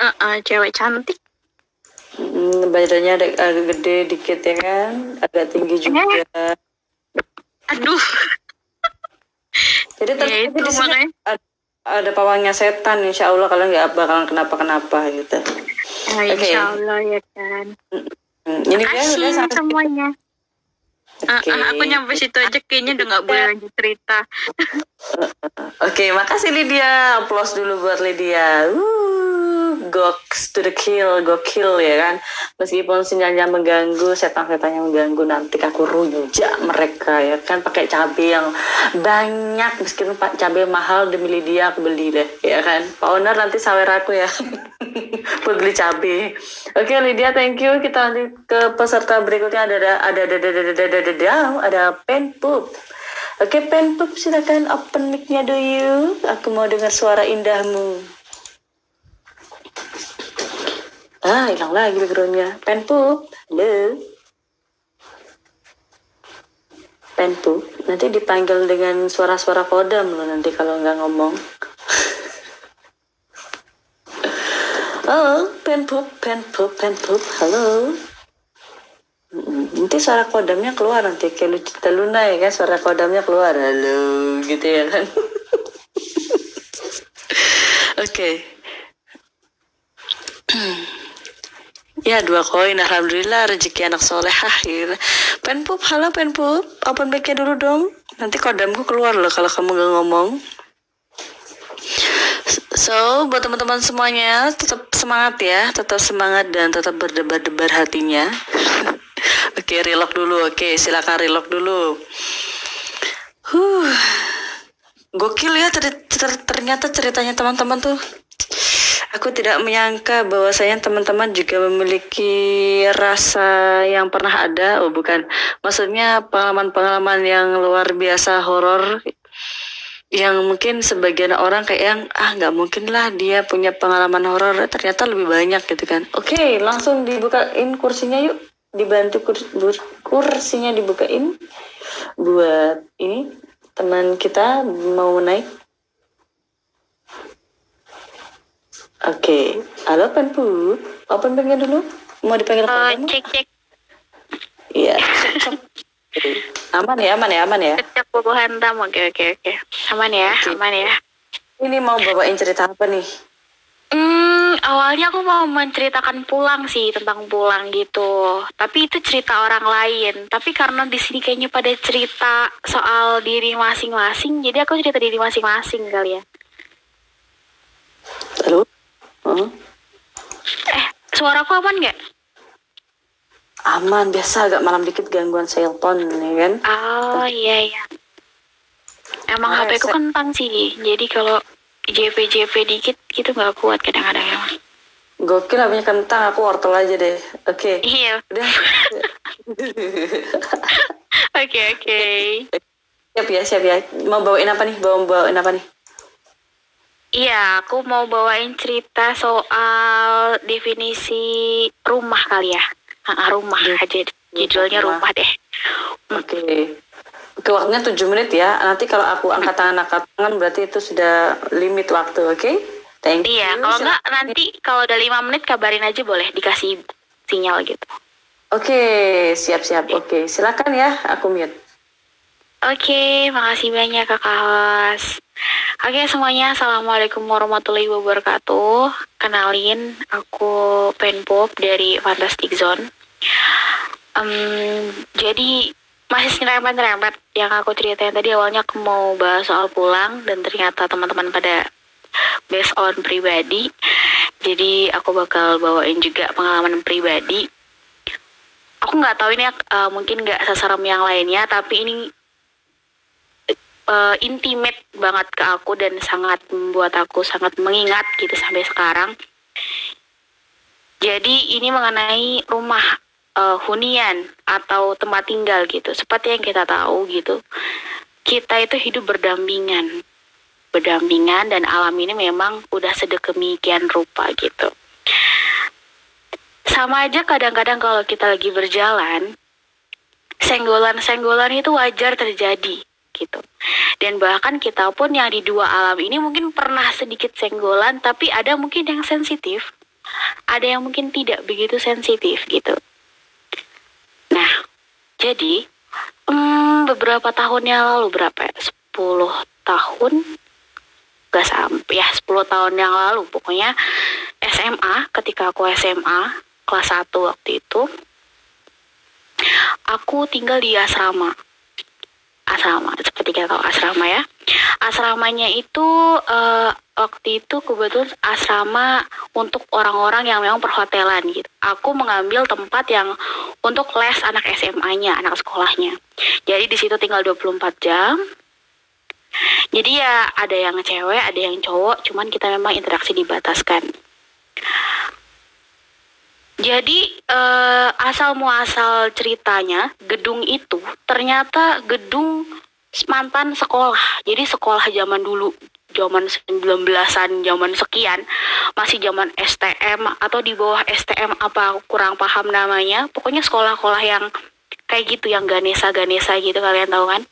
Eh, eh, cewek cantik. Hmm, badannya ada agak gede dikit ya kan, agak tinggi juga. Aduh, Jadi ya tapi itu di sini ada, ada pawangnya setan, insya Allah kalian nggak bakalan kenapa-kenapa gitu. Ah, Oke. Insya Allah ya kan. Ini dia Makasih udah sampai semuanya. Ah, Oke. ah, aku nyampe situ aja kayaknya udah nggak boleh lanjut cerita. Oke, makasih Lydia. Applause dulu buat Lydia. Uh, goks to the kill, gokil ya kan. Meskipun sinyalnya mengganggu, setan-setan yang mengganggu nanti aku rujak mereka ya kan pakai cabai yang banyak meskipun cabai mahal demi Lydia aku beli deh ya kan. Pak owner nanti sawer aku ya. beli cabai. Oke Lydia, thank you. Kita lanjut ke peserta berikutnya ada ada ada ada ada ada ada ada ada, ada pen pup. Oke, pen pup silakan open mic-nya do you. Aku mau dengar suara indahmu. Ah, hilang lagi background-nya. Pen pup, halo. Pen nanti dipanggil dengan suara-suara kodam loh nanti kalau nggak ngomong. Halo, pen pup, pen pup, pen pup, halo. Nanti suara kodamnya keluar nanti kayak lucu Luna ya kan suara kodamnya keluar halo gitu ya kan oke ya dua koin alhamdulillah rezeki anak solehah gitu penpup halo penpup open mic dulu dong nanti kodamku keluar loh kalau kamu gak ngomong So, buat teman-teman semuanya, tetap semangat ya, tetap semangat dan tetap berdebar-debar hatinya. Oke, relock dulu. Oke, silakan relock dulu. Huh. Gokil ya ter- ter- ternyata ceritanya teman-teman tuh. Aku tidak menyangka bahwasanya teman-teman juga memiliki rasa yang pernah ada. Oh, bukan. Maksudnya pengalaman-pengalaman yang luar biasa horor yang mungkin sebagian orang kayak yang ah nggak mungkin lah dia punya pengalaman horor ternyata lebih banyak gitu kan oke langsung dibukain kursinya yuk dibantu kurs, kursinya dibukain buat ini teman kita mau naik oke halo penpu open banknya dulu mau dipanggil kamu cek cek iya aman ya aman ya aman ya cek bobo hantam. Oke oke oke. Aman ya, Oke. aman ya. ini mau bawain cerita apa nih Hmm, awalnya aku mau menceritakan pulang sih tentang pulang gitu. Tapi itu cerita orang lain. Tapi karena di sini kayaknya pada cerita soal diri masing-masing, jadi aku cerita diri masing-masing kali ya. halo Huh? Eh, suaraku aman nggak? aman biasa agak malam dikit gangguan cellphone ya kan Oh iya iya. Emang Ah, HP ku kentang sih. Jadi kalau JP JP dikit gitu nggak kuat kadang-kadang emang. gokil punya kentang aku wortel aja deh oke Iya. udah Oke oke. siap ya siap ya mau bawain apa nih bawa bawain apa nih Iya, aku mau bawain cerita soal definisi rumah kali ya. Ah, rumah. Aja judulnya rumah. rumah deh. oke. Oke waktunya 7 menit ya. Nanti kalau aku angkat tangan angkat tangan berarti itu sudah limit waktu oke? Thank you. Iya, kalau enggak nanti kalau udah lima menit kabarin aja boleh dikasih sinyal gitu. oke siap siap oke silakan ya aku mute Oke, makasih banyak kakak Hos. Oke semuanya, Assalamualaikum warahmatullahi wabarakatuh. Kenalin, aku Penpop dari Fantastic Zone. Em, jadi masih nyerempet-nyerempet yang aku ceritain tadi awalnya aku mau bahas soal pulang dan ternyata teman-teman pada based on pribadi. Jadi aku bakal bawain juga pengalaman pribadi. Aku nggak tahu ini uh, mungkin nggak seserem yang lainnya, tapi ini uh, intimate banget ke aku dan sangat membuat aku sangat mengingat gitu sampai sekarang. Jadi ini mengenai rumah uh, hunian atau tempat tinggal gitu. Seperti yang kita tahu gitu, kita itu hidup berdampingan, berdampingan dan alam ini memang udah sedemikian rupa gitu. Sama aja kadang-kadang kalau kita lagi berjalan, senggolan-senggolan itu wajar terjadi gitu. Dan bahkan kita pun yang di dua alam ini mungkin pernah sedikit senggolan, tapi ada mungkin yang sensitif, ada yang mungkin tidak begitu sensitif gitu. Nah, jadi hmm, beberapa tahun yang lalu berapa ya? 10 tahun gak sampai ya 10 tahun yang lalu pokoknya SMA ketika aku SMA kelas 1 waktu itu aku tinggal di asrama asrama. Seperti kita tahu asrama ya. Asramanya itu uh, waktu itu kebetulan asrama untuk orang-orang yang memang perhotelan gitu. Aku mengambil tempat yang untuk les anak SMA-nya anak sekolahnya. Jadi di situ tinggal 24 jam. Jadi ya ada yang cewek ada yang cowok cuman kita memang interaksi dibataskan jadi uh, asal muasal ceritanya gedung itu ternyata gedung mantan sekolah. Jadi sekolah zaman dulu, zaman 19-an, zaman sekian, masih zaman STM atau di bawah STM apa kurang paham namanya. Pokoknya sekolah-sekolah yang kayak gitu yang Ganesa-Ganesa gitu kalian tahu kan?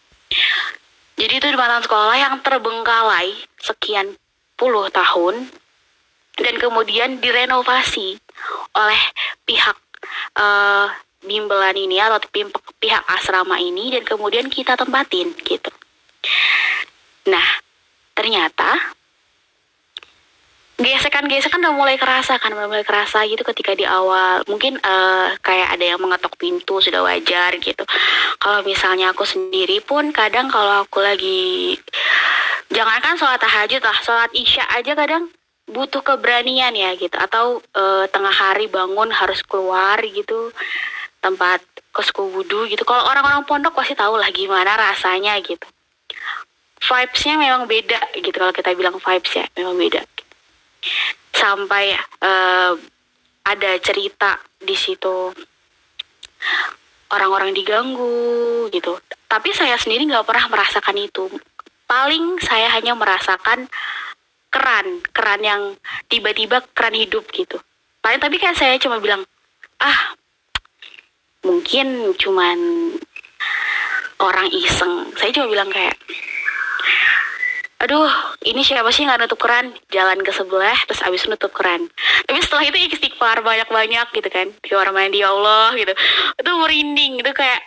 Jadi itu di mantan sekolah yang terbengkalai sekian puluh tahun dan kemudian direnovasi oleh pihak uh, bimbelan ini atau pihak asrama ini dan kemudian kita tempatin gitu. Nah, ternyata gesekan-gesekan udah mulai kerasa kan, udah mulai kerasa gitu ketika di awal. Mungkin uh, kayak ada yang mengetok pintu sudah wajar gitu. Kalau misalnya aku sendiri pun kadang kalau aku lagi jangankan sholat tahajud lah, sholat isya aja kadang butuh keberanian ya gitu. Atau uh, tengah hari bangun harus keluar gitu. Tempat kosku wudhu gitu. Kalau orang-orang pondok pasti tahu lah gimana rasanya gitu. Vibesnya memang beda gitu. Kalau kita bilang vibes ya memang beda. Sampai uh, ada cerita di situ. Orang-orang diganggu gitu. Tapi saya sendiri nggak pernah merasakan itu. Paling saya hanya merasakan keran keran yang tiba-tiba keran hidup gitu. Paling tapi kayak saya cuma bilang ah mungkin cuman orang iseng. Saya cuma bilang kayak aduh ini siapa sih nggak nutup keran? Jalan ke sebelah terus abis nutup keran. Tapi setelah itu istighfar banyak-banyak gitu kan. Di orang di Allah gitu. Itu merinding gitu kayak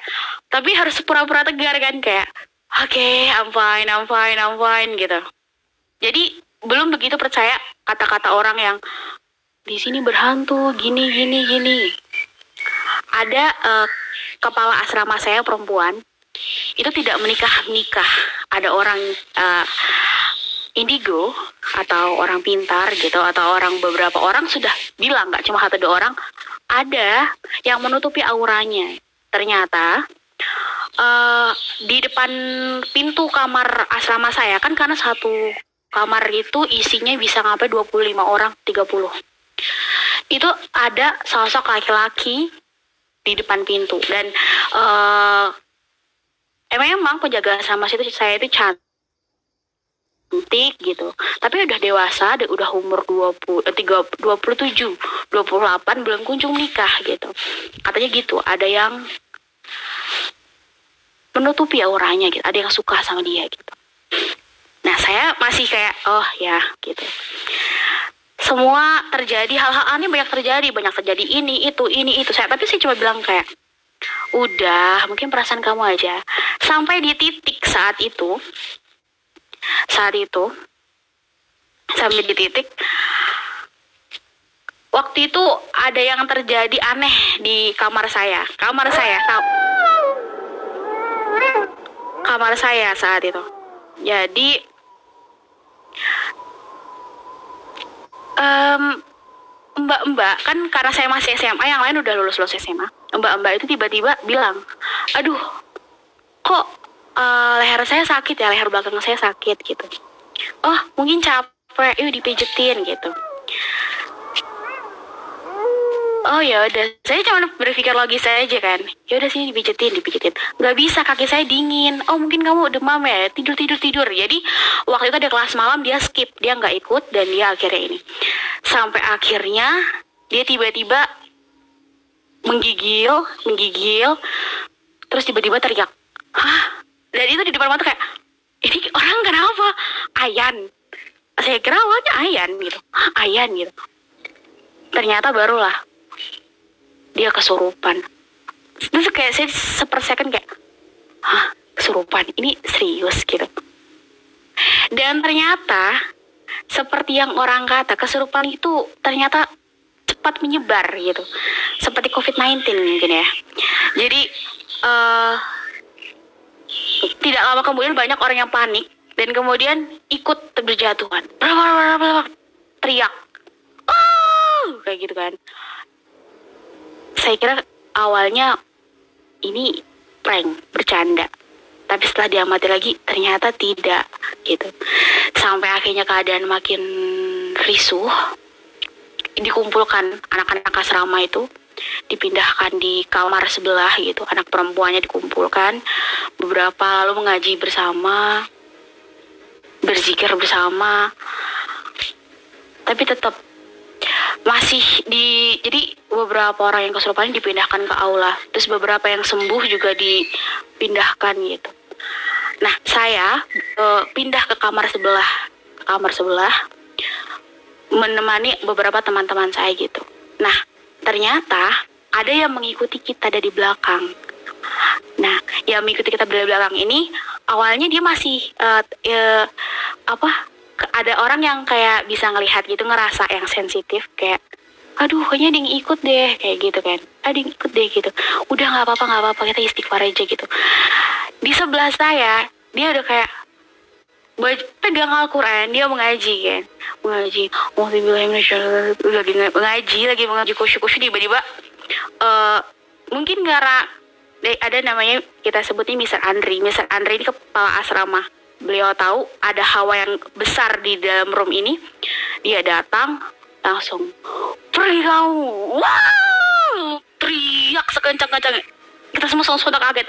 tapi harus pura-pura tegar kan kayak oke okay, I'm fine I'm fine I'm fine gitu. Jadi belum begitu percaya kata-kata orang yang di sini berhantu gini gini gini. Ada uh, kepala asrama saya perempuan itu tidak menikah nikah ada orang uh, indigo atau orang pintar gitu atau orang beberapa orang sudah bilang nggak cuma satu dua orang ada yang menutupi auranya. Ternyata uh, di depan pintu kamar asrama saya kan karena satu kamar itu isinya bisa sampai 25 orang, 30. Itu ada sosok laki-laki di depan pintu. Dan uh, emang penjaga sama situ saya itu cantik gitu. Tapi udah dewasa udah umur 20 eh, 3, 27 28 belum kunjung nikah gitu. Katanya gitu ada yang menutupi auranya gitu ada yang suka sama dia gitu Nah saya masih kayak oh ya gitu. Semua terjadi hal-hal aneh banyak terjadi. Banyak terjadi ini itu ini itu. Saya tapi saya cuma bilang kayak udah mungkin perasaan kamu aja. Sampai di titik saat itu saat itu sampai di titik waktu itu ada yang terjadi aneh di kamar saya. Kamar saya kam- kamar saya saat itu. Jadi em, mbak-mbak kan karena saya masih SMA yang lain udah lulus lulus SMA mbak-mbak itu tiba-tiba bilang aduh kok eh, leher saya sakit ya? Leher belakang saya sakit gitu. Oh mungkin capek yuk dipijetin gitu Oh ya udah, saya cuma berpikir logis aja kan. Ya udah sini dipijetin, dipijetin. Nggak bisa kaki saya dingin. Oh mungkin kamu demam ya, tidur tidur tidur. Jadi waktu itu ada kelas malam dia skip, dia nggak ikut dan dia akhirnya ini. Sampai akhirnya dia tiba-tiba menggigil, menggigil, terus tiba-tiba teriak, hah? Dan itu di depan mata kayak, ini orang kenapa? Ayan. Saya kira awalnya Ayan gitu, "Hah, Ayan gitu. Ternyata barulah dia kesurupan. Terus kayak saya sepersecond kayak, hah kesurupan? Ini serius gitu. Dan ternyata seperti yang orang kata kesurupan itu ternyata cepat menyebar gitu. Seperti COVID-19 mungkin ya. Jadi eh tidak lama kemudian banyak orang yang panik dan kemudian ikut berjatuhan. Teriak. Oh, kayak gitu kan saya kira awalnya ini prank, bercanda. Tapi setelah diamati lagi ternyata tidak gitu. Sampai akhirnya keadaan makin risuh. Dikumpulkan anak-anak asrama itu dipindahkan di kamar sebelah gitu. Anak perempuannya dikumpulkan. Beberapa lalu mengaji bersama, berzikir bersama. Tapi tetap masih di jadi beberapa orang yang kesurupan dipindahkan ke aula. Terus beberapa yang sembuh juga dipindahkan gitu. Nah saya eh, pindah ke kamar sebelah ke kamar sebelah menemani beberapa teman-teman saya gitu. Nah ternyata ada yang mengikuti kita dari belakang. Nah yang mengikuti kita dari belakang ini awalnya dia masih eh, eh, apa ada orang yang kayak bisa ngelihat gitu ngerasa yang sensitif kayak aduh kayaknya ada yang ikut deh kayak gitu kan ada yang ikut deh gitu udah nggak apa-apa nggak apa-apa kita istighfar aja gitu di sebelah saya dia udah kayak pegang Al-Quran dia mengaji kan mengaji lagi mengaji lagi mengaji kusyuk-kusyuk tiba-tiba eh mungkin gara eh, ada namanya kita sebutnya Mr. Andri Mr. Andri ini kepala asrama beliau tahu ada hawa yang besar di dalam room ini dia datang langsung pergi kamu wow teriak sekencang-kencang. Kita semua langsung kaget.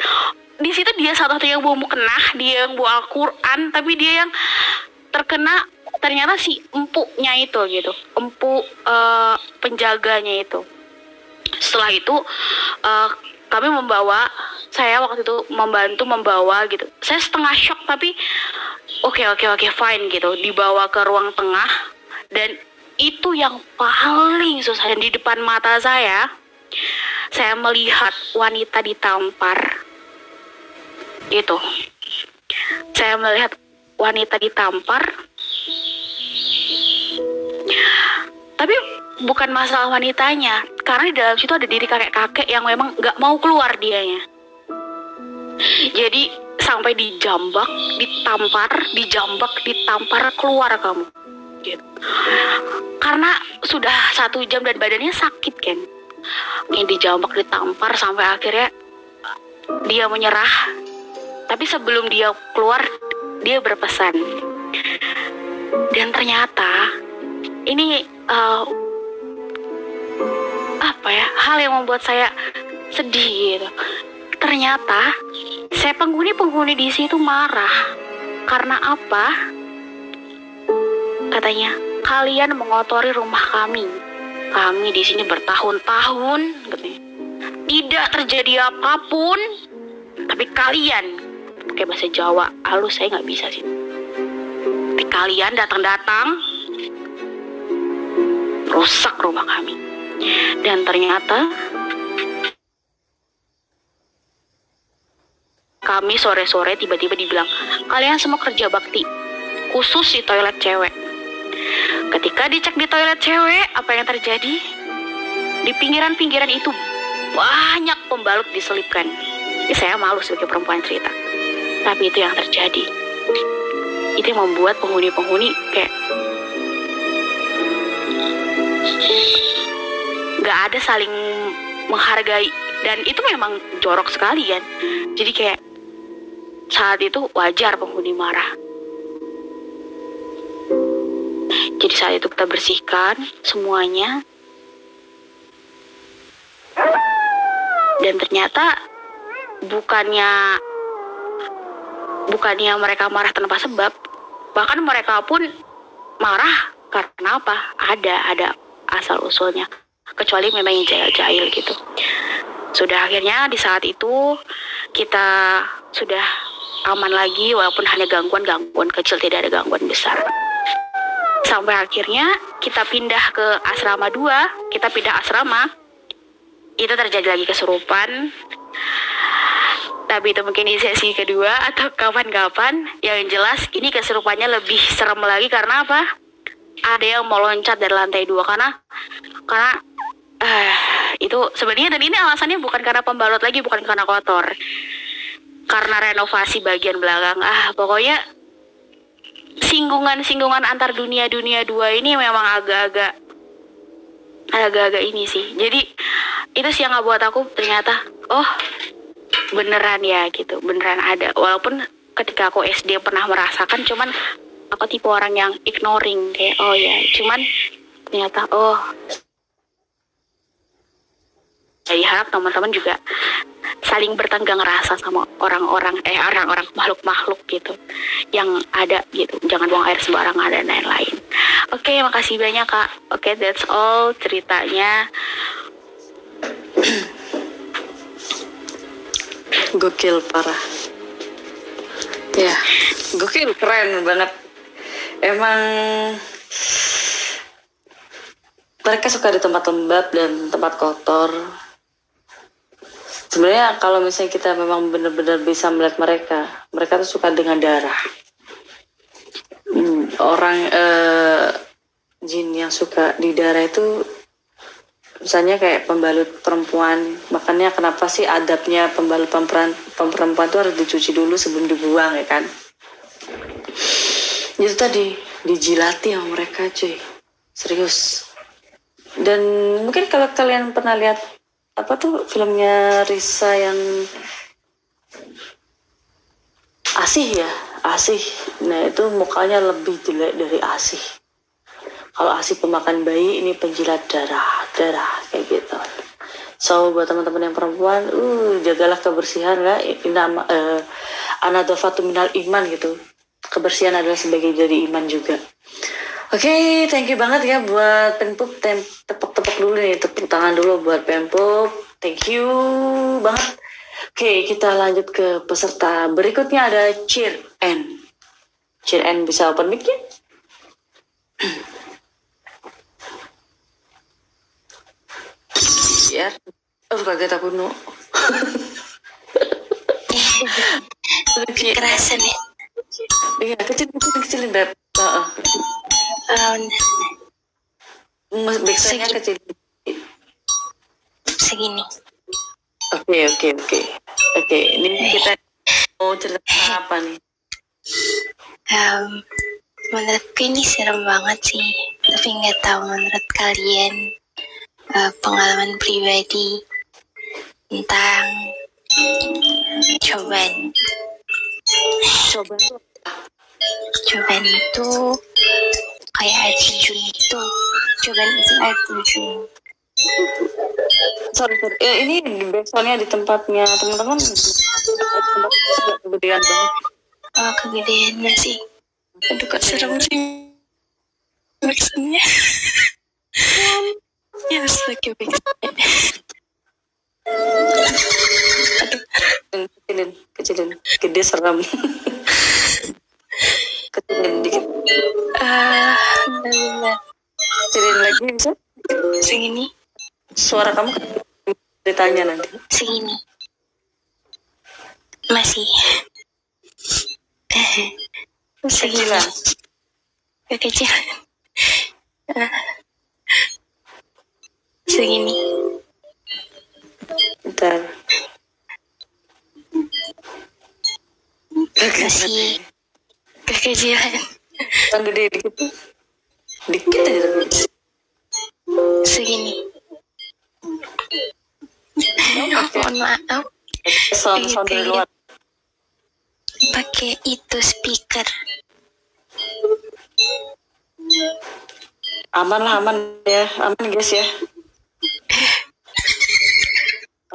Di situ dia satu-satunya yang bawa mukenah dia yang bawa Al-Quran tapi dia yang terkena ternyata si empuknya itu gitu empuk eh, penjaganya itu. Setelah itu eh, kami membawa saya waktu itu membantu membawa gitu. Saya setengah shock tapi oke oke oke fine gitu. Dibawa ke ruang tengah dan itu yang paling susah. Dan di depan mata saya saya melihat wanita ditampar. Itu saya melihat wanita ditampar. Tapi bukan masalah wanitanya. Karena di dalam situ ada diri kakek-kakek yang memang nggak mau keluar dianya jadi sampai dijambak ditampar dijambak ditampar keluar kamu. Gitu. Karena sudah satu jam dan badannya sakit kan ini dijambak ditampar sampai akhirnya dia menyerah. Tapi sebelum dia keluar dia berpesan. Dan ternyata ini eh, apa ya hal yang membuat saya sedih gitu ternyata saya penghuni-penghuni di situ marah. Karena apa? Katanya kalian mengotori rumah kami. Kami di sini bertahun-tahun tidak terjadi apa pun. Tapi kalian pakai bahasa Jawa halus saya nggak bisa sih. Tapi kalian datang-datang rusak rumah kami. Dan ternyata kami sore-sore tiba-tiba dibilang kalian semua kerja bakti khusus di toilet cewek. Ketika dicek di toilet cewek, apa yang terjadi? Di pinggiran-pinggiran itu banyak pembalut diselipkan. Ya, saya malu sebagai perempuan cerita. Tapi itu yang terjadi. Itu yang membuat penghuni-penghuni kayak nggak ada saling menghargai dan itu memang jorok sekali kan jadi kayak saat itu wajar penghuni marah. Jadi saat itu kita bersihkan semuanya. Dan ternyata bukannya bukannya mereka marah tanpa sebab bahkan mereka pun marah karena apa? Ada ada asal usulnya. Kecuali memang yang jahil-jahil gitu. Sudah akhirnya di saat itu kita sudah aman lagi walaupun hanya gangguan-gangguan kecil tidak ada gangguan besar. Sampai akhirnya kita pindah ke asrama 2 kita pindah asrama itu terjadi lagi kesurupan. Tapi itu mungkin di sesi kedua atau kapan-kapan. Yang jelas ini kesurupannya lebih serem lagi karena apa? Ada yang mau loncat dari lantai dua karena karena eh, itu sebenarnya dan ini alasannya bukan karena pembalut lagi bukan karena kotor karena renovasi bagian belakang. Ah pokoknya singgungan-singgungan antar dunia-dunia dua ini memang agak-agak agak-agak ini sih. Jadi itu sih yang buat aku ternyata oh beneran ya gitu. Beneran ada. Walaupun ketika aku SD pernah merasakan cuman aku tipe orang yang ignoring kayak oh ya cuman ternyata oh jadi harap teman-teman juga saling bertenggang rasa sama orang-orang eh orang-orang makhluk-makhluk gitu yang ada gitu. Jangan buang air sembarangan dan lain-lain. Oke makasih banyak kak. Oke that's all ceritanya. Gokil parah. Ya gokil keren banget. Emang mereka suka di tempat lembab dan tempat kotor sebenarnya kalau misalnya kita memang benar-benar bisa melihat mereka mereka tuh suka dengan darah. Hmm, orang eh, jin yang suka di darah itu misalnya kayak pembalut perempuan makanya kenapa sih adabnya pembalut perempuan perempuan itu harus dicuci dulu sebelum dibuang ya kan? Itu tadi dijilati sama mereka cuy. Serius. Dan mungkin kalau kalian pernah lihat apa tuh filmnya Risa yang Asih ya? Asih. Nah itu mukanya lebih jelek dari Asih. Kalau Asih pemakan bayi ini penjilat darah darah kayak gitu. So buat teman-teman yang perempuan uh jagalah kebersihan ya ini nama uh, anadofatu minal iman gitu. Kebersihan adalah sebagai dari iman juga Oke, okay, thank you banget ya buat Pempup. Tepuk-tepuk dulu nih, tepuk tangan dulu buat Pempup. Thank you banget. Oke, okay, kita lanjut ke peserta berikutnya ada Cheer N. Cheer N bisa open mic ya? ya, oh kaget aku no. Kerasan ya. Iya, kecil kecil kecilin beb. Uh, Oh, Backsoundnya kecil. segini. Oke oke oke oke. Ini kita mau cerita apa nih? Um, menurutku ini serem banget sih. Tapi nggak tahu menurut kalian uh, pengalaman pribadi tentang cobaan. Coba tuh Cobaan itu kayak air terjun gitu. Cobaan itu air terjun. sorry sorry. Ya, ini backsoundnya di tempatnya teman-teman. Tempat agak kegedean banget. Oh, kegedeannya sih. Aduh, kok serem sih. Maksudnya. ya, harus pakai backsound. Kecilin kecilin. Gede serem. dikit. Ah, benar-benar. Kecilin lagi bisa? Segini, Suara kamu kecilin. ditanya nanti. segini. masih segini kekecilan Eh, segini Bentar. masih kekecilan Yang gede dikit. Dikit aja tapi. segini mohon maaf Sound sound dari luar. pakai itu speaker Aman lah aman ya, aman guys ya.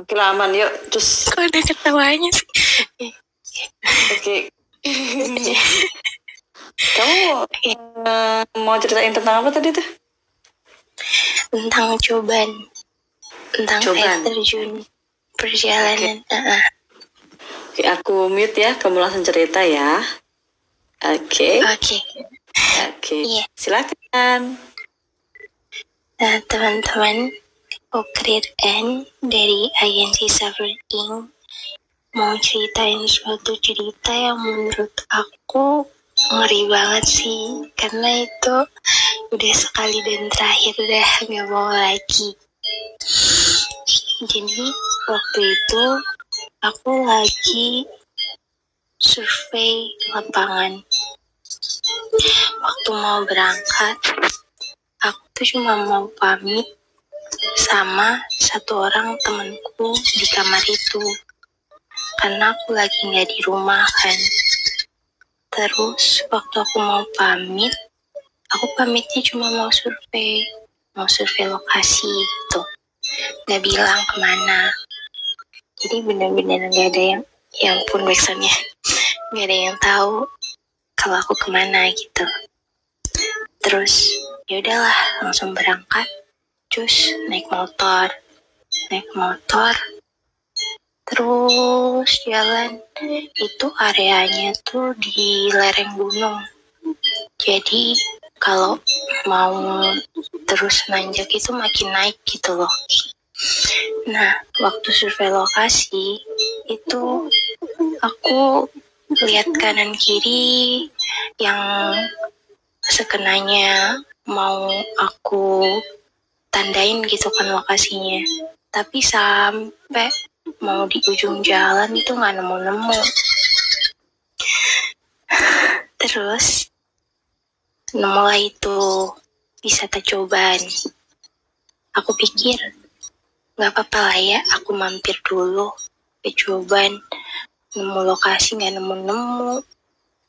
Oke lah aman yuk. Terus kok ada ketawanya sih oke. Kamu eh, mau ceritain tentang apa tadi tuh? tentang cobaan tentang Cobaan. air terjun perjalanan ah. Oke, aku mute ya. Kamu langsung cerita ya. Oke, oke oke. iya. Silakan. Nah, teman-teman, Ukrit N dari agensi Suffer Inc. mau ceritain suatu cerita yang menurut aku ngeri banget sih. Karena itu udah sekali dan terakhir udah nggak mau lagi. Jadi, waktu itu aku lagi survei lapangan. Waktu mau berangkat, aku tuh cuma mau pamit sama satu orang temanku di kamar itu karena aku lagi nggak di rumah kan. Terus waktu aku mau pamit aku pamitnya cuma mau survei mau survei lokasi gitu. Nggak bilang ke mana. Jadi bener-bener nggak ada yang yang pun backsoundnya nggak ada yang tahu kalau aku ke mana gitu. Terus ya udahlah langsung berangkat. Terus naik motor. Naik motor terus jalan itu areanya tuh di lereng gunung. Jadi kalau mau terus nanjak itu makin naik gitu loh. Nah waktu survei lokasi itu aku lihat kanan kiri yang sekenanya mau aku tandain gitu kan lokasinya. Tapi sampai mau di ujung jalan itu nggak nemu-nemu. Terus nemulah itu wisata cobaan aku pikir nggak apa-apa lah ya aku mampir dulu ke cobaan nemu lokasi nggak nemu-nemu.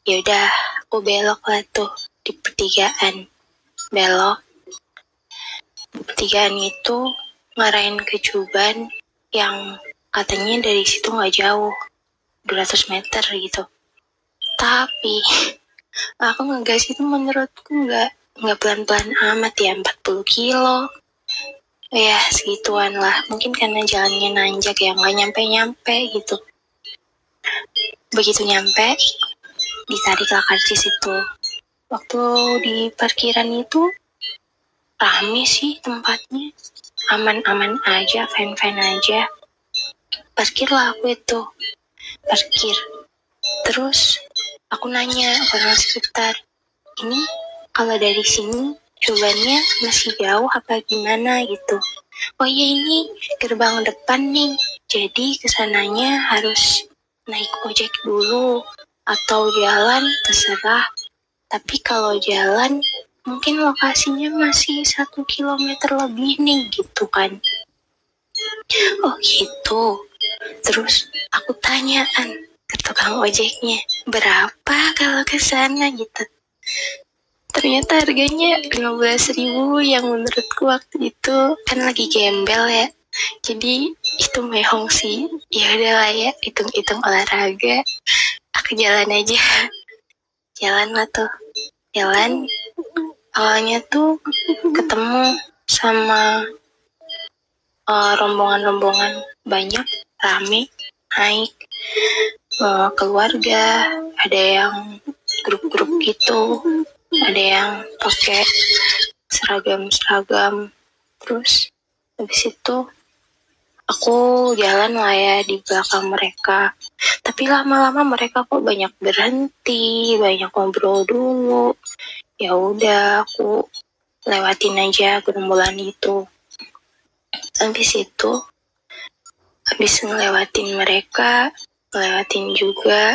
Ya udah aku belok lah tuh di pertigaan. Belok. Pertigaan itu ngarahin ke Cuban yang katanya dari situ nggak jauh 200 meter gitu. Tapi aku ngegas itu menurutku nggak nggak pelan-pelan amat ya 40 kilo. Ya segituan lah. Mungkin karena jalannya nanjak ya nggak nyampe-nyampe gitu. Begitu nyampe ditariklah karcis itu waktu di parkiran itu rame sih tempatnya. Aman-aman aja fine-fine aja parkirlah aku itu. Parkir. Terus aku nanya orang sekitar ini kalau dari sini cobanya masih jauh apa gimana? Gitu. Oh iya ini gerbang depan nih. Jadi ke sananya harus naik ojek dulu atau jalan terserah. Tapi kalau jalan mungkin lokasinya masih satu kilometer lebih nih gitu kan. Oh gitu terus aku tanyaan ke tukang ojeknya berapa kalau ke sana? Gitu. Ternyata harganya 15.000 ribu yang menurutku waktu itu kan lagi gembel ya. Jadi itu mehong sih. Ya udahlah ya hitung-hitung olahraga. Aku jalan aja. Jalan lah tuh. Jalan. Awalnya tuh ketemu sama uh, rombongan-rombongan banyak rame naik uh, keluarga ada yang grup-grup gitu ada yang pakai seragam-seragam. Terus habis itu aku jalan lah ya di belakang mereka. Tapi lama-lama mereka kok banyak berhenti banyak ngobrol dulu. Ya udah aku lewatin aja gerombolan itu. Habis itu habis ngelewatin mereka ngelewatin juga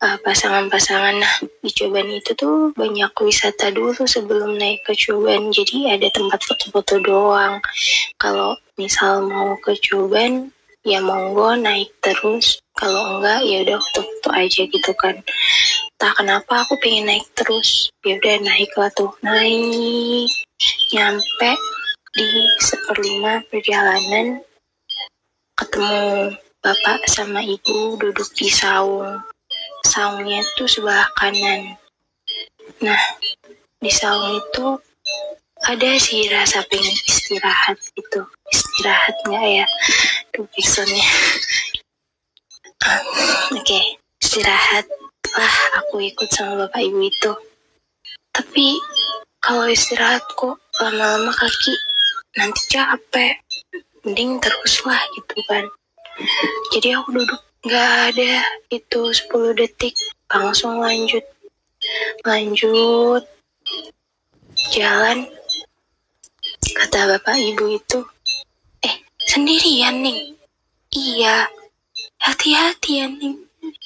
uh, pasangan-pasangan. Nah di Coban itu tuh banyak wisata dulu sebelum naik ke Coban jadi ada tempat foto-foto doang. Kalau misal mau ke Coban ya monggo naik terus. Kalau enggak ya udah foto-foto aja gitu kan. Tak kenapa aku pengen naik terus. Ya udah naik lah tuh. Naik. Nyampe di seperlima perjalanan ketemu bapak sama ibu duduk di saung. Saungnya tuh sebelah kanan. Nah di saung itu ada sih rasa pengen istirahat gitu. Istirahat nggak ya? Tuh backsoundnya oke. Istirahat lah aku ikut sama bapak ibu itu. Tapi kalau istirahat kok lama-lama kaki nanti capek mending terus lah gitu kan. Jadi aku duduk nggak ada itu 10 detik langsung lanjut. Lanjut jalan. Kata bapak ibu itu eh sendirian nih. Iya hati-hati ya nih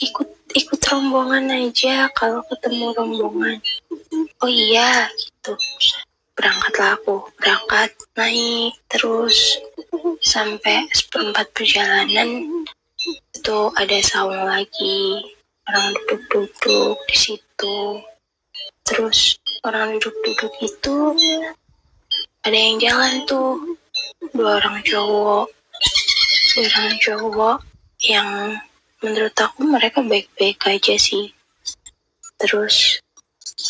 ikut ikut rombongan aja kalau ketemu rombongan. Oh iya gitu. Berangkatlah aku berangkat naik terus sampai seperempat perjalanan itu ada saung lagi. Orang duduk-duduk di situ. Terus orang duduk-duduk itu ada yang jalan tuh. Dua orang cowok. Dua orang cowok yang menurut aku mereka baik-baik aja sih. Terus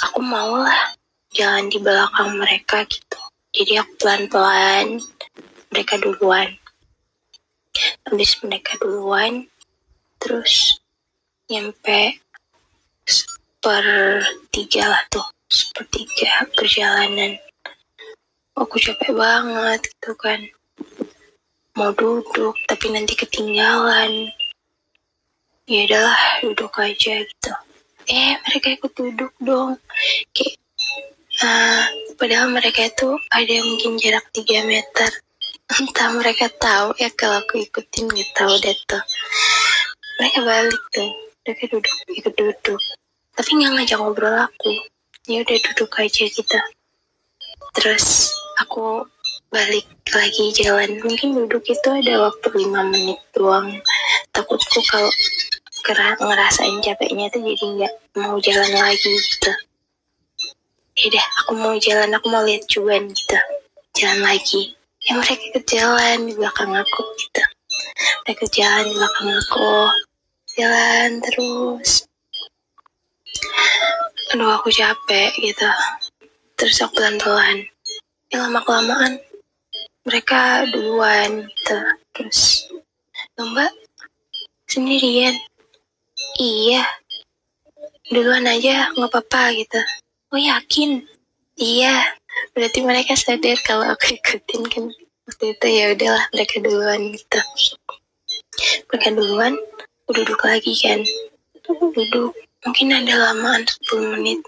aku mau lah jalan di belakang mereka gitu. Jadi aku pelan-pelan mereka duluan. Habis mereka duluan terus nyampe sepertiga lah tuh sepertiga perjalanan. Aku capek banget gitu kan. Mau duduk tapi nanti ketinggalan. Ya udahlah duduk aja gitu. Eh mereka ikut duduk dong. Kayak uh, padahal mereka itu ada yang mungkin jarak 3 meter entah mereka tahu ya kalau aku ikutin gitu tahu deh tuh. Mereka balik tuh mereka duduk ikut duduk. Tapi nggak ngajak ngobrol aku. Ya udah duduk aja kita. Terus aku balik lagi jalan. Mungkin duduk itu ada waktu lima menit doang. Takutku kalau ngerasain capeknya tuh jadi nggak mau jalan lagi gitu. Ya deh aku mau jalan aku mau lihat cuan gitu. Jalan lagi ya mereka jalan di belakang aku gitu. Mereka jalan di belakang aku. Jalan terus. Aduh aku capek gitu. Terus aku pelan-pelan. Ya lama kelamaan mereka duluan gitu. Terus mbak sendirian? Iya. Duluan aja nggak apa-apa gitu. Oh yakin? Iya berarti mereka sadar kalau aku ikutin kan. Waktu itu ya udahlah mereka duluan gitu. Mereka duluan duduk lagi kan. Duduk mungkin ada lamaan 10 menit.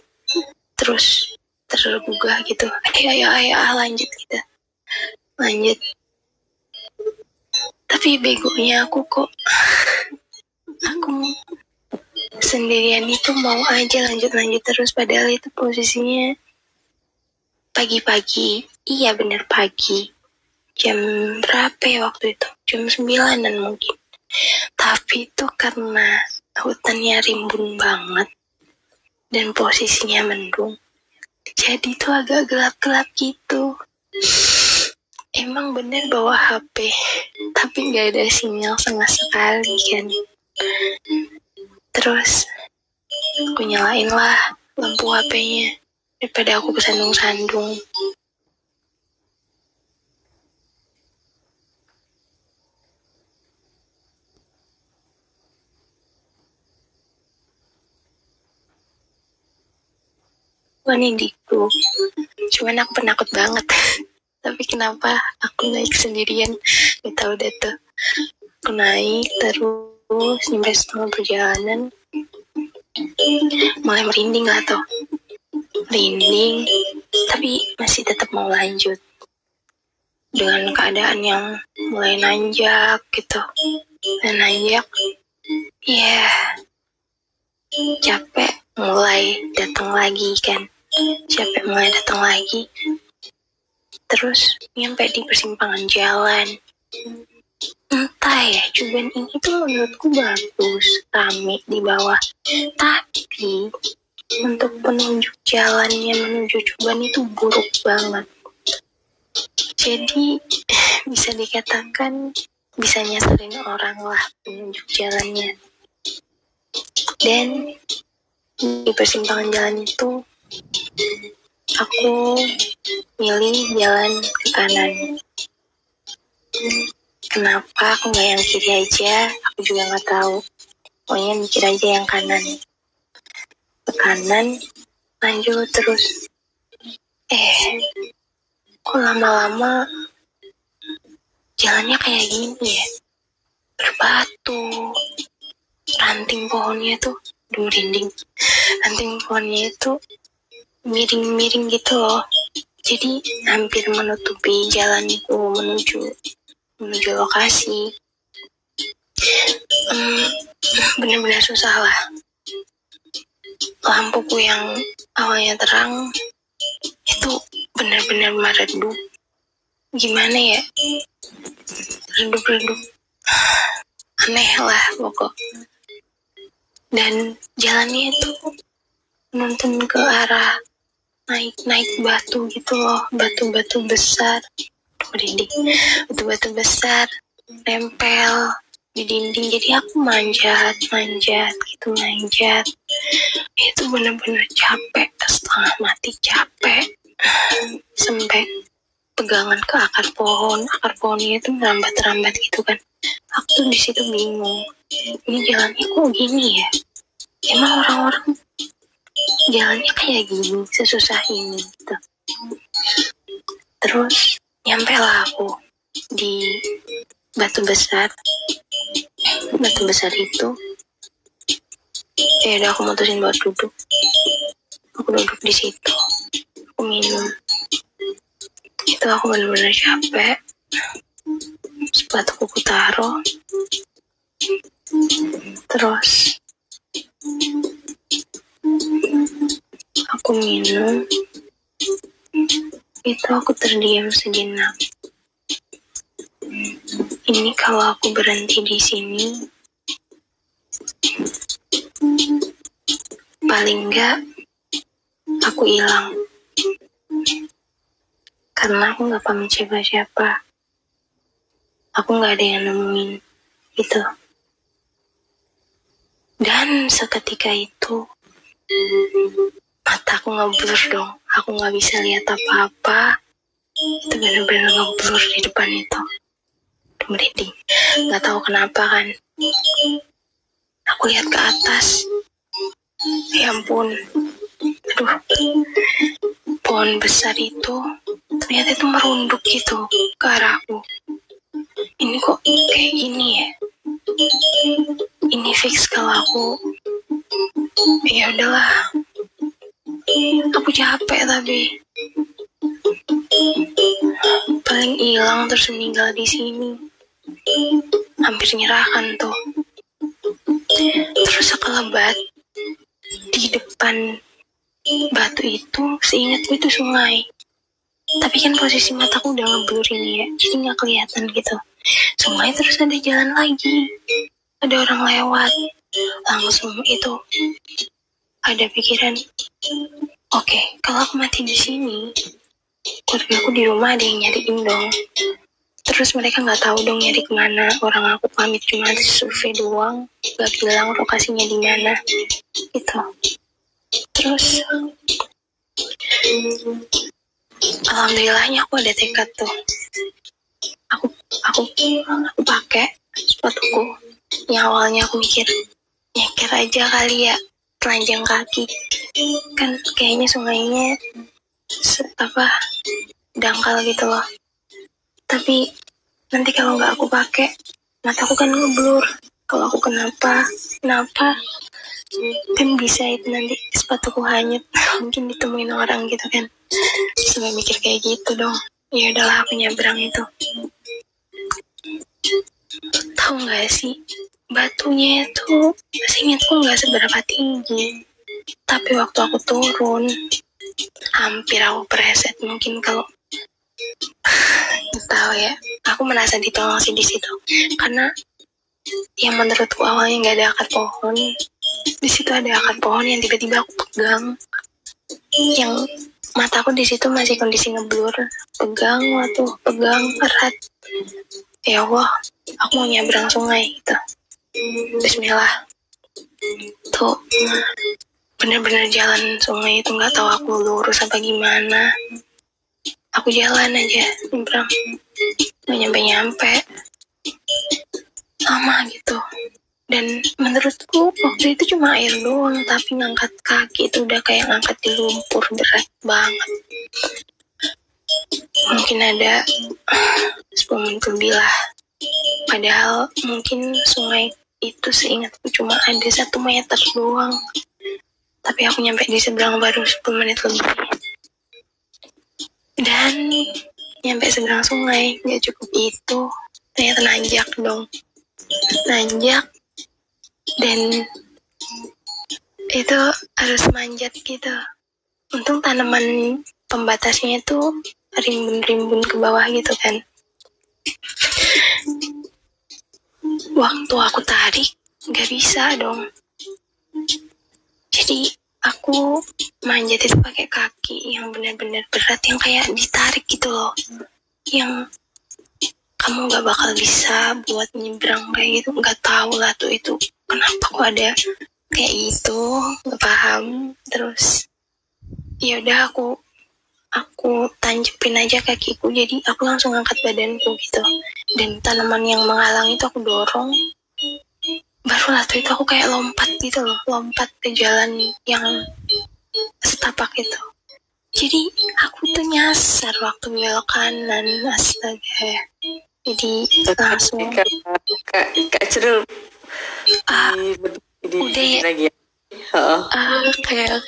Terus tergugah gitu. Ayo ayo ayo ah, lanjut kita lanjut. Tapi begonya aku kok. Aku sendirian itu mau aja lanjut lanjut terus padahal itu posisinya pagi-pagi. Iya bener pagi. Jam berapa ya waktu itu? Jam sembilanan mungkin. Tapi itu karena hutannya rimbun banget dan posisinya mendung. Jadi itu agak gelap-gelap gitu. Emang bener bawa HP tapi nggak ada sinyal sama sekali kan. Terus aku nyalain lah lampu HP-nya daripada aku bersandung-sandung. Wah ini diku. Cuman aku penakut banget. Tapi kenapa aku naik sendirian? kita udah tuh aku naik terus sampai setengah perjalanan mulai merinding lah tuh merinding tapi masih tetap mau lanjut. Dengan keadaan yang mulai nanjak gitu. Dan nanjak ya capek mulai datang lagi kan. Capek mulai datang lagi. Terus nyampe di persimpangan jalan. Entah ya cuban ini tuh menurutku bagus rame di bawah. Tapi untuk penunjuk jalannya menuju cuban itu buruk banget. Jadi bisa dikatakan bisa nyasarin orang lah penunjuk jalannya. Dan di persimpangan jalan itu aku milih jalan ke kanan. Kenapa? Aku nggak yang kiri aja. Aku juga nggak tahu. Pokoknya mikir aja yang kanan ke kanan lanjut terus. Eh kok lama-lama jalannya kayak gini ya? Berbatu. Ranting pohonnya tuh aduh merinding ranting pohonnya itu miring-miring gitu loh. Jadi hampir menutupi jalanku menuju menuju lokasi. Hmm, benar-benar susah lah lampuku yang awalnya terang itu benar-benar meredup. Gimana ya? Redup-redup. Aneh lah pokok. Dan jalannya itu nonton ke arah naik-naik batu gitu loh. Batu-batu besar. Batu-batu besar. Nempel di dinding. Jadi aku manjat manjat gitu manjat. Itu bener-bener capek setengah mati capek. Sampai pegangan ke akar pohon. Akar pohonnya itu merambat-rambat gitu kan. Aku tuh di situ bingung. Ini jalannya kok gini ya? Emang orang-orang jalannya kayak gini sesusah ini gitu. Terus nyampe lah aku di batu besar. Batu besar itu. Ya udah aku mutusin buat duduk. Aku duduk di situ. Aku minum. Itu aku benar-benar capek. Sepatuku aku taruh. Terus aku minum. Itu aku terdiam sejenak ini kalau aku berhenti di sini paling enggak aku hilang. Karena aku nggak pamit siapa-siapa. Aku nggak ada yang nemuin itu dan seketika itu mataku ngeblur dong. Aku nggak bisa lihat apa-apa. Itu bener-bener ngeblur di depan itu merinding. Nggak tahu kenapa kan. Aku lihat ke atas. Ya ampun. Aduh. Pohon besar itu ternyata itu merunduk gitu ke arahku ini kok kayak gini ya? Ini fix kalau aku. Ya udahlah. Aku capek tapi. Paling hilang terus meninggal di sini hampir nyerahkan tuh. Terus sekelebat di depan batu itu seingatku itu sungai. Tapi kan posisi mataku udah ngeblur ini ya jadi nggak kelihatan gitu. Sungai terus ada jalan lagi. Ada orang lewat. Langsung itu ada pikiran oke kalau aku mati di sini keluarga aku di rumah ada yang nyariin dong terus mereka nggak tahu dong nyari ke mana. Orang aku pamit cuma survei doang. Gak bilang lokasinya di mana. Itu terus alhamdulillahnya aku ada tekad tuh. Aku aku aku pakai sepatuku. Yang awalnya aku mikir nyeker aja kali ya telanjang kaki. Kan kayaknya sungainya apa dangkal gitu loh tapi nanti kalau nggak aku pakai mataku kan ngeblur. Kalau aku kenapa kenapa? Kan bisa itu nanti sepatuku hanyut. Mungkin ditemuin orang gitu kan. Sampai mikir kayak gitu dong. Ya udahlah aku nyebrang itu. Tahu nggak sih batunya itu seingatku nggak seberapa tinggi. Tapi waktu aku turun hampir aku preset mungkin kalau tahu ya. Aku merasa ditolong sih di situ. Karena yang menurutku awalnya nggak ada akar pohon. Di situ ada akar pohon yang tiba-tiba aku pegang. Yang mataku di situ masih kondisi ngeblur. Pegang waktu pegang erat. Ya Allah aku mau nyebrang sungai gitu. Bismillah. Tuh bener-bener jalan sungai itu nggak tahu aku lurus apa gimana aku jalan aja nyebrang. Nggak nyampe nyampe lama gitu. Dan menurutku waktu itu cuma air doang tapi ngangkat kaki itu udah kayak ngangkat di lumpur berat banget. Mungkin ada 10 menit lebih lah. Padahal mungkin sungai itu seingatku cuma ada satu meter doang. Tapi aku nyampe di seberang baru 10 menit lebih dan nyampe seberang sungai nggak cukup itu. Ternyata nanjak dong. Nanjak. Dan itu harus manjat gitu. Untung tanaman pembatasnya itu rimbun-rimbun ke bawah gitu kan. Waktu aku tarik nggak bisa dong. Jadi aku manjat itu pakai kaki yang benar-benar berat yang kayak ditarik gitu loh. Yang kamu nggak bakal bisa buat nyebrang kayak gitu. Nggak tahu lah tuh itu kenapa kok ada kayak itu nggak paham. Terus ya udah aku aku tanjepin aja kakiku. Jadi aku langsung angkat badanku gitu. Dan tanaman yang menghalang itu aku dorong barulah tuh itu aku kayak lompat gitu loh lompat ke jalan yang setapak itu jadi aku tuh nyasar waktu belok kanan astaga jadi langsung Kak, Kak, Kak Ceril ah di, di, udah ya? lagi. Heeh. ah kayak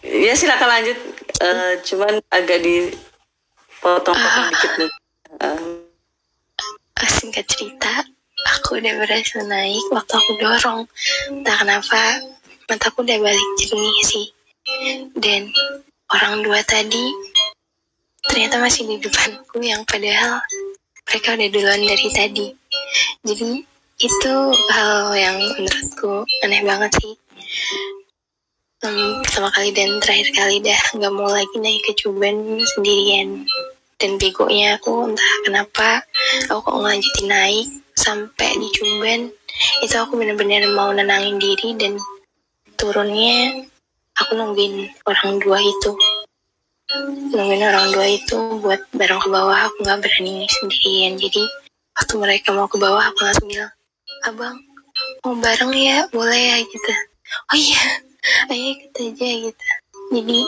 Ya silakan lanjut. Eh, cuman agak dipotong-potong Ah. dikit nih. Eh, Ah, singkat cerita aku udah berhasil naik waktu aku dorong. Entah kenapa mataku udah balik jernih sih. Dan orang dua tadi ternyata masih di depanku yang padahal mereka udah duluan dari tadi. Jadi itu hal yang menurutku aneh banget sih. Hmm, pertama kali dan terakhir kali dah nggak mau lagi naik ke Cuban sendirian. Dan begonya aku entah kenapa aku kok ngelanjutin naik sampai di Cuban itu aku bener-bener mau nenangin diri dan turunnya aku nungguin orang dua itu. Nungguin orang dua itu buat bareng ke bawah aku nggak berani sendirian. Jadi waktu mereka mau ke bawah aku langsung bilang abang mau bareng ya? Boleh ya? Gitu. Oh iya ayo ikut aja gitu. Jadi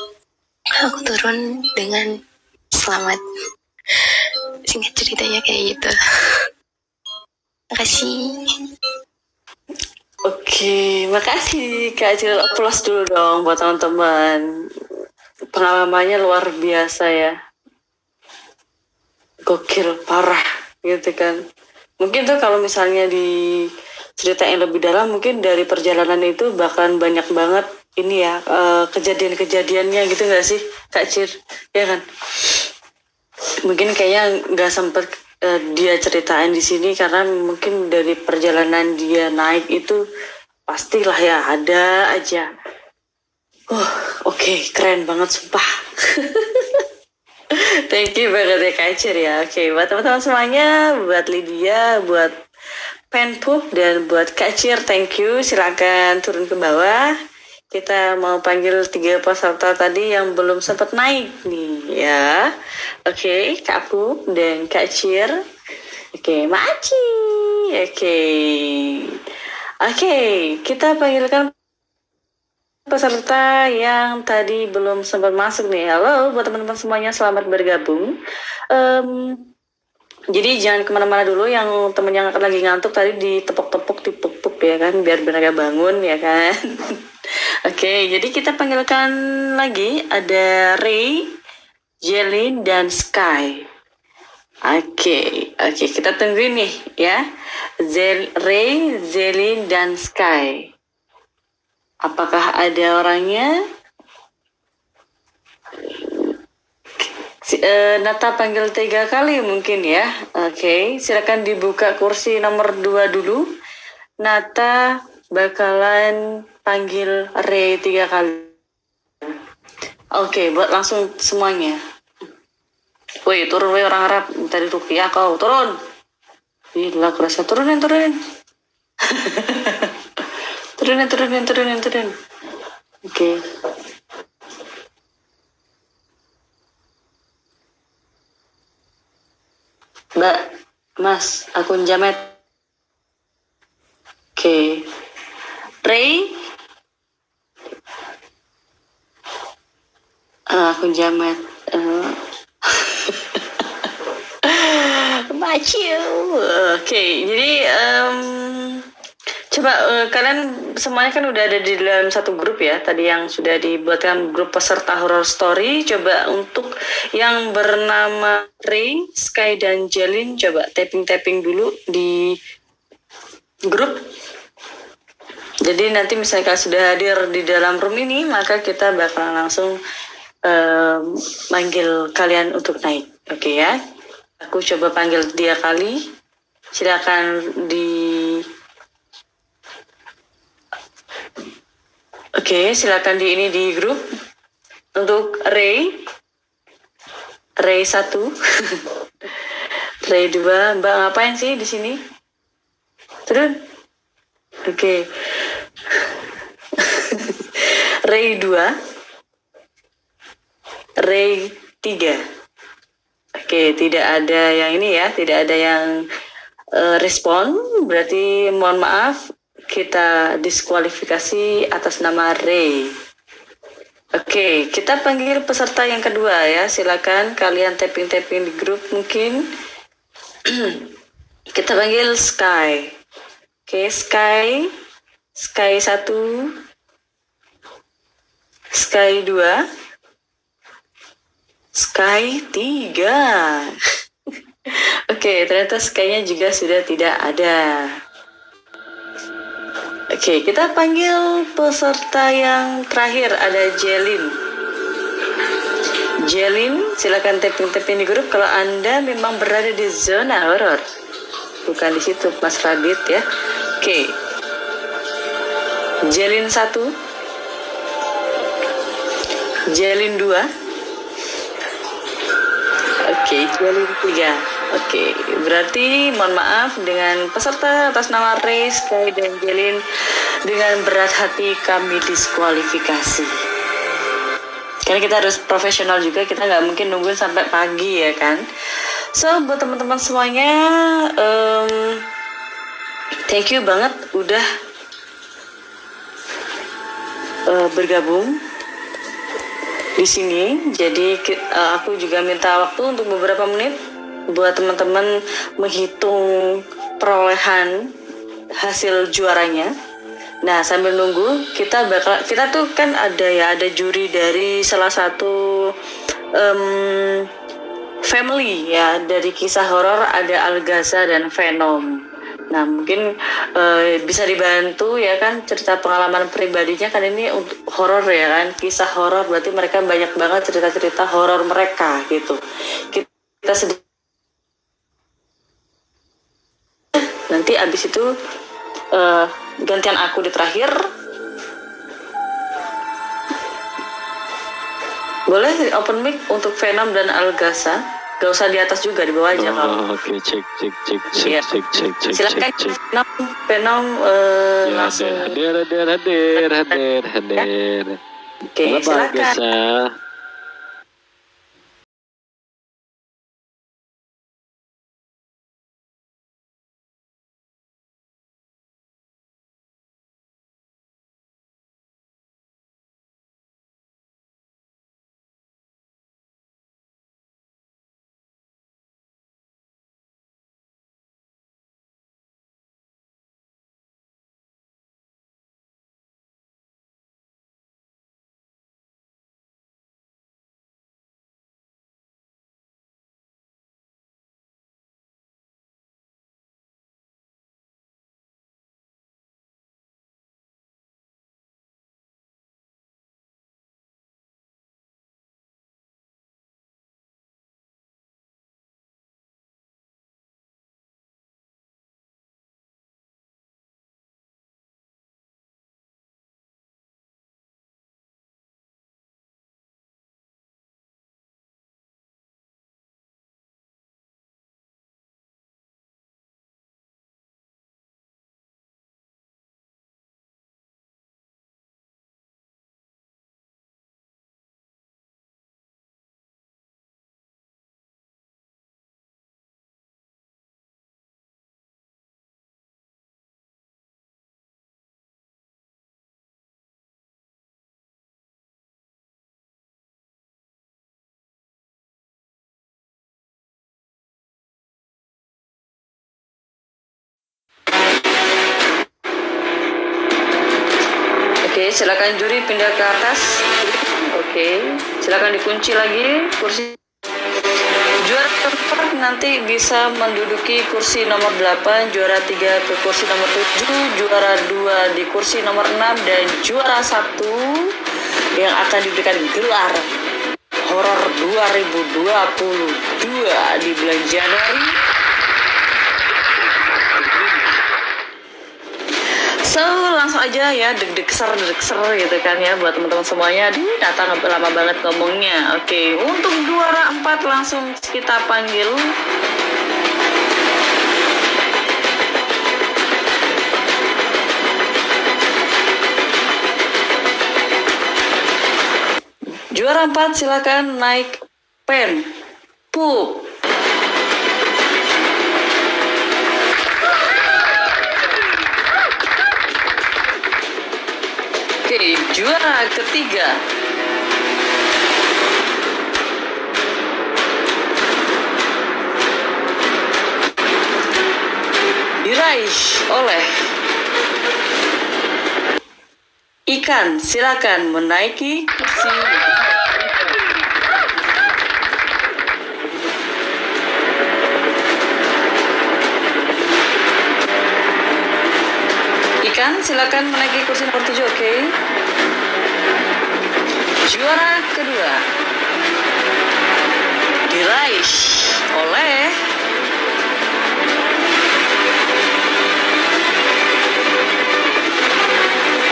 aku turun dengan selamat. Singkat ceritanya kayak gitu makasih Oke, makasih Kak Ceril. Applause dulu dong buat teman-teman. Pengalamannya luar biasa ya. Gokil, parah gitu kan. Mungkin tuh kalau misalnya di cerita yang lebih dalam mungkin dari perjalanan itu bakalan banyak banget ini ya eh, kejadian-kejadiannya gitu gak sih Kak Cir? Ya kan? Mungkin kayaknya nggak sempet eh, dia ceritain di sini karena mungkin dari perjalanan dia naik itu pastilah ya ada aja. Oh, oke, keren banget sumpah. Thank you banget ya Kak Cir ya. Oke, buat teman-teman semuanya, buat Lydia, buat Penpup dan buat Kak Cir, thank you. Silakan turun ke bawah. Kita mau panggil tiga peserta tadi yang belum sempat naik nih ya. Oke, Kak Pup dan Kak Cir. Oke, Maci. Oke. Oke, kita panggilkan peserta yang tadi belum sempat masuk nih. Halo buat teman-teman semuanya, selamat bergabung. Em, Jadi jangan ke mana-mana dulu yang temen yang lagi ngantuk tadi ditepuk-tepuk, dipuk-puk ya kan, biar mereka bangun ya kan. Oke, jadi kita panggilkan lagi ada Ray, Jelly, dan Sky. Oke, oke kita tungguin nih ya. Zel Ray, Zelin, dan Sky. Apakah ada orangnya? Eh, Nata panggil tiga kali mungkin ya. Oke, silakan dibuka kursi nomor dua dulu. Nata bakalan panggil Ray tiga kali. Oke, buat langsung semuanya. Woi, turun woi orang Arab. Tadi Rukiah kau, turun. Gila, kerasa turunin, turunin. turunin, turunin, turunin, turunin. Oke. Mbak, Mas, akun Jamet. Oke. Ray. Ah, akun Jamet. Eh. Maciu. Oke, jadi em, coba eh, kalian semuanya kan udah ada di dalam satu grup ya. Tadi yang sudah dibuatkan grup peserta horror story. Coba untuk yang bernama Ray, Sky dan Jelin coba tapping-tapping dulu di grup. Jadi nanti misalnya kalian sudah hadir di dalam room ini, maka kita bakal langsung em, manggil kalian untuk naik. Oke ya. Aku coba panggil dia kali. Silakan di Oke, silakan di ini di grup untuk Ray. Ray 1. Ray 2. Mbak ngapain sih di sini? Turun. Oke. Ray 2. Ray 3. Oke, tidak ada yang ini ya, tidak ada yang eh, respon. Berarti mohon maaf, kita diskualifikasi atas nama Ray. Oke, kita panggil peserta yang kedua ya. Silakan kalian tapping-tapping di grup mungkin. kita panggil Sky. Oke, Sky. Sky 1. Sky 2. Sky 3. Oke, ternyata Sky-nya juga sudah tidak ada. Oke, kita panggil peserta yang terakhir ada Jelin. Jelin, silakan tapping-tapping di grup kalau Anda memang berada di zona horor. Bukan di situ, Mas Radit ya. Oke. Jelin 1. Jelin 2. Oke, Jelin 3. Oke, berarti mohon maaf dengan peserta atas nama Ray, Sky, dan Jelin dengan berat hati kami diskualifikasi. Karena kita harus profesional juga, kita nggak mungkin nungguin sampai pagi ya kan. So, buat teman-teman semuanya, em, thank you banget udah eh, bergabung di sini. Jadi eh, aku juga minta waktu untuk beberapa menit buat teman-teman menghitung perolehan hasil juaranya. Nah sambil nunggu kita bakal kita tuh kan ada ya ada juri dari salah satu em, family ya dari kisah horor ada Algaza dan Venom. Nah mungkin eh, bisa dibantu ya kan cerita pengalaman pribadinya kan ini untuk horor ya kan kisah horor berarti mereka banyak banget cerita-cerita horor mereka gitu. Kita sedih nanti abis itu eh, gantian aku di terakhir boleh open mic untuk Venom dan Algasa gak usah di atas juga di bawah aja kalau Oh, Oke, cek cek cek cek Iya. cek cek cek silakan cek cek. Venom Venom eh, Ya, langsung hadir hadir hadir hadir hadir. oke Halo, Pak silakan Gesa. Oke, silakan juri pindah ke atas. Oke, silakan dikunci lagi kursi. Juara keempat nanti bisa menduduki kursi nomor 8, juara 3 ke kursi nomor 7, juara 2 di kursi nomor 6 dan juara 1 yang akan diberikan gelar horor 2022 di bulan Januari So langsung aja ya deg-deg ser deg ser gitu kan ya buat teman-teman semuanya. Di datang lama banget ngomongnya. Oke, untuk juara 4 langsung kita panggil Juara 4 silakan naik pen. Pup. Juara ketiga. Diraih oleh Ikan, silakan menaiki kursi. Ikan, silakan menaiki kursi nomor 7, oke? Juara kedua diraih oleh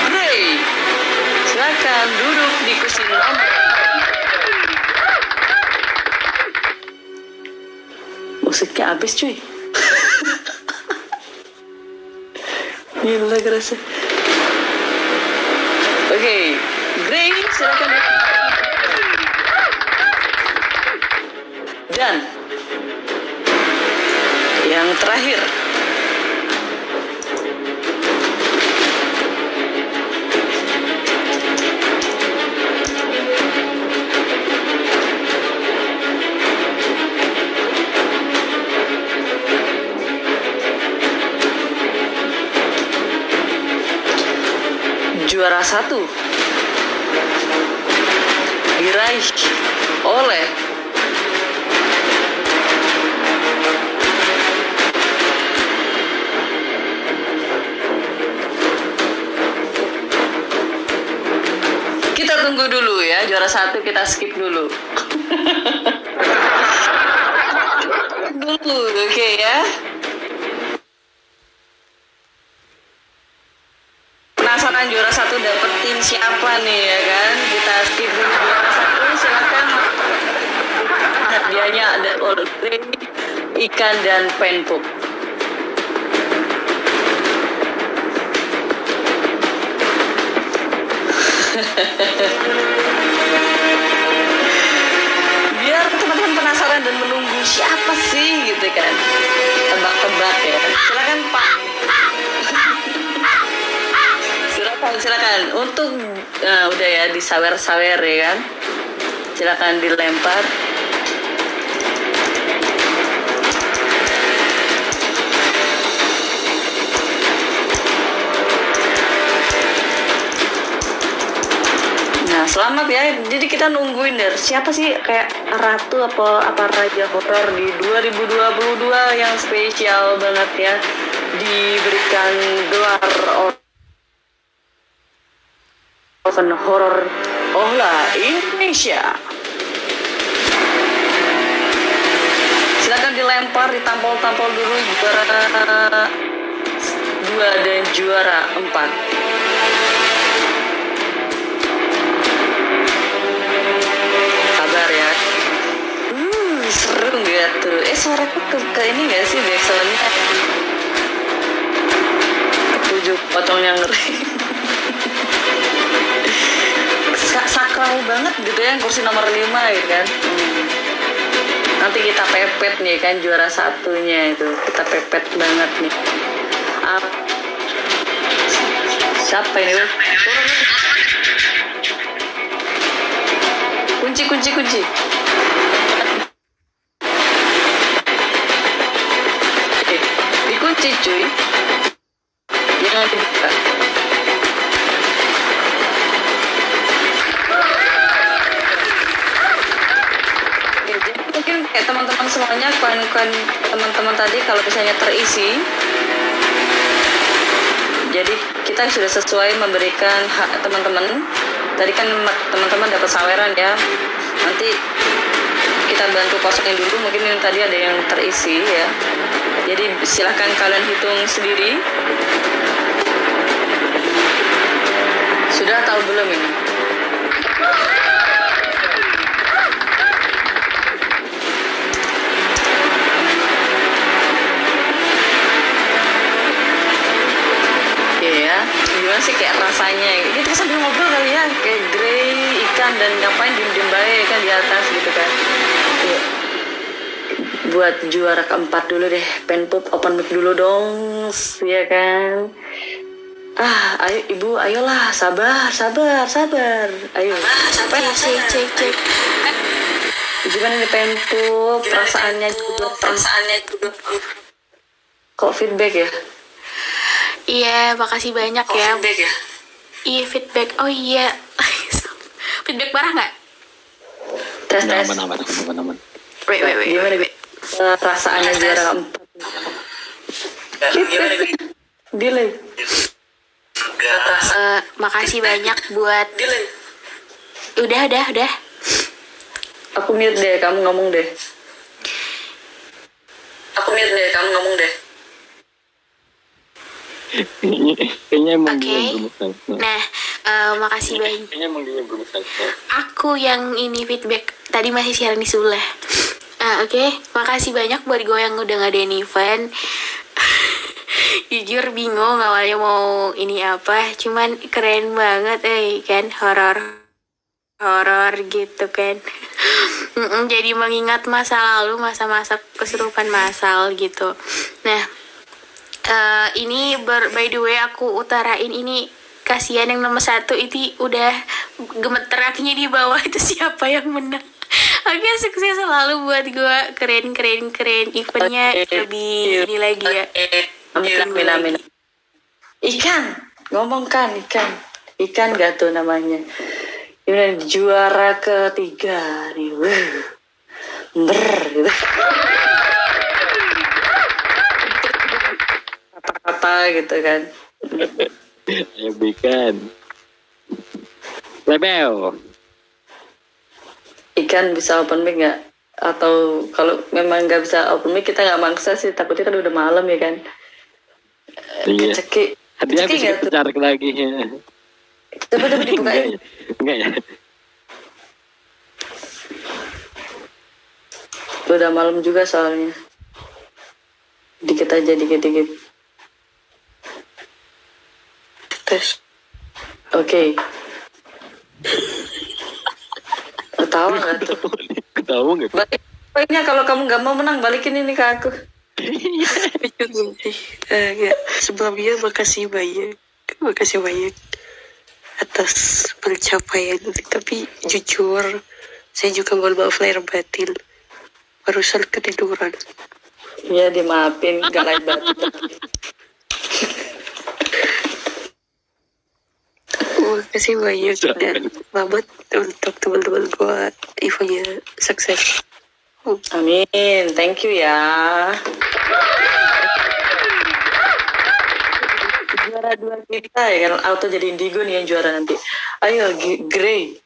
Gray. Silakan duduk di kursi nomor Musiknya habis cuy. Gila kerasa. Oke, Silakan. Dan yang terakhir juara satu oleh kita tunggu dulu ya juara satu kita skip dulu. Dulu oke ya penasaran juara satu dapetin siapa nih ya kan kita skip dulu juara satu silakan hadiahnya ada order ikan dan penpup biar teman-teman penasaran dan menunggu siapa sih gitu kan. Tebak-tebak ya. Silakan pak. Silakan silakan. Untuk nah, udah ya disawer-sawer ya kan. Silakan dilempar selamat ya. Jadi kita nungguin deh siapa sih kayak ratu apa apa raja horor di 2022 yang spesial banget ya diberikan gelar Open Horror Ohla Indonesia. Silakan dilempar, ditampol-tampol dulu juara dua dan juara empat. Gak tuh? Eh suaraku ke, ke ini gak sih backsoundnya? Ketujuh potong yang ngeri. Sa- sakral banget gitu ya kursi nomor 5 gitu kan Hmm. nanti kita pepet nih kan juara satunya itu kita pepet banget nih Ap- siapa ini kunci kunci kunci putih cuy. Mungkin kayak teman-teman semuanya koin-koin teman-teman tadi kalau misalnya terisi. Jadi kita sudah sesuai memberikan hak teman-teman. Tadi kan teman-teman dapat saweran ya. Nanti kita bantu kosongin dulu. Mungkin yang tadi ada yang terisi ya jadi silahkan kalian hitung sendiri sudah tahu belum ini Iya, gimana sih kayak rasanya? Kita sambil ngobrol kali ya, kayak grey, ikan dan ngapain diem-diem baik kan di atas gitu kan. Buat juara keempat dulu deh, penpup open mic dulu dong, ya kan. Ah, ayo ibu, ayolah, sabar, sabar, sabar. Ayo. Cek, cek, cek, cek. Gimana nih penpup, perasaannya juga, perasaannya juga. Kok feedback ya? Iya, makasih banyak ya. Feedback ya? Iya, feedback. Oh iya. feedback parah nggak? Tes tes. Aman, aman, aman, aman. Wait, wait, wait. Gimana Bi? Eh, perasaannya juara keempat? Delay. Eh, makasih banyak buat udah udah udah Aku mute deh, kamu ngomong deh. Aku mute deh, kamu ngomong deh. Kayaknya kayaknya emang selesai. nah eh, makasih banyak aku yang ini feedback tadi masih siaran di sebelah ah oke. Makasih banyak buat gue yang udah ngadain event. Jujur bingung awalnya mau ini apa. Cuman keren banget eh kan. Horor. Horor gitu kan. Jadi mengingat masa lalu masa-masa kesurupan masal gitu. Nah eh, ini ber, by the way aku utarain ini. Kasihan yang nomor satu itu udah gemeter kakinya di bawah. Itu siapa yang menang Oke sukses selalu buat gue keren keren keren eventnya Oke. lebih ini lagi ya Amin, amin, amin. Ikan, ngomong kan ikan. Ikan gak tuh namanya. Ini juara ketiga nih. Wuh. Ber, gitu. Kata-kata gitu kan. Ayo bikin. Rebel. Ikan bisa open mic nggak? Atau kalau memang nggak bisa open mic kita nggak maksa sih. Takutnya kan udah malam ya kan. Iya. Keceki. Dia Keceki bisa nggak tuh? tarik lagi. Coba coba dibukain. ya? Enggak ya? Udah malam juga soalnya. Dikit aja, dikit-dikit. Tes. Oke. Ketawa nggak tuh? Ketawa nggak? Balik. Pokoknya kalau kamu nggak mau menang, balikin ini ke aku. Eh, ya, sebelumnya makasih banyak, makasih banyak atas pencapaian. Tapi jujur, saya juga mohon maaf lahir batin. Barusan ketiduran. Ya dimaafin, gak lain batu. Makasih banyak dan selamat untuk teman-teman gua eventnya sukses. Amin, thank you ya. Juara dua kita ya kan, auto jadi indigo nih yang juara nanti. Ayo, Grey.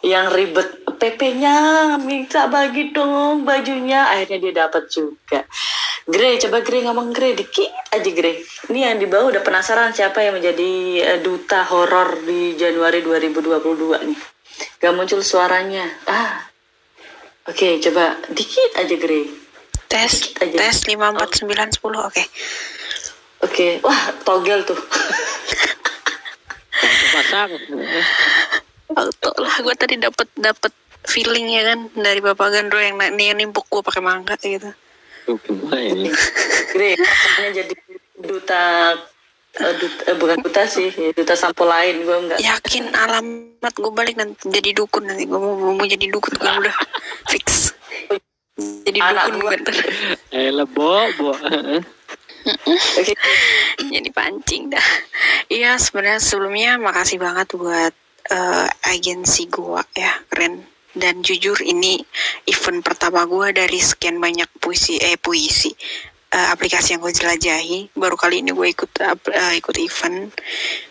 Yang ribet PP-nya minta bagi dong bajunya. Akhirnya dia dapat juga. Grey, coba Grey ngomong Grey dikit aja Grey. Ini yang di bawah udah penasaran siapa yang menjadi eh, duta horor di Januari 2022 nih. Gak muncul suaranya. Ah, Oke, coba dikit aja Grey. Tes, Aja. tes 5, 4, 9, 10, oke. Oke, wah togel tuh. Auto lah, gue tadi dapat dapat feeling ya kan dari Bapak Gandro yang yang nimpuk gue pakai mangga gitu. Ini? Jadi duta, eh, duta eh, bukan duta sih, ya, duta sampo lain gue enggak. Yakin alamat gue balik nanti jadi dukun nanti gue mau, mau jadi dukun gue udah fix. Jadi Anak dukun gua. bener. Eh, lebo, bo. Oke, jadi pancing dah. Iya sebenarnya sebelumnya makasih banget buat eh, agensi gua ya keren Dan jujur ini event pertama gue dari sekian banyak puisi eh puisi eh, aplikasi yang gue jelajahi. Baru kali ini gue ikut eh, ikut event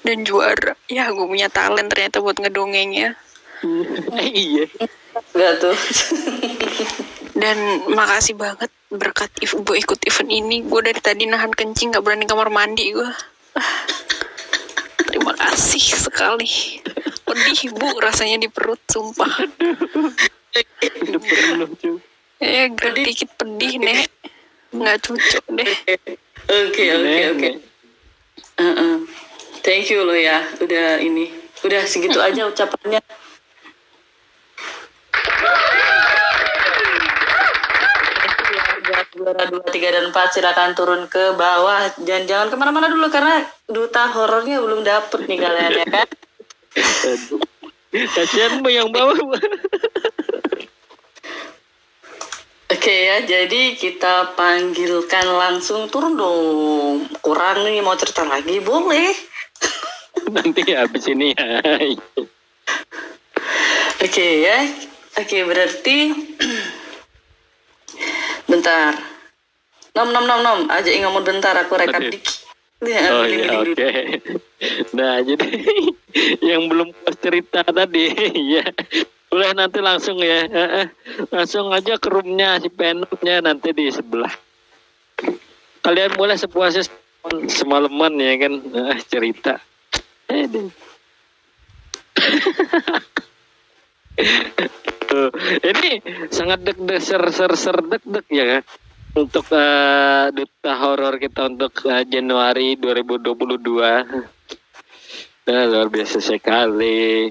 dan juara. Ya gue punya talent ternyata buat ngedongengnya. iya. Enggak tuh. Dan makasih banget berkat if- gue ikut event ini. Gue dari tadi nahan kencing gak berani kamar mandi gue. Terima kasih sekali. Pedih bu rasanya di perut sumpah. Eh gerak dikit pedih nek. Nggak cocok deh. Oke, oke, oke. Heeh. Thank you lo ya, udah ini. Udah segitu aja ucapannya. Buat juara 2, 3, dan 4 silakan turun ke bawah dan jangan ke mana-mana dulu karena duta horornya belum dapet nih kalian ya kan. Kasihan yang bawah. Oke ya, jadi kita panggilkan langsung turun dong. Kurang nih mau cerita lagi boleh. Nanti habis ini ya. Oke ya, oke berarti bentar. Nom nom nom nom, aja ngomong bentar aku rekap dikit. Ya, Oh iya oke. dulu. Nah jadi yang belum pas cerita tadi ya boleh nanti langsung ya langsung aja ke roomnya si penutnya nanti di sebelah. Kalian boleh sepuasnya semalaman ya kan cerita. Eh. Tuh, ini sangat deg deg ser ser ser deg deg ya kan? Untuk eh, duta horor kita untuk eh, Januari 2022 Nah, luar biasa sekali.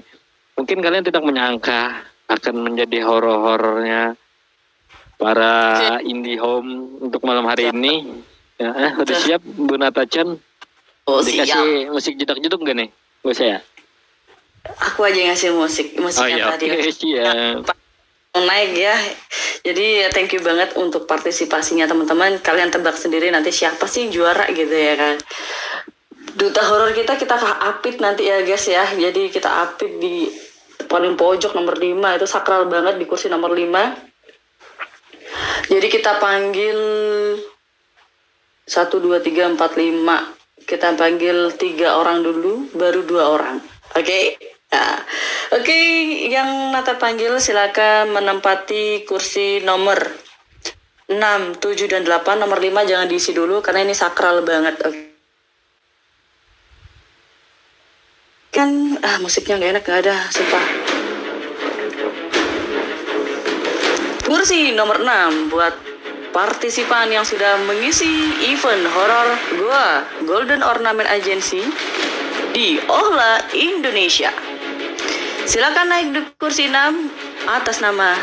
Mungkin kalian tidak menyangka akan menjadi horor-horornya para indie home untuk malam hari ini. Ya, eh, udah siap Bu Natachan Oh siap. dikasih musik jedak-jeduk gak nih? Gak usah ya Aku aja yang ngasih musik, musik oh yang iya tadi. oke siap naik ya. Jadi ya, thank you banget untuk partisipasinya teman-teman. Kalian tebak sendiri nanti siapa sih juara gitu ya kan. Duta horor kita kita apit nanti ya guys ya. Jadi kita apit di paling pojok nomor 5 itu sakral banget di kursi nomor 5. Jadi kita panggil 1 2 3 4 5. Kita panggil tiga orang dulu baru dua orang. Oke? Nah, Oke, yang Nata panggil silakan menempati kursi nomor 6, 7, dan 8. Nomor 5 jangan diisi dulu karena ini sakral banget. Oke. Kan, ah musiknya nggak enak, nggak ada, sumpah. Kursi nomor 6 buat partisipan yang sudah mengisi event horor gua Golden Ornament Agency di Ohla, Indonesia. Silakan naik di kursi 6 atas nama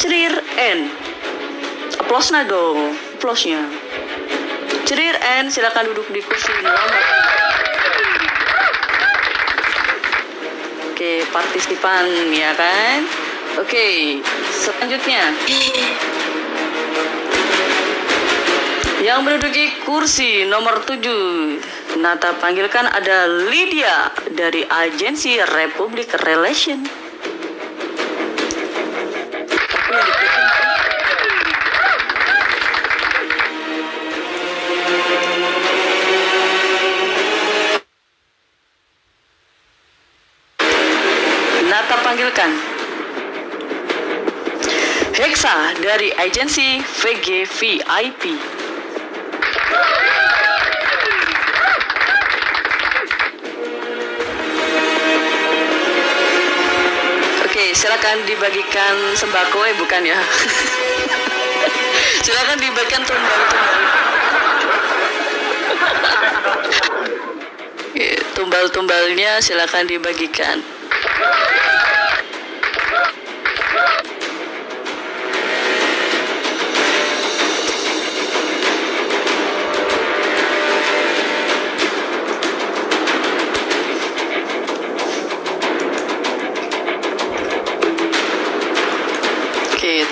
Cerir N. Aplausnya dong, aplausnya. Cerir N, silakan duduk di kursi nomor. Oke, partisipan ya kan? Oke, selanjutnya. Yang menduduki kursi nomor 7 Nata panggilkan ada Lydia dari agensi Republic Relation. Nata panggilkan Hexa dari agensi VGVIP. Silakan dibagikan sembako eh bukan ya. silakan dibagikan tumbal-tumbal. Tumbal-tumbalnya silakan dibagikan.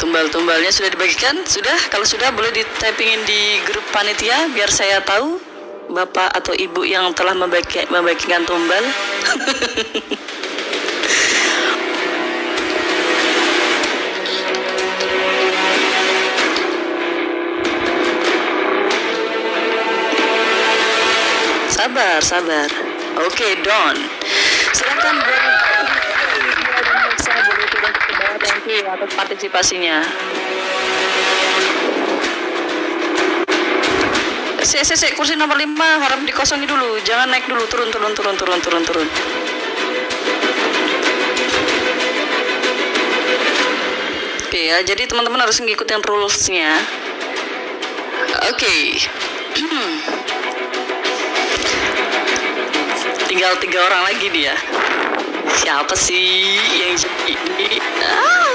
tumbal-tumbalnya sudah dibagikan? Sudah? Kalau sudah boleh di typingin di grup panitia biar saya tahu Bapak atau Ibu yang telah membagi, membagikan tumbal. sabar, sabar. Oke, okay, Don. Silakan Don you atas partisipasinya. Si, si, si, kursi nomor 5 harap dikosongi dulu. Jangan naik dulu, turun, turun, turun, turun, turun, turun. Oke ya, jadi teman-teman harus ngikutin rules-nya. Oke. Tinggal tiga orang lagi dia. Siapa sih yang jadi? Ah.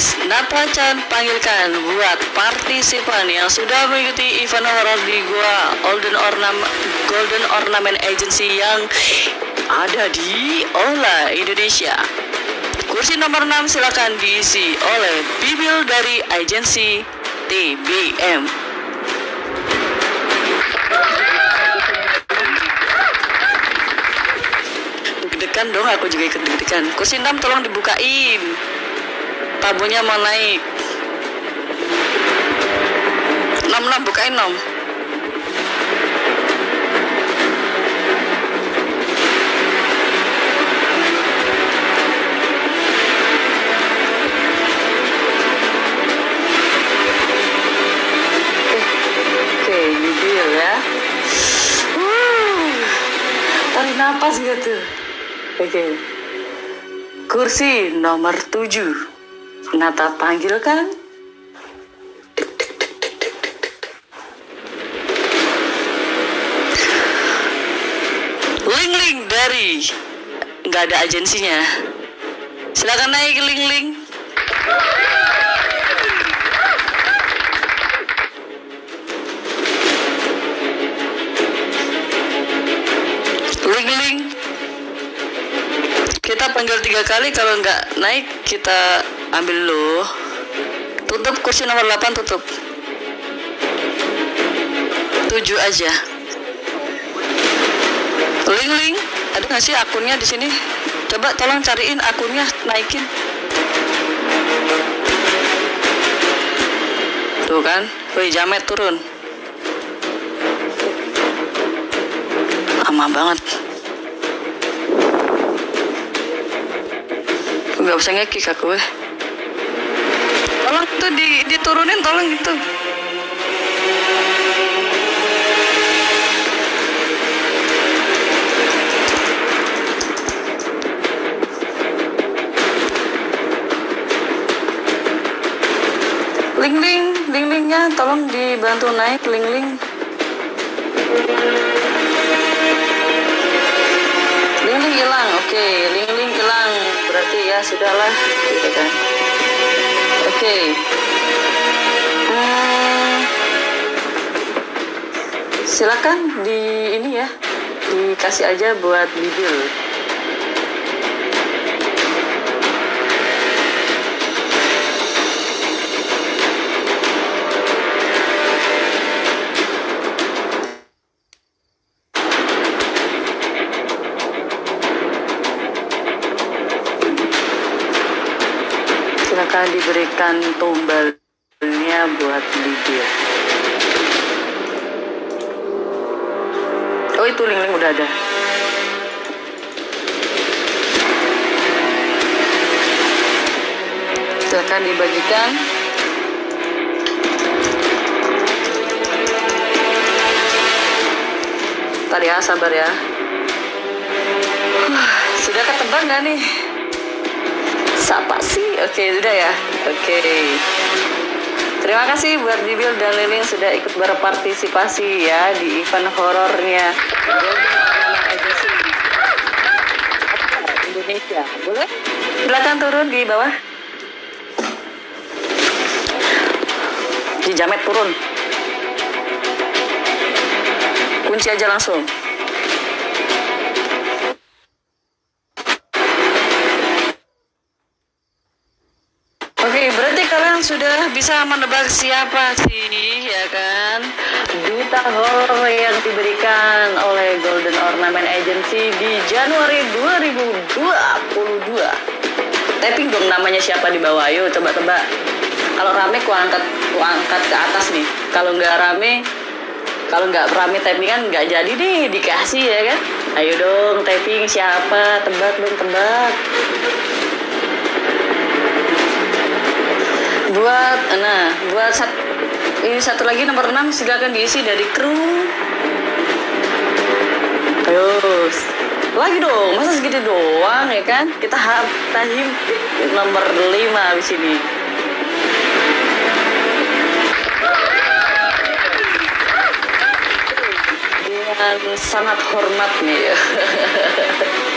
Oke, Nata Chan panggilkan buat partisipan yang sudah mengikuti event horror di Gua Golden Ornament Golden Ornament Agency yang ada di Ola Indonesia. Kursi nomor 6 silakan diisi oleh Bibil dari agensi TBM. Deg-degan dong, aku juga ikut deg-degan. Kursi 6 tolong dibukain. Tabunya mau naik. 6 6 bukain nom. Tarik napas gitu. Oke. Kursi nomor 7. Nata panggilkan. Ling Ling dari nggak ada agensinya. Silakan naik Ling Ling. Ling Ling. Kita panggil tiga kali kalau nggak naik kita ambil lo. Tutup kursi nomor 8 tutup. Tujuh aja. Ling Ling, ada nggak sih akunnya di sini? Coba tolong cariin akunnya, naikin. Tuh kan, woi jamet turun. Lama banget. Gak usah ngekik aku eh. Itu di, diturunin, tolong itu. Ling ling, ling lingnya tolong dibantu naik ling ling. Ling ling hilang, oke, ling ling hilang. Berarti ya sudahlah, gitu kan. Oke. Hmm, silakan di ini ya, dikasih aja buat Bibil. Diberikan tumbalnya buat bibir. Oh itu ling-ling udah ada. Silakan dibagikan. Tadi ya, sabar ya. Sudah ketebak nggak nih? Siapa sih? Oke, sudah ya. Oke. Terima kasih buat Bibil dan Liling sudah ikut berpartisipasi ya di event horornya Indonesia. Boleh? Silakan turun di bawah. Di jamet turun. Kunci aja langsung. Sudah bisa menebak siapa sih, ya kan? Duta horor yang diberikan oleh Golden Ornament Agency di Januari 2022. Typing dong namanya siapa di bawah, ayo coba tebak. Kalau rame ku angkat, ku angkat ke atas nih. kalau nggak rame kalau nggak rame typing kan nggak jadi deh dikasih ya kan ayo dong typing siapa tebak dong tebak buat nah buat sat, ini satu lagi nomor 6 silakan diisi dari kru. Ayo lagi dong masa segitu doang ya kan? Kita tahim nomor 5 di sini. Dengan sangat hormat nih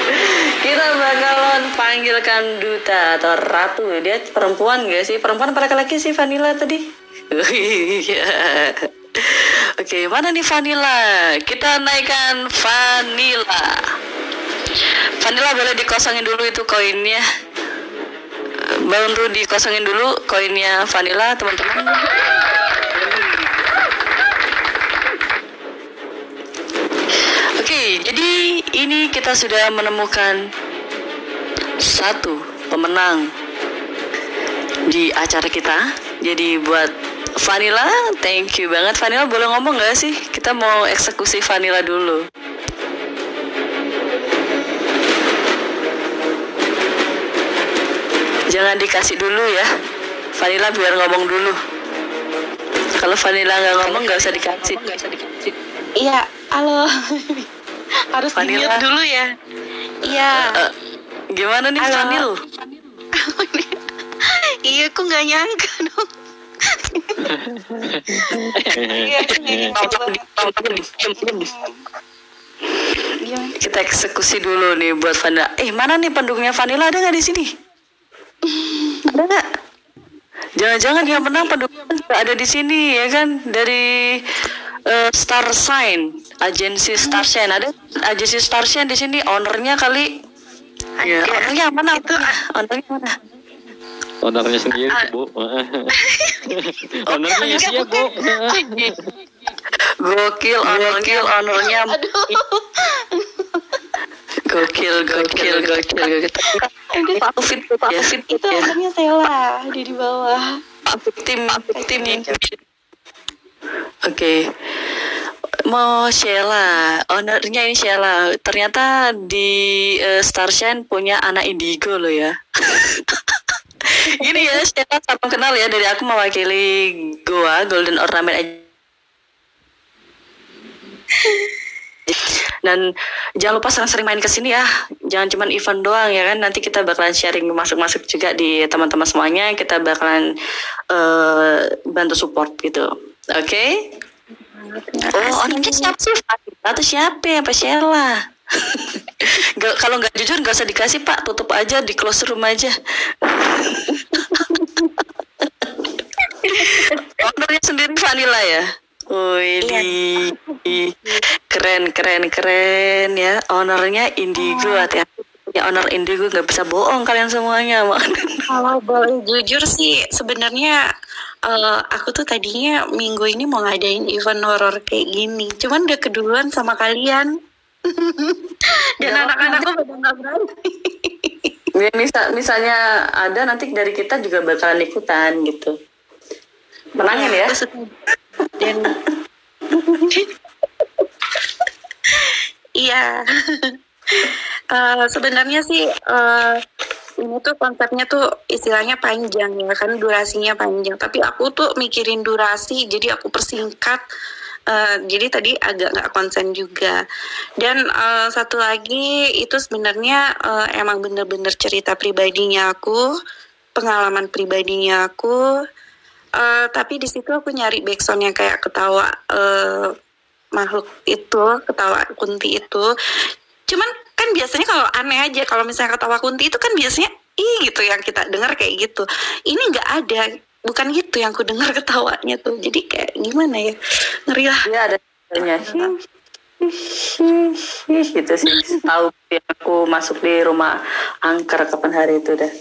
kita bakalan panggilkan duta atau ratu dia perempuan gak sih perempuan apa laki-laki sih Vanilla tadi Iya. Oke, mana nih Vanilla? Kita naikkan Vanilla. Vanilla boleh dikosongin dulu itu koinnya. Baru dikosongin dulu koinnya Vanilla, teman-teman. Ini kita sudah menemukan satu pemenang di acara kita. Jadi buat Vanilla, thank you banget. Vanilla boleh ngomong gak sih? Kita mau eksekusi Vanilla dulu. Jangan dikasih dulu ya. Vanilla biar ngomong dulu. Kalau Vanilla nggak ngomong nggak usah dikasih. Iya, halo. Harus Vanilla. dulu ya. Iya. Uh, gimana nih Halo. Vanil? iya, aku nggak nyangka dong. Iya. Gimana? Kita eksekusi dulu nih buat Vanilla. Eh mana nih pendukungnya Vanilla ada nggak di sini? ada nggak? Jangan-jangan yang menang pendukungnya ada di sini ya kan dari eh, Star Sign, agensi Star Sign ada agensi Star Sign di sini ownernya kali. Ya, ownernya mana? Itu ownernya mana? Ownernya sendiri bu. Ownernya sih ya bu. Gokil, ownernya, ownernya. Gokil, gokil, gokil, gokil. Pak Fit, Pak Fit, Itu ya. anaknya Sela di di bawah. tim tim Oke. Mau Sheila, ownernya ini Sheila. Ternyata di eh, Starshine punya anak indigo loh ya. Gini ya, Sheila salam kenal ya. Dari aku mewakili Goa Golden Ornament dan jangan lupa sering-sering main ke sini ya. Jangan cuman event doang ya kan. Nanti kita bakalan sharing masuk-masuk juga di teman-teman semuanya. Kita bakalan eh, bantu support gitu oke? Oh orangnya siapa sih atau siapa? Ya Pak Sheila? Nggak- kalau nggak jujur nggak usah dikasih Pak. Tutup aja di close room aja. Ownernya sendiri Vanilla ya? Wih, keren keren keren ya. Ownernya Indigo hati-hati. Ya owner Indigo nggak bisa bohong kalian semuanya. Kalau boleh jujur sih sebenarnya eh, aku tuh tadinya minggu ini mau ngadain event horor kayak gini. Cuman udah keduluan sama kalian. Dan Ya, anak-anakku pada nggak berani. Ya, misal, misalnya ada nanti dari kita juga bakalan ikutan gitu. Menangin ya. Aku suka. Dan Iya. Eh, sebenarnya sih eh, ini tuh konsepnya tuh istilahnya panjang ya kan durasinya panjang. Tapi aku tuh mikirin durasi jadi aku persingkat. Eh, jadi tadi agak nggak konsen juga. Dan eh, satu lagi itu sebenarnya eh, emang bener-bener cerita pribadinya aku, pengalaman pribadinya aku. Eh, tapi di situ aku nyari backsoundnya kayak ketawa eh, makhluk itu, ketawa kunti itu. Cuman kan biasanya kalau aneh aja kalau misalnya ketawa kunti itu kan biasanya ih gitu yang kita dengar kayak gitu. Ini nggak ada, bukan gitu yang aku dengar ketawanya tuh. Jadi kayak gimana ya? Ngeri lah. Dia ada adanya gitu sih. Tahu ya, aku masuk di rumah angker kapan hari itu dah.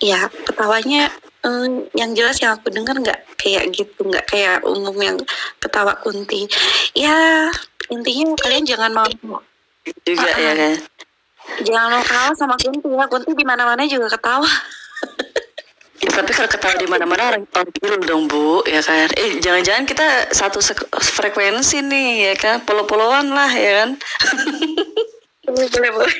Ya, ketawanya eh, yang jelas yang aku dengar nggak kayak gitu, nggak kayak umum yang ketawa kunti. Ya, intinya kalian jangan mau Juga Ah, ya kan. jangan mau kalah sama kunti ya. Kunti di mana-mana juga ketawa. Ya tapi kalau ketawa di mana-mana orang orang dong bu, ya kan? Eh jangan-jangan kita satu frekuensi nih, ya kan? Polo-poloan lah, ya kan? boleh boleh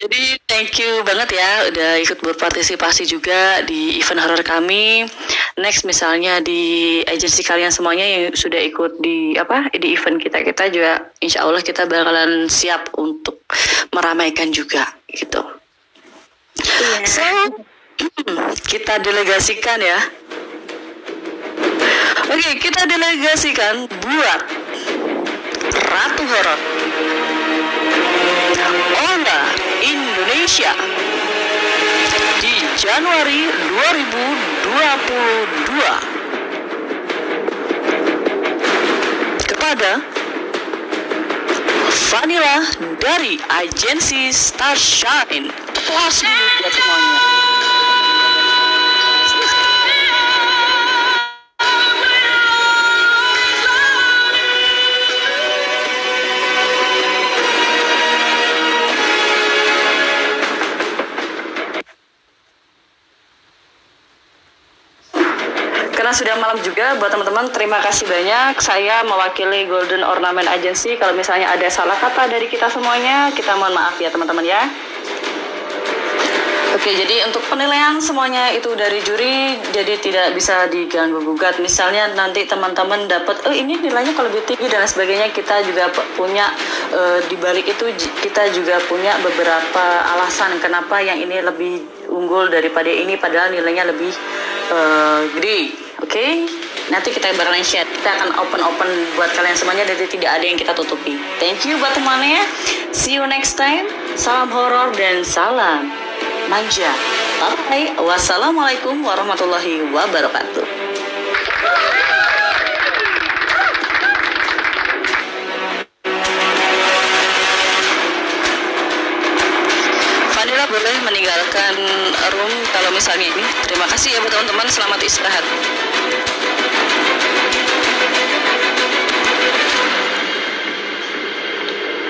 Jadi thank you banget ya udah ikut berpartisipasi juga di event horor kami. Next misalnya di agensi kalian semuanya yang sudah ikut di apa di event kita kita juga insya Allah kita bakalan siap untuk meramaikan juga gitu. Iya. So kita delegasikan ya. Oke kita delegasikan buat Ratu Horor Ola Indonesia di Januari 2022 kepada Vanilla dari agensi Starshine. Puas dulu. Sudah malam juga. Buat teman-teman terima kasih banyak. Saya mewakili Golden Ornament Agency. Kalau misalnya ada salah kata dari kita semuanya kita mohon maaf ya teman-teman ya. Oke, jadi untuk penilaian semuanya itu dari juri, jadi tidak bisa diganggu gugat. Misalnya nanti teman-teman dapat, oh ini nilainya kalau lebih tinggi dan sebagainya, kita juga punya eh, di balik itu kita juga punya beberapa alasan kenapa yang ini lebih unggul daripada ini, padahal nilainya lebih eh, gede. Oke, nanti kita bakalan share. Kita akan open-open buat kalian semuanya, jadi tidak ada yang kita tutupi. Thank you buat temannya. See you next time. Salam horor dan salam manja. Bye. Wassalamualaikum warahmatullahi wabarakatuh. boleh meninggalkan room kalau misalnya ini. Terima kasih ya buat teman-teman. Selamat istirahat.